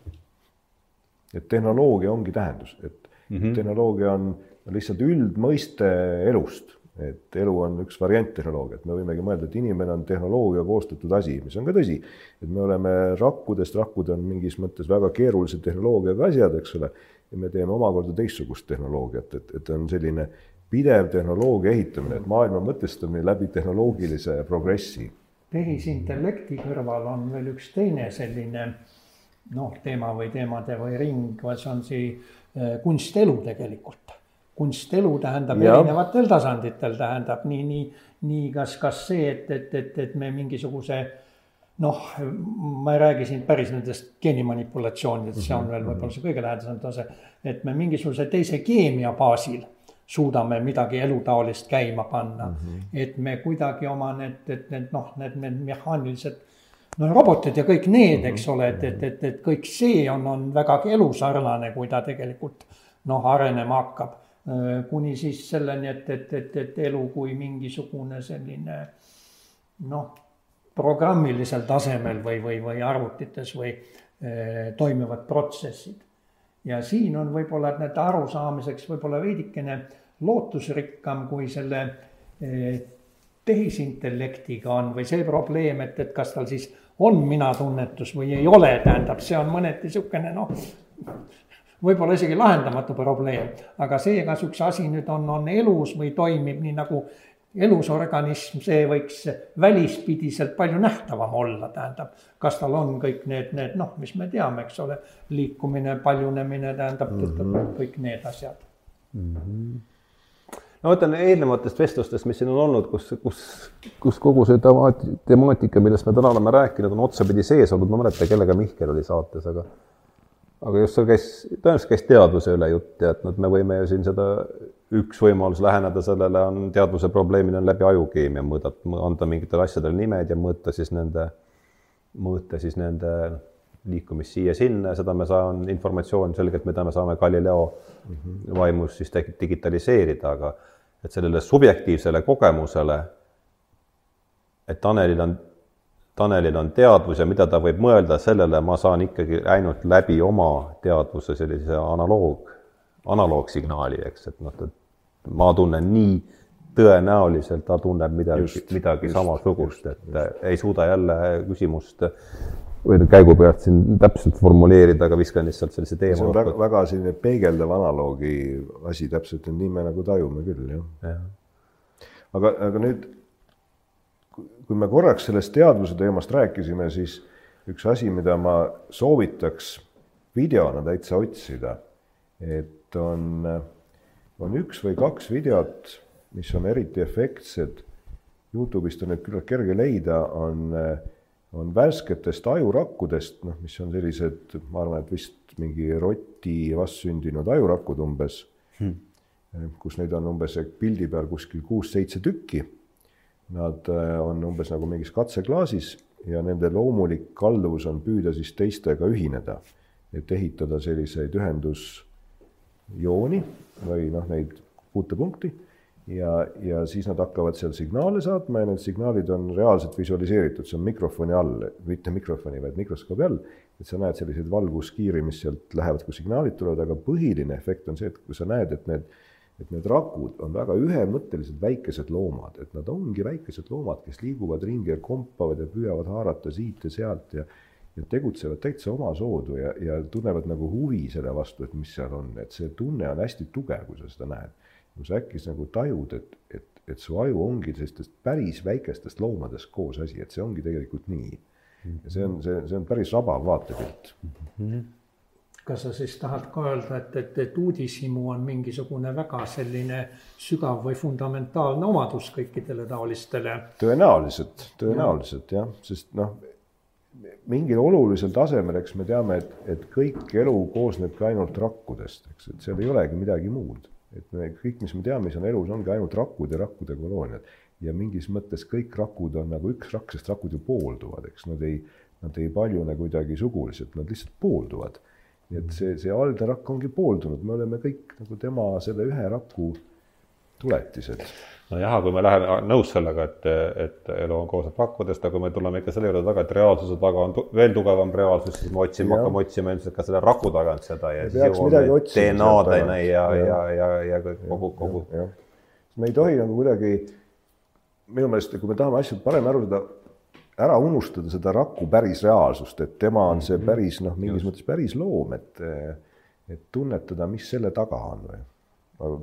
et tehnoloogia ongi tähendus, et mm. -hmm. tehnoloogia on lihtsalt üldmõiste elust, et elu on üks variant tehnoloogiat, me võimegi mõelda, et inimene on tehnoloogia koostatud asi, mis on ka tõsi. et me oleme rakkudest, rakkud on mingis mõttes väga keerulise tehnoloogiaga asjad, eks ole, ja me teeme omakorda teistsugust tehnoloogiat, et, et on selline pidev tehnoloogia ehitamine, et maailma mõtestamine läbi tehnoloogilise progressi. tehisintellekti kõrval on veel üks teine selline noh, teema või teemade või ring, see on see Äh, kunstelu tegelikult. Kunstelu tähendab ja. erinevatel tasanditel, tähendab nii, nii, nii kas, kas see, et, et, et, et me mingisuguse noh, ma ei räägi siin päris nendest geenimanipulatsioonidest, see on veel mhm, võib-olla see kõige lähedasem tase, et me mingisuguse teise keemia baasil suudame midagi elutaolist käima panna mm. -hmm. et me kuidagi oma need, et need noh, need, need mehaanilised no robotid ja kõik need, mhm. eks ole, et, et, et, et kõik see on, on vägagi elusarnane, kui ta tegelikult noh, arenema hakkab. Kuni siis selleni, et, et, et, et elu kui mingisugune selline noh, programmilisel tasemel või, või, või arvutites või eh, toimivad protsessid. ja siin on võib-olla need arusaamiseks võib-olla veidikene lootusrikkam kui selle eh, tehisintellektiga on või see probleem, et, et kas tal siis on minatunnetus või ei ole, tähendab, see on mõneti niisugune noh, võib-olla isegi lahendamatu probleem, aga see, kas üks asi nüüd on, on elus või toimib nii nagu elusorganism, see võiks välispidiselt palju nähtavam olla, tähendab, kas tal on kõik need, need noh, mis me teame, eks ole, liikumine, paljunemine, tähendab mm -hmm. kõik need asjad mm. -hmm no mõtlen eelnevatest vestlustest, mis siin on olnud, kus, kus, kus kogu see temaatika, millest me täna oleme rääkinud, on otsapidi sees olnud, ma ei mäleta, kellega Mihkel oli saates, aga aga just seal käis, tõenäoliselt käis teadvuse üle jutt ja et noh, me võime ju siin seda, üks võimalus läheneda sellele on teadvuse probleemile on läbi ajukeemia mõõdata, anda mingitele asjadele nimed ja mõõta siis nende, mõõta siis nende liikumist siia-sinna ja seda me saan informatsiooni selgelt, mida me saame Galileo mm -hmm. vaimus siis digitaliseerida, aga et sellele subjektiivsele kogemusele, et Tanelil on Tanelil on teadvus ja mida ta võib mõelda, sellele ma saan ikkagi ainult läbi oma teadvuse sellise analoog, analoogsignaali, eks, et noh, et ma tunnen nii, tõenäoliselt ta tunneb midagi, midagi just, samasugust, et just. ei suuda jälle küsimust või käigu pealt siin täpselt formuleerida, aga viskan lihtsalt sellise teema. see on väga, väga selline peegeldav analoogi asi täpselt, nii me nagu tajume küll, jah ja.. aga, aga nüüd kui me korraks sellest teadvuse teemast rääkisime, siis üks asi, mida ma soovitaks videona täitsa otsida, et on, on üks või kaks videot, mis on eriti efektsed. Youtube'ist on neid küllalt kerge leida, on, on värsketest ajurakkudest, noh, mis on sellised, ma arvan, et vist mingi roti vastsündinud ajurakud umbes hmm., kus neid on umbes pildi peal kuskil kuus-seitse tükki Nad äh, on umbes nagu mingis katseklaasis ja nende loomulik kalduvus on püüda siis teistega ühineda, et ehitada selliseid ühendusjooni või noh, neid puutepunkti ja, ja siis nad hakkavad seal signaale saatma ja need signaalid on reaalselt visualiseeritud, see on mikrofoni all, mitte mikrofoni, vaid mikroskoobi all. et sa näed selliseid valguskiiri, mis sealt lähevad, kui signaalid tulevad, aga põhiline efekt on see, et kui sa näed, et need et need rakud on väga ühemõtteliselt väikesed loomad, et nad ongi väikesed loomad, kes liiguvad ringi ja kompavad ja püüavad haarata siit ja sealt ja ja tegutsevad täitsa omasoodu ja, ja tunnevad nagu huvi selle vastu, et mis seal on, et see tunne on hästi tugev, kui sa seda näed. kui sa äkki nagu tajud, et, et, et su aju ongi sellistest päris väikestest loomadest koos asi, et see ongi tegelikult nii. ja see on, see, see on päris rabav vaatepilt mm. -hmm kas sa siis tahad ka öelda, et, et, et uudishimu on mingisugune väga selline sügav või fundamentaalne omadus kõikidele taolistele? tõenäoliselt, tõenäoliselt jah, sest noh, mingil olulisel tasemel, eks me teame, et, et kõik elu koosnebki ainult rakkudest, eks, et seal ei olegi midagi muud. et me kõik, mis me teame, mis on elus, ongi ainult rakud ja rakkude kolooniad. ja mingis mõttes kõik rakud on nagu üks rakk, sest rakud ju poolduvad, eks nad ei, nad ei paljune kuidagi suguliselt, nad lihtsalt poolduvad nii et see, see algne rakk ongi pooldunud, me oleme kõik nagu tema selle ühe raku tuletised. nojah, kui me läheme nõus sellega, et, et elu on koosnev rakkudest, aga kui me tuleme ikka selle juurde taga, et reaalsuse taga on veel tugevam reaalsus, siis me otsime, hakkame otsima ilmselt ka selle raku tagant seda ja siis jõuame DNA-deni ja, ja, ja, ja kogu, kogu. me ei tohi nagu kuidagi, minu meelest, kui me tahame asju paremini aru saada, ära unustada seda raku päris reaalsust, et tema on see mhm. päris noh, mingis Just. mõttes päris loom, et et tunnetada, mis selle taga on või.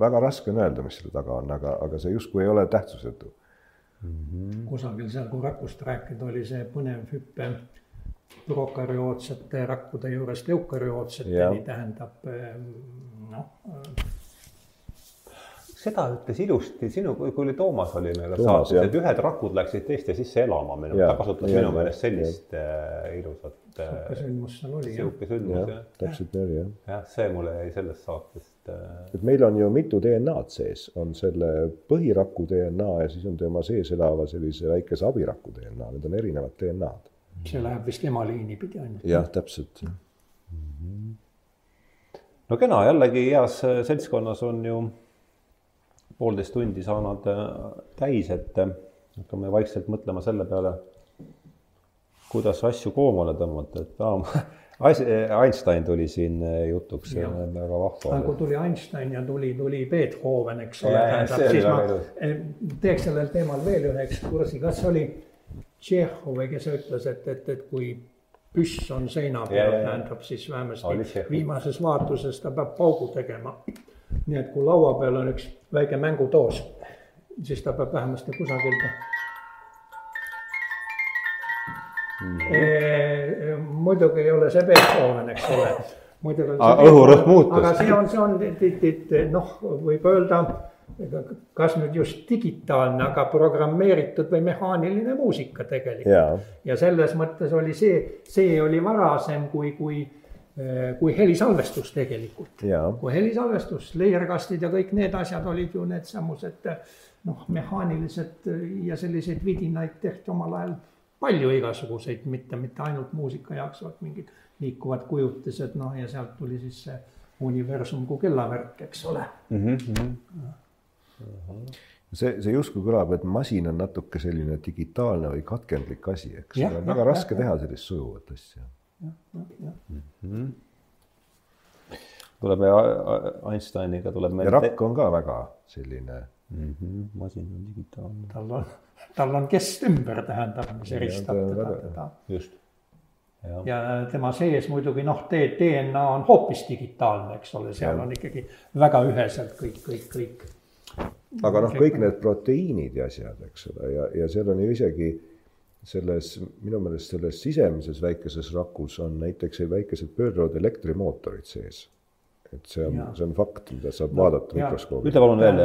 väga raske on öelda, mis selle taga on, aga, aga see justkui ei ole tähtsusetu mm. -hmm. kusagil seal, kui rakust rääkida, oli see põnev hüpe prokarjootsete rakkude juurest eukarjootseteni, tähendab noh seda ütles ilusti sinu, kui oli Toomas oli meil saates, et ühed rakud läksid teiste sisse elama, minu, ta kasutas ja, minu meelest sellist äh, ilusat. sihuke sündmus seal oli. sihuke sündmus jah. täpselt nii oli jah. jah, see mulle jäi sellest saatest äh.... et meil on ju mitu DNA-d sees, on selle põhiraku DNA ja siis on tema sees elava sellise väikese abiraku DNA, need on erinevad DNA-d. see läheb vist ema liini pidi ainult. jah, täpselt mm. -hmm. no kena, jällegi heas seltskonnas on ju poolteist tundi saanud äh, täis, et äh, hakkame vaikselt mõtlema selle peale, kuidas asju koomale tõmmata, et aa, [LAUGHS] Einstein tuli siin äh, jutuks, see on väga vahva. kui tuli Einstein ja tuli, tuli Beethoven, eks ole, tähendab, siis ma teeks sellel teemal veel ühe ekskursi, kas oli Tšehhov või kes ütles, et, et, et kui püss on seina peal, tähendab siis vähemasti viimases vaatuses ta peab paugu tegema nii et kui laua peal on üks väike mängudoos siis ta peab vähemasti kusagil Mhm. mm. muidugi ei ole see Beethoven, eks ole. muidugi on õhurõhk muutus. aga see on, see on noh, võib öelda, kas nüüd just digitaalne, aga programmeeritud või mehaaniline muusika tegelikult. ja selles mõttes oli see, see oli varasem kui, kui kui helisalvestus tegelikult. kui helisalvestus, leierkastid ja kõik need asjad olid ju needsamused noh, mehaanilised ja selliseid vidinaid tehti omal ajal palju igasuguseid, mitte, mitte ainult muusika jaoks, vaid mingid liikuvad kujutised, noh ja sealt tuli siis see universum kui kellavärk, eks ole mm. -hmm. see, see justkui kõlab, et masin on natuke selline digitaalne või katkendlik asi, eks ole, väga ja, raske ja, teha sellist sujuvat asja. Jah, jah, mm -hmm. tuleb Einsteiniga tuleb meil. ja rakk on ka väga selline mm. -hmm. masin on digitaalne. tal on tal on kest ümber, tähendab, mis eristab teda, teda. just. Ja. ja tema sees muidugi noh, DNA on hoopis digitaalne, eks ole, seal ja. on ikkagi väga üheselt kõik, kõik, kõik. aga noh, kõik need proteiinid ja asjad, eks ole, ja, ja seal on ju isegi selles, minu meelest selles sisemises väikeses rakus on näiteks väikesed pöörduvad elektrimootorid sees. et see on, see on fakt, mida saab no, vaadata mikroskoobi. ütle palun veel,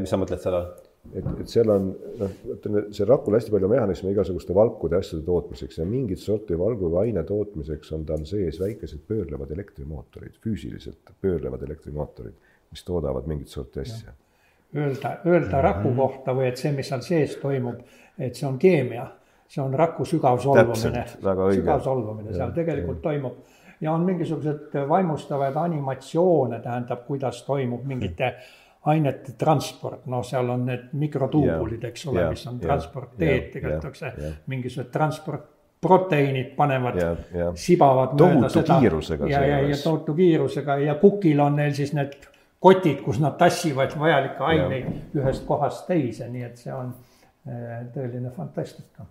mis sa mõtled selle all? et, et seal on noh, ütleme, see rakul hästi palju mehhanisme igasuguste valkude asjade tootmiseks ja mingit sorti valgu või aine tootmiseks on tal sees väikesed pöörlevad elektrimootorid, füüsiliselt pöörlevad elektrimootorid, mis toodavad mingit sorti asja. Öelda, öelda raku kohta või et see, mis seal sees toimub, et see on keemia, see on raku sügav solvumine, sügav solvumine, seal tegelikult ja. toimub. Ja on mingisugused vaimustavaid animatsioone, tähendab, kuidas toimub mingite ainete transport, noh, seal on need mikrotuubulid, eks ole, mis on transportteed, yeah, mingisugused transport proteiinid panevad, sibavad mööda seda. kiirusega. ja, ja, ja tohutu kiirusega. Ja kukil on neil siis need kotid, kus nad tassivad vajalikke aineid ühest kohast teise, nii et see on äh, tõeline fantastika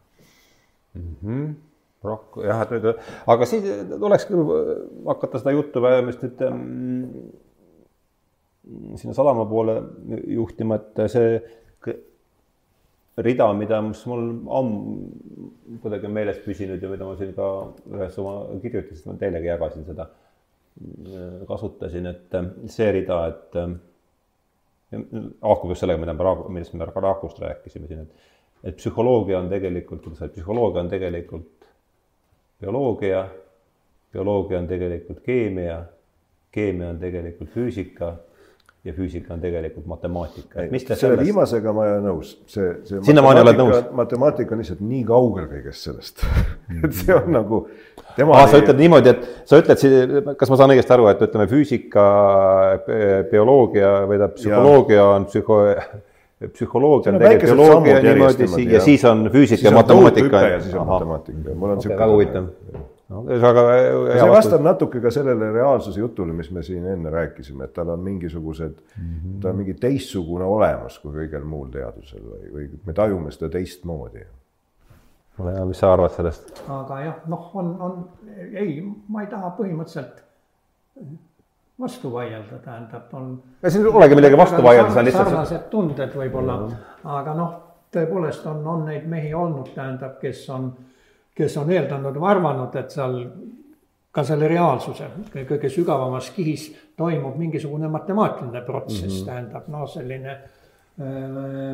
mm. -hmm rohkem jah, et nüüd, aga siis tuleks küll hakata seda juttu vähemasti nüüd sinna sadama poole juhtima, et see rida, mida, mis mul ammu kuidagi meeles püsinud ja mida ma siin ka ühes oma kirjutises, ma teilegi jagasin seda, kasutasin, et see rida, et haakub just sellega, mida me millest me Raakust rääkisime siin, et et psühholoogia on tegelikult, kuidas öelda, psühholoogia on tegelikult bioloogia, bioloogia on tegelikult keemia, keemia on tegelikult füüsika ja füüsika on tegelikult matemaatika. selle sellest... viimasega ma ei ole nõus, see, see. sinnamaani oled nõus? matemaatika on lihtsalt nii kaugel kõigest sellest [LAUGHS] et see on nagu. aa, sa ütled niimoodi, et sa ütled, kas ma saan õigesti aru, et ütleme füüsika, bioloogia või tähendab psühholoogia on psühho [LAUGHS] psühholoogia on tegelikult bioloogia niimoodi ja siis on füüsika ja matemaatika. ja siis on matemaatika, mul on sihuke. väga huvitav no ühesõnaga. see vastab natuke ka sellele reaalsuse jutule, mis me siin enne rääkisime, et tal on mingisugused mm, -hmm. ta on mingi teistsugune olemus kui kõigel muul teadusel või, või me tajume seda teistmoodi. ole hea, mis sa arvad sellest? aga jah, noh, on, on, ei, ma ei taha põhimõtteliselt vastu vaielda, tähendab, on. siin ei olegi millegi vastu vaielda, see on lihtsalt. sarnased tunded võib-olla mm, -hmm. aga noh, tõepoolest on, on neid mehi olnud, tähendab, kes on kes on eeldanud või arvanud, et seal ka selle reaalsuse kõige sügavamas kihis toimub mingisugune matemaatiline protsess mm, -hmm. tähendab noh, selline äh,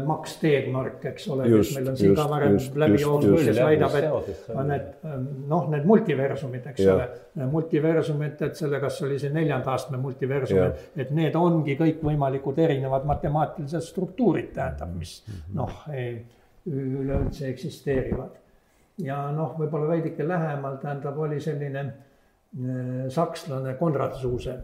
Max Tegmark, eks ole, kes meil on siin just, ka varem läbi jooksnud, kes väidab, et need noh, need multiversumid, eks yeah. ole, multiversumid, et selle, kas oli see neljanda astme multiversum et need ongi kõikvõimalikud erinevad matemaatilised struktuurid, tähendab, mis mhm. noh, üleüldse eksisteerivad ja noh, võib-olla veidike lähemal, tähendab, oli selline äh, sakslane Konrad Zuuse.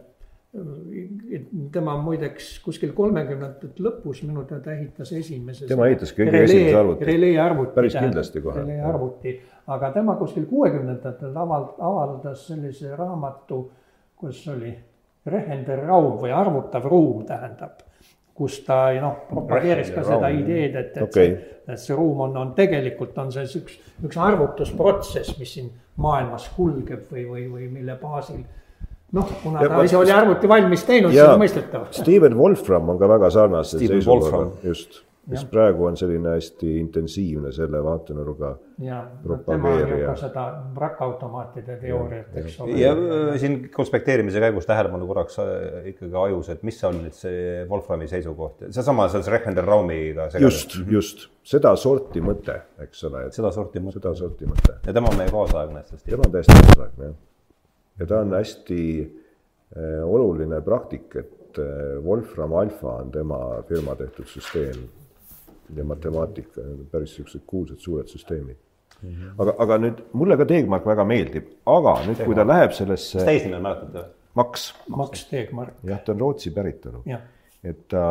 Tema muideks kuskil kolmekümnendate lõpus minu teada ehitas esimese. tema ehitas kõige esimese arvuti. releearvuti. päris kindlasti kohe. releearvuti, aga tema kuskil kuuekümnendatel avald-, avaldas sellise raamatu, kus oli Rehender Raum või arvutav ruum tähendab kus ta noh, propageeris ka seda ideed, et, et okay. see, et see ruum on, on tegelikult on see üks, üks arvutusprotsess, mis siin maailmas kulgeb või, või, või mille baasil noh, kuna ja, ta ise oli arvuti valmis teinud, siis on mõistetav. Steven Wolfram on ka väga sarnase seisukohaga, just. kes praegu on selline hästi intensiivne selle vaatenurga ja no, tema on ju propageerija. ka seda rakkautomaatide teooriat, eks ole. ja äh, siin konspekteerimise käigus tähelepanu korraks äh, ikkagi ajus, et mis on nüüd see Wolframi seisukoht, seesama selles Reichenderraumiga. just, just, sedasorti mõte, eks ole, et sedasorti mõte sedasorti mõte. ja tema on meie kaasaegne, tema on täiesti kaasaegne, jah. Ja ta on hästi äh, oluline praktik, et äh, Wolfram Alpha on tema firma tehtud süsteem ja matemaatika, päris niisugused kuulsad suured süsteemid. aga, aga nüüd mulle ka Teegmark väga meeldib, aga nüüd, kui ta läheb mis sellesse täisnime mäletate? Max, Max Tegmark, jah, ta on Rootsi päritolu. Et ta,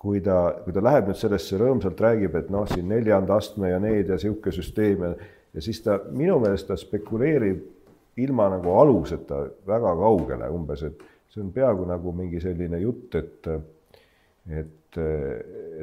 kui ta, kui ta läheb nüüd sellesse rõõmsalt räägib, et noh, siin neljanda astme ja need ja niisugune süsteem ja, ja siis ta minu meelest ta spekuleerib ilma nagu aluseta väga kaugele umbes, et see on peaaegu nagu mingi selline jutt, et et,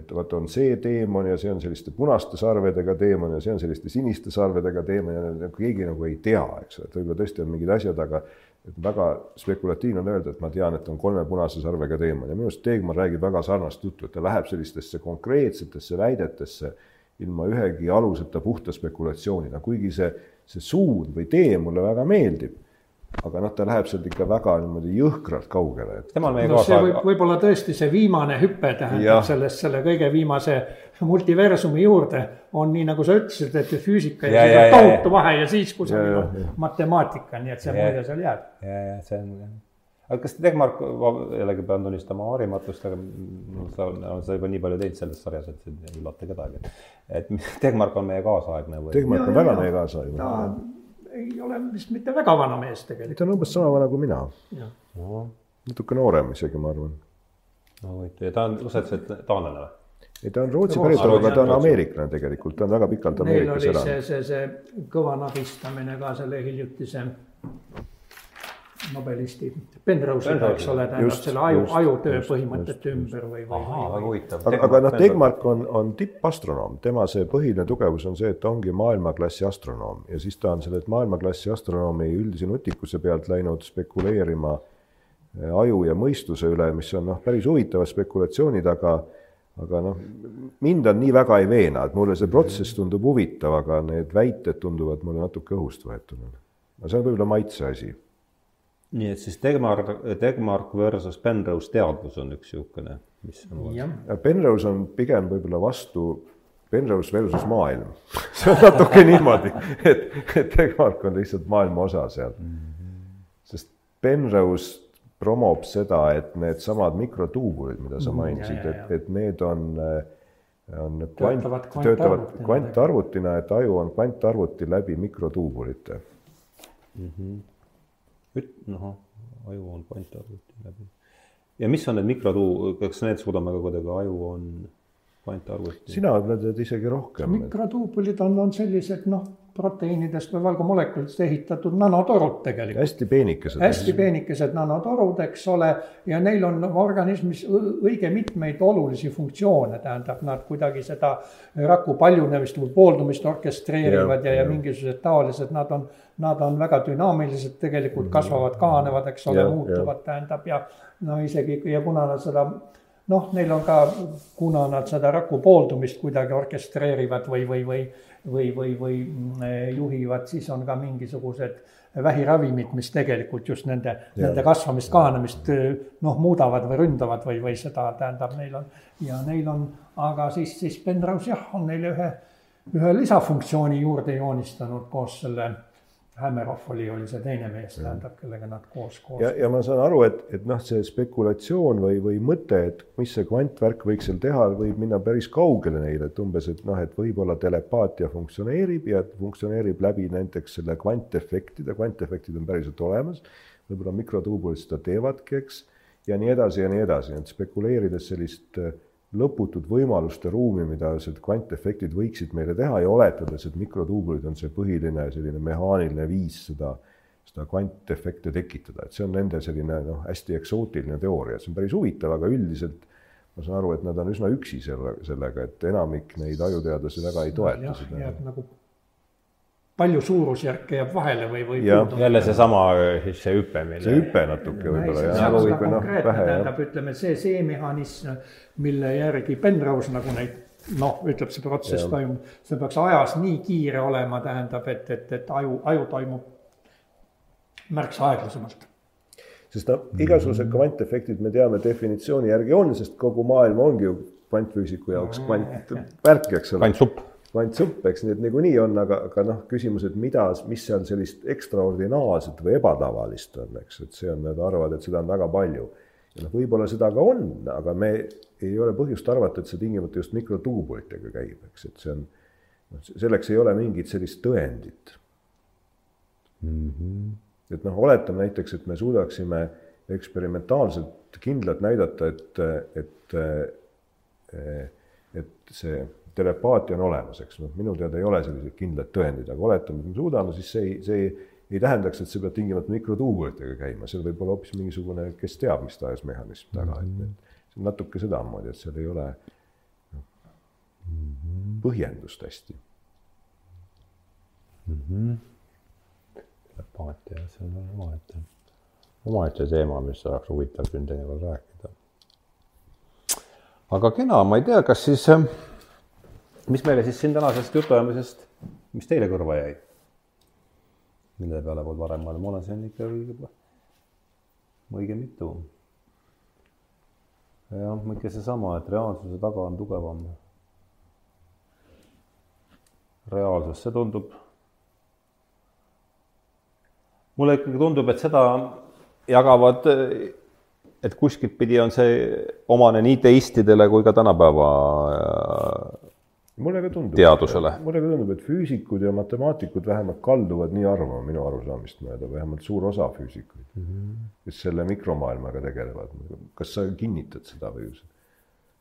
et vot on see teemon ja see on selliste punaste sarvedega teemon ja see on selliste siniste sarvedega teemon ja keegi nagu ei tea, eks ole, et võib-olla tõesti on mingid asjad, aga et väga spekulatiivne on öelda, et ma tean, et on kolme punase sarvega teemon ja minu arust Teegmann räägib väga sarnast juttu, et ta läheb sellistesse konkreetsetesse väidetesse ilma ühegi aluseta puhta spekulatsioonina, kuigi see, see suund või tee mulle väga meeldib. aga noh, ta läheb sealt ikka väga niimoodi jõhkralt kaugele, et tema on meie no see võib, võib-olla tõesti see viimane hüpe Jah. tähendab sellest, selle kõige viimase multiversumi juurde on nii, nagu sa ütlesid, et füüsika Ja, ja, ja, tohutu vahe ja siis kusagil Ja, on matemaatika, nii et see mulje seal jääb. ja, ja see on, aga kas Tegmark, jällegi pean tunnistama harimatust, aga sa seda juba nii palju teinud selles sarjas, et ei üllata kedagi. et Tegmark on meie kaasaegne või? Teegmark Ja, on väga meie kaasaegne. ta ei ole vist mitte väga vana mees tegelikult. ta on umbes sama vana kui mina, no, natuke noorem isegi, ma arvan. no huvitav ja ta on, sa ütlesid, et taanlane või? ei, ta on Rootsi päritolu, aga ta on ameeriklane tegelikult, ta on väga pikalt Ameerikas oli elanud see, see, see kõva nahistamine ka selle hiljutise nobelisti Penrose'iga, eks ole, tähendab selle aju, ajutöö just, põhimõtete ümber või, või, väga huvitav. aga, aga noh, Tegmark on, on tippastronoom, tema see põhiline tugevus on see, et ta ongi maailmaklassi astronoom ja siis ta on selle maailmaklassi astronoomi üldise nutikuse pealt läinud spekuleerima eh, aju ja mõistuse üle, mis on noh, päris huvitavad spekulatsioonid, aga aga noh, mind on nii väga ei veena, et mulle see protsess tundub huvitav, aga need väited tunduvad mulle natuke õhust võetuna. no see on võib-olla maitse asi. Nii et siis Tegmark, Tegmark versus Penrose teadvus on üks niisugune, mis on Ja Penrose on pigem võib-olla vastu Penrose versus maailm [LAUGHS] see on natuke niimoodi, et, et Tegmark on lihtsalt maailma osa seal. sest Penrose promob seda, et needsamad mikrotuubulid, mida sa mainisid, ja, ja, et, et need on, on kvant, Töötavad töötavad kvantarvutina. et aju on kvantarvuti läbi mikrotuubulite. Üt-, noh, aju on kvantarvuti läbi. ja mis on need mikrotuu-, kas need suudame ka kuidagi, aju on kvantarvuti? sina tead isegi rohkem. mikrotuubulid on, on sellised noh, proteiinidest või valgumolekulidest ehitatud nanotorud tegelikult. hästi peenikesed. hästi peenikesed nanotorud, eks ole, ja neil on organismis õige mitmeid olulisi funktsioone, tähendab, nad kuidagi seda raku paljunemist või pooldumist orkestreerivad ja, ja, ja jah. mingisugused taolised, nad on, nad on väga dünaamilised, tegelikult kasvavad, kahanevad, eks ole, muutuvad, tähendab ja no isegi ja kuna nad seda noh, neil on ka, kuna nad seda raku pooldumist kuidagi orkestreerivad või, või, või või, või, või mm, juhivad, siis on ka mingisugused vähiravimid, mis tegelikult just nende, nende kasvamist, kahanemist noh, muudavad või ründavad või, või seda tähendab, neil on ja neil on, aga siis, siis Penrose jah, on neile ühe, ühe lisafunktsiooni juurde joonistanud koos selle Hammeroff oli, oli see teine mees, tähendab, kellega nad koos, koos ja, ja ma saan aru, et, et noh, see spekulatsioon või, või mõte, et mis see kvantvärk võiks seal teha, võib minna päris kaugele neile, et umbes, et noh, et võib-olla telepaatia funktsioneerib ja funktsioneerib läbi näiteks selle kvantefektide, kvantefektid on päriselt olemas, võib-olla mikrotuubulid seda teevadki, eks, ja nii edasi ja nii edasi, et spekuleerides sellist äh, lõputut võimaluste ruumi, mida need kvantefektid võiksid meile teha ja oletades, et mikrotuubulid on see põhiline selline mehaaniline viis seda, seda kvantefekte tekitada, et see on nende selline noh, hästi eksootiline teooria, see on päris huvitav, aga üldiselt ma saan aru, et nad on üsna üksi selle, sellega, et enamik neid ajuteadlasi väga ei toeta seda. nagu palju suurusjärke jääb vahele või, või puudu? jälle seesama siis see hüpe, see mille hüpe natuke võib-olla see jah, on või seda või noh, konkreetne, vähe jah. tähendab, ütleme see, see mehhanism, mille järgi Penrose nagu neid noh, ütleb see protsess toimub, see peaks ajas nii kiire olema, tähendab, et, et, et aju, aju toimub märksa aeglasemalt. sest noh, igasugused kvantefektid me teame definitsiooni järgi on, sest kogu maailm ongi ju kvantfüüsiku jaoks kvantvärk, eks ole. kvantsupp. Kvantsupp, eks nii, et niikuinii on, aga, aga noh, küsimus, et mida, mis seal sellist ekstraordinaarset või ebatavalist on, eks, et see on, nad arvavad, et seda on väga palju. ja noh, võib-olla seda ka on, aga me ei ole põhjust arvata, et see tingimata just mikrotuubulitega käib, eks, et see on, noh, selleks ei ole mingit sellist tõendit mm. -hmm. et noh, oletame näiteks, et me suudaksime eksperimentaalselt kindlalt näidata, et, et, et see telepaatia on olemas, eks. Noh, minu teada ei ole selliseid kindlaid tõendeid, aga oletame, et me suudame, siis see ei, see ei, ei tähendaks, et see peab tingimata mikrotuubulitega käima, seal võib olla hoopis mingisugune, kes teab, mis tahes mehhanism taga, et need, see on natuke sedamoodi, et seal ei ole noh, põhjendust hästi. telepaatia, see on omaette, omaette teema, mis oleks huvitav siin teinekord rääkida. aga kena, ma ei tea, kas siis, mis meile siis siin tänasest jutuajamisest, mis teile kõrva jäi? mille peale pole varem mõelnud, ma olen siin ikka õige, õige mitu. jah, ikka seesama, et reaalsuse taga on tugevam reaalsus, see tundub mulle ikkagi tundub, et seda jagavad, et kuskilt pidi on see omane nii teistidele kui ka tänapäeva mulle ka tundub. teadusele. mulle ka tundub, et füüsikud ja matemaatikud vähemalt kalduvad nii arvama minu arusaamist mööda, vähemalt suur osa füüsikuid mm, -hmm. kes selle mikromaailmaga tegelevad. kas sa kinnitad seda või?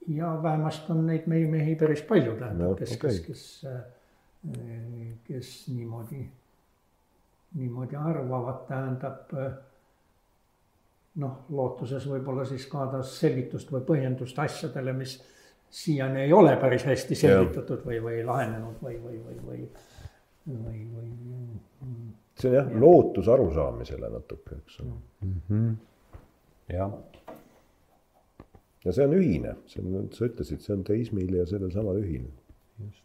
ja vähemasti on neid mehi, mehi päris palju, tähendab No, kes okay., kes, kes, kes niimoodi niimoodi arvavad, tähendab noh, lootuses võib-olla siis saada selgitust või põhjendust asjadele, mis siiani ei ole päris hästi selgitatud või, või lahenenud või, või, või, või, või, või. see on jah ja. lootus arusaamisele natuke, eks ole mm -hmm. jah. ja see on ühine, see on, sa ütlesid, see on teismil ja sellel samal ühine. just.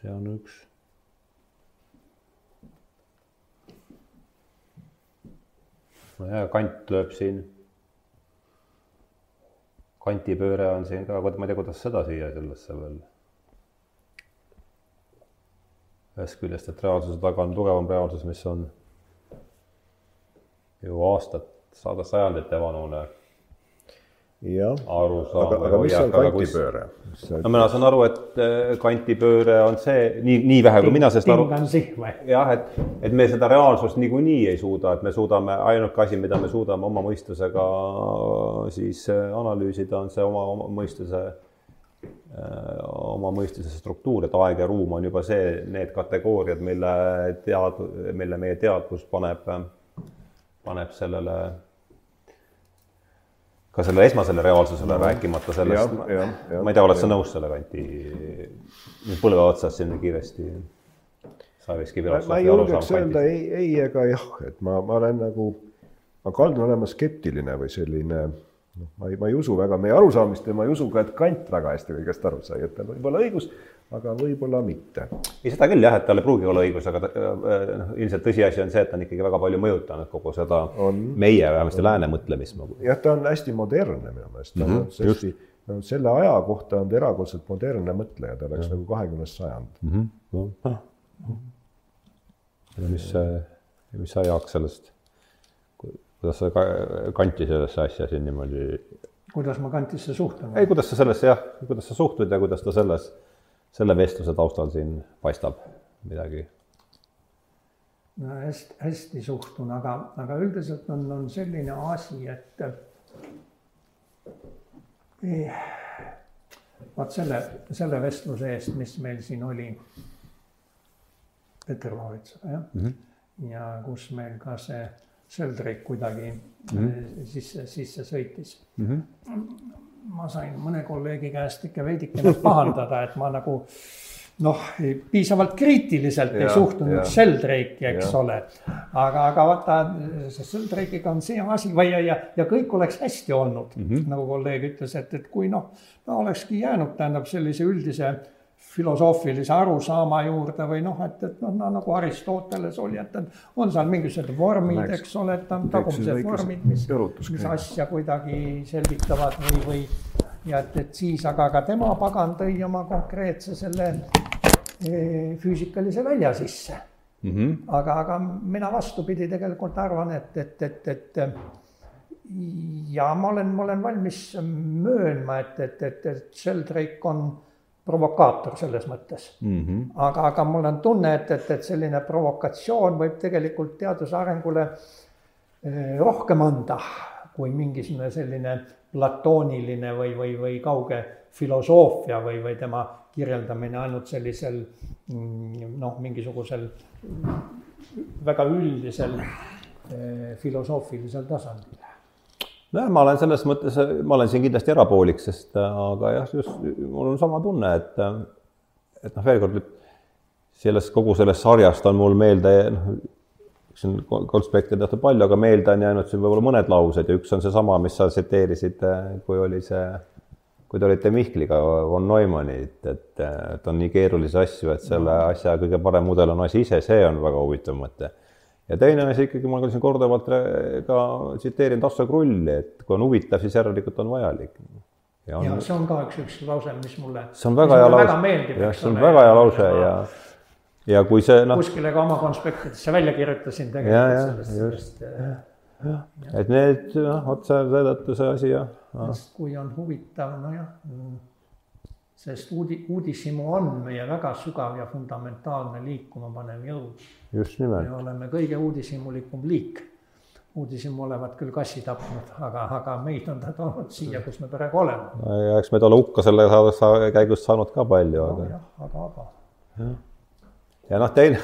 see on üks no ja kant lööb siin. Kantipööre on siin ka, ma ei tea, kuidas seda siia sellesse veel. ühest küljest, et reaalsuse taga on tugevam reaalsus, mis on ju aastat, sada sajandite vanune jah, arusaam. aga, aga mis on kantipööre? no mina saan aru, et äh, kantipööre on see nii, nii vähe, kui mina sellest aru. jah, et, et me seda reaalsust niikuinii ei suuda, et me suudame, ainuke asi, mida me suudame oma mõistusega siis äh, analüüsida, on see oma, oma mõistuse, oma mõistuse struktuur, et aeg ja ruum on juba see, need kategooriad, mille tead-, mille meie teadvus paneb, paneb sellele ka selle esmasele reaalsusele no. rääkimata sellest, ma ei tea, oled sa nõus selle kanti, põlve otsas siin kiiresti? ma, ma ei julgeks öelda ei, ei ega jah, et ma, ma olen nagu, ma kaldun olema skeptiline või selline noh, ma ei, ma ei usu väga meie arusaamist ja ma ei usu ka, et Kant väga hästi kõigest aru sai, et tal võib olla õigus, aga võib-olla mitte. ei, seda küll jah, et tal ei pruugi olla õigus, aga noh, ilmselt tõsiasi on see, et ta on ikkagi väga palju mõjutanud kogu seda on. meie, vähemasti lääne mõtlemist. jah, ta on hästi modernne minu meelest mm, -hmm, hästi, no, selle aja kohta on ta erakordselt modernne mõtleja, ta oleks ja. nagu kahekümnes sajand mm. -hmm. No. ja mis, mis sa, Jaak, sellest, kuidas sa kanti sellesse asja siin niimoodi? kuidas ma kantisse suhtun? ei, kuidas sa sellesse jah, kuidas sa suhtud ja kuidas ta selles selle vestluse taustal siin paistab midagi? no hästi, hästi suhtun, aga, aga üldiselt on, on selline asi, et eh, vaat selle, selle vestluse eest, mis meil siin oli Peeter Laavitsaga, jah mm. -hmm. ja kus meil ka see Sheldrake kuidagi mm -hmm. sisse, sisse sõitis mm. -hmm ma sain mõne kolleegi käest ikka veidikene [LAUGHS] pahandada, et ma nagu noh, piisavalt kriitiliselt ja, ei suhtunud Sheldrake'i, eks ja. ole. aga, aga vaata, Sheldrake'iga on see asi või ja, ja, ja kõik oleks hästi olnud mm, -hmm. nagu kolleeg ütles, et, et kui noh, no olekski jäänud, tähendab sellise üldise filosoofilise arusaama juurde või noh, et, et noh no, nagu Aristoteles oli, et on seal mingisugused vormid, eks ole, et on tagumised vormid, mis, mis asja kuidagi selgitavad või, või ja et, et siis aga ka tema pagan tõi oma konkreetse selle e, füüsikalise välja sisse mm. -hmm. aga, aga mina vastupidi tegelikult arvan, et, et, et, et ja ma olen, ma olen valmis möönma, et, et, et, et Sheldrake on provokaator selles mõttes mm. -hmm. aga, aga mul on tunne, et, et, et selline provokatsioon võib tegelikult teaduse arengule e, rohkem anda kui mingisugune selline platooniline või, või, või kauge filosoofia või, või tema kirjeldamine ainult sellisel mm, noh, mingisugusel väga üldisel eh, filosoofilisel tasandil. Nojah, ma olen selles mõttes, ma olen siin kindlasti erapoolik, sest aga jah, just mul on sama tunne, et et noh, veel kord, sellest kogu sellest sarjast on mul meelde noh, siin konspekte tehtud palju, aga meelde on jäänud siin võib-olla mõned laused ja üks on seesama, mis sa tsiteerisid, kui oli see, kui te olite Mihkliga von Neumannit, et, et on nii keerulisi asju, et selle asja kõige parem mudel on asi ise, see on väga huvitav mõte. Ja teine asi ikkagi, ma olen siin korduvalt ka tsiteerinud Asso Krulli, et kui on huvitav, siis järelikult on vajalik. ja, on, ja see on ka üks, üks lause, mis mulle, see on väga hea lause, jah, see on väga hea lause ja, ja ja kui see noh. kuskile ka oma konspektidesse välja kirjutasin tegelikult sellest, sellest. jah, et need noh, vot seetõttu see asi jah no.. kui on huvitav, nojah, sest uudi-, uudishimu on meie väga sügav ja fundamentaalne liikuma panev jõud. just nimelt. me oleme kõige uudishimulikum liik. uudishimu olevat küll kassi tapnud, aga, aga meid on ta toonud siia, kus me praegu oleme. ja eks meid ole hukka selle käigus saanud ka palju no,, aga. aga, aga. jah ja noh, teine,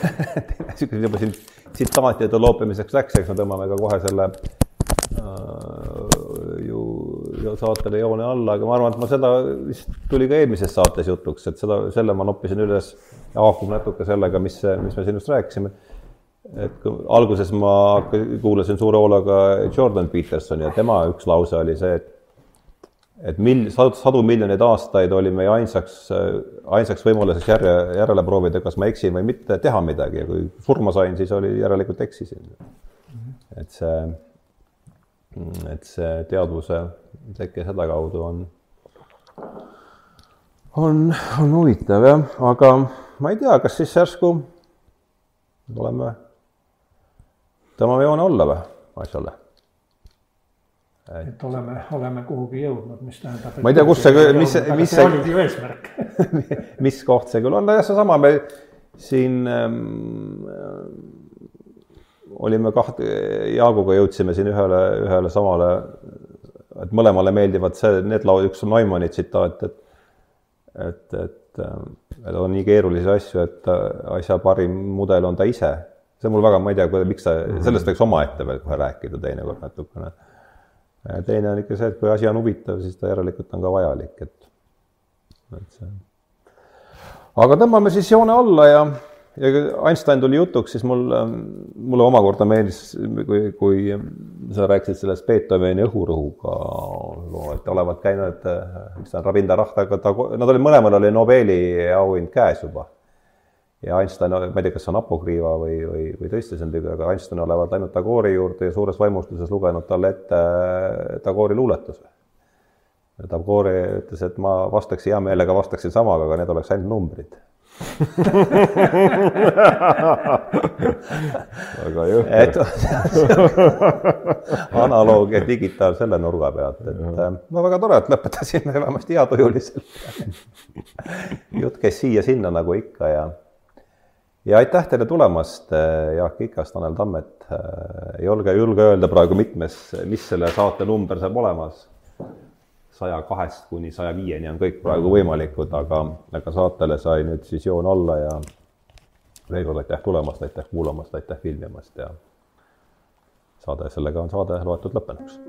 teine kui juba siin tsitaatide loopimiseks läks, eks me tõmbame ka kohe selle äh, saatele joone alla, aga ma arvan, et ma seda vist tuli ka eelmises saates jutuks, et seda, selle ma noppisin üles haakub natuke sellega, mis, mis me siin just rääkisime. et kui alguses ma kuulasin suure hoolega Jordan Petersoni ja tema üks lause oli see, et et mil-, sadu miljoneid aastaid oli meie ainsaks, ainsaks võimaluseks järje, järele proovida, kas ma eksin või mitte, teha midagi ja kui surma sain, siis oli järelikult eksisin. et see, et see teadvuse teke sedakaudu on, on, on huvitav jah, aga ma ei tea, kas siis järsku oleme, tõmbame joone alla või asjale et oleme, oleme kuhugi jõudnud, mis tähendab. ma ei tea, kus see, mis, mis see. oligi ju eesmärk [LAUGHS] mis koht see küll on, nojah, seesama me siin ähm, olime kaht-, Jaaguga jõudsime siin ühele, ühele samale, et mõlemale meeldivad see, need laud, üks on Neumanni tsitaat, et et, et, et on nii keerulisi asju, et asja parim mudel on ta ise. see mul väga, ma ei tea, miks ta, sellest võiks omaette veel kohe rääkida teinekord natukene teine on ikka see, et kui asi on huvitav, siis ta järelikult on ka vajalik, et, et see. aga tõmbame siis joone alla ja, ja kui Einstein tuli jutuks, siis mul, mulle omakorda meeldis, kui, kui sa rääkisid sellest Beethoveni õhurõhuga loo, et olevat käinud, mis ta on, Ravinder Rahtaga, ta, nad olid, mõlemal oli Nobeli auhind käes juba ja Einstein, ma ei tea, kas see on apokriiva või, või, või tõesti see on tüü, aga Einstein olevat läinud Tagoori juurde ja suures vaimustuses lugenud talle ette Tagoori luuletuse. Tagori ütles, et ma vastaks hea meelega, vastaksin samaga, aga need oleks ainult numbrid [LAUGHS] väga jõhker. et [LAUGHS] analoog ja digitaal selle nurga pealt, et no väga tore, et lõpetasime vähemasti heatujuliselt [LAUGHS] jutt käis siia-sinna nagu ikka ja ja aitäh teile tulemast, äh, Jaak Ikas, Tanel Tammet. Äh, ei julge, julge öelda praegu mitmes, mis selle saate number saab olemas. Saja kahest kuni saja viieni on kõik praegu võimalikud, aga, aga saatele sai nüüd siis joon alla ja veel kord aitäh tulemast, aitäh kuulamast, aitäh filmimast ja saade, sellega on saade loetud lõppenuks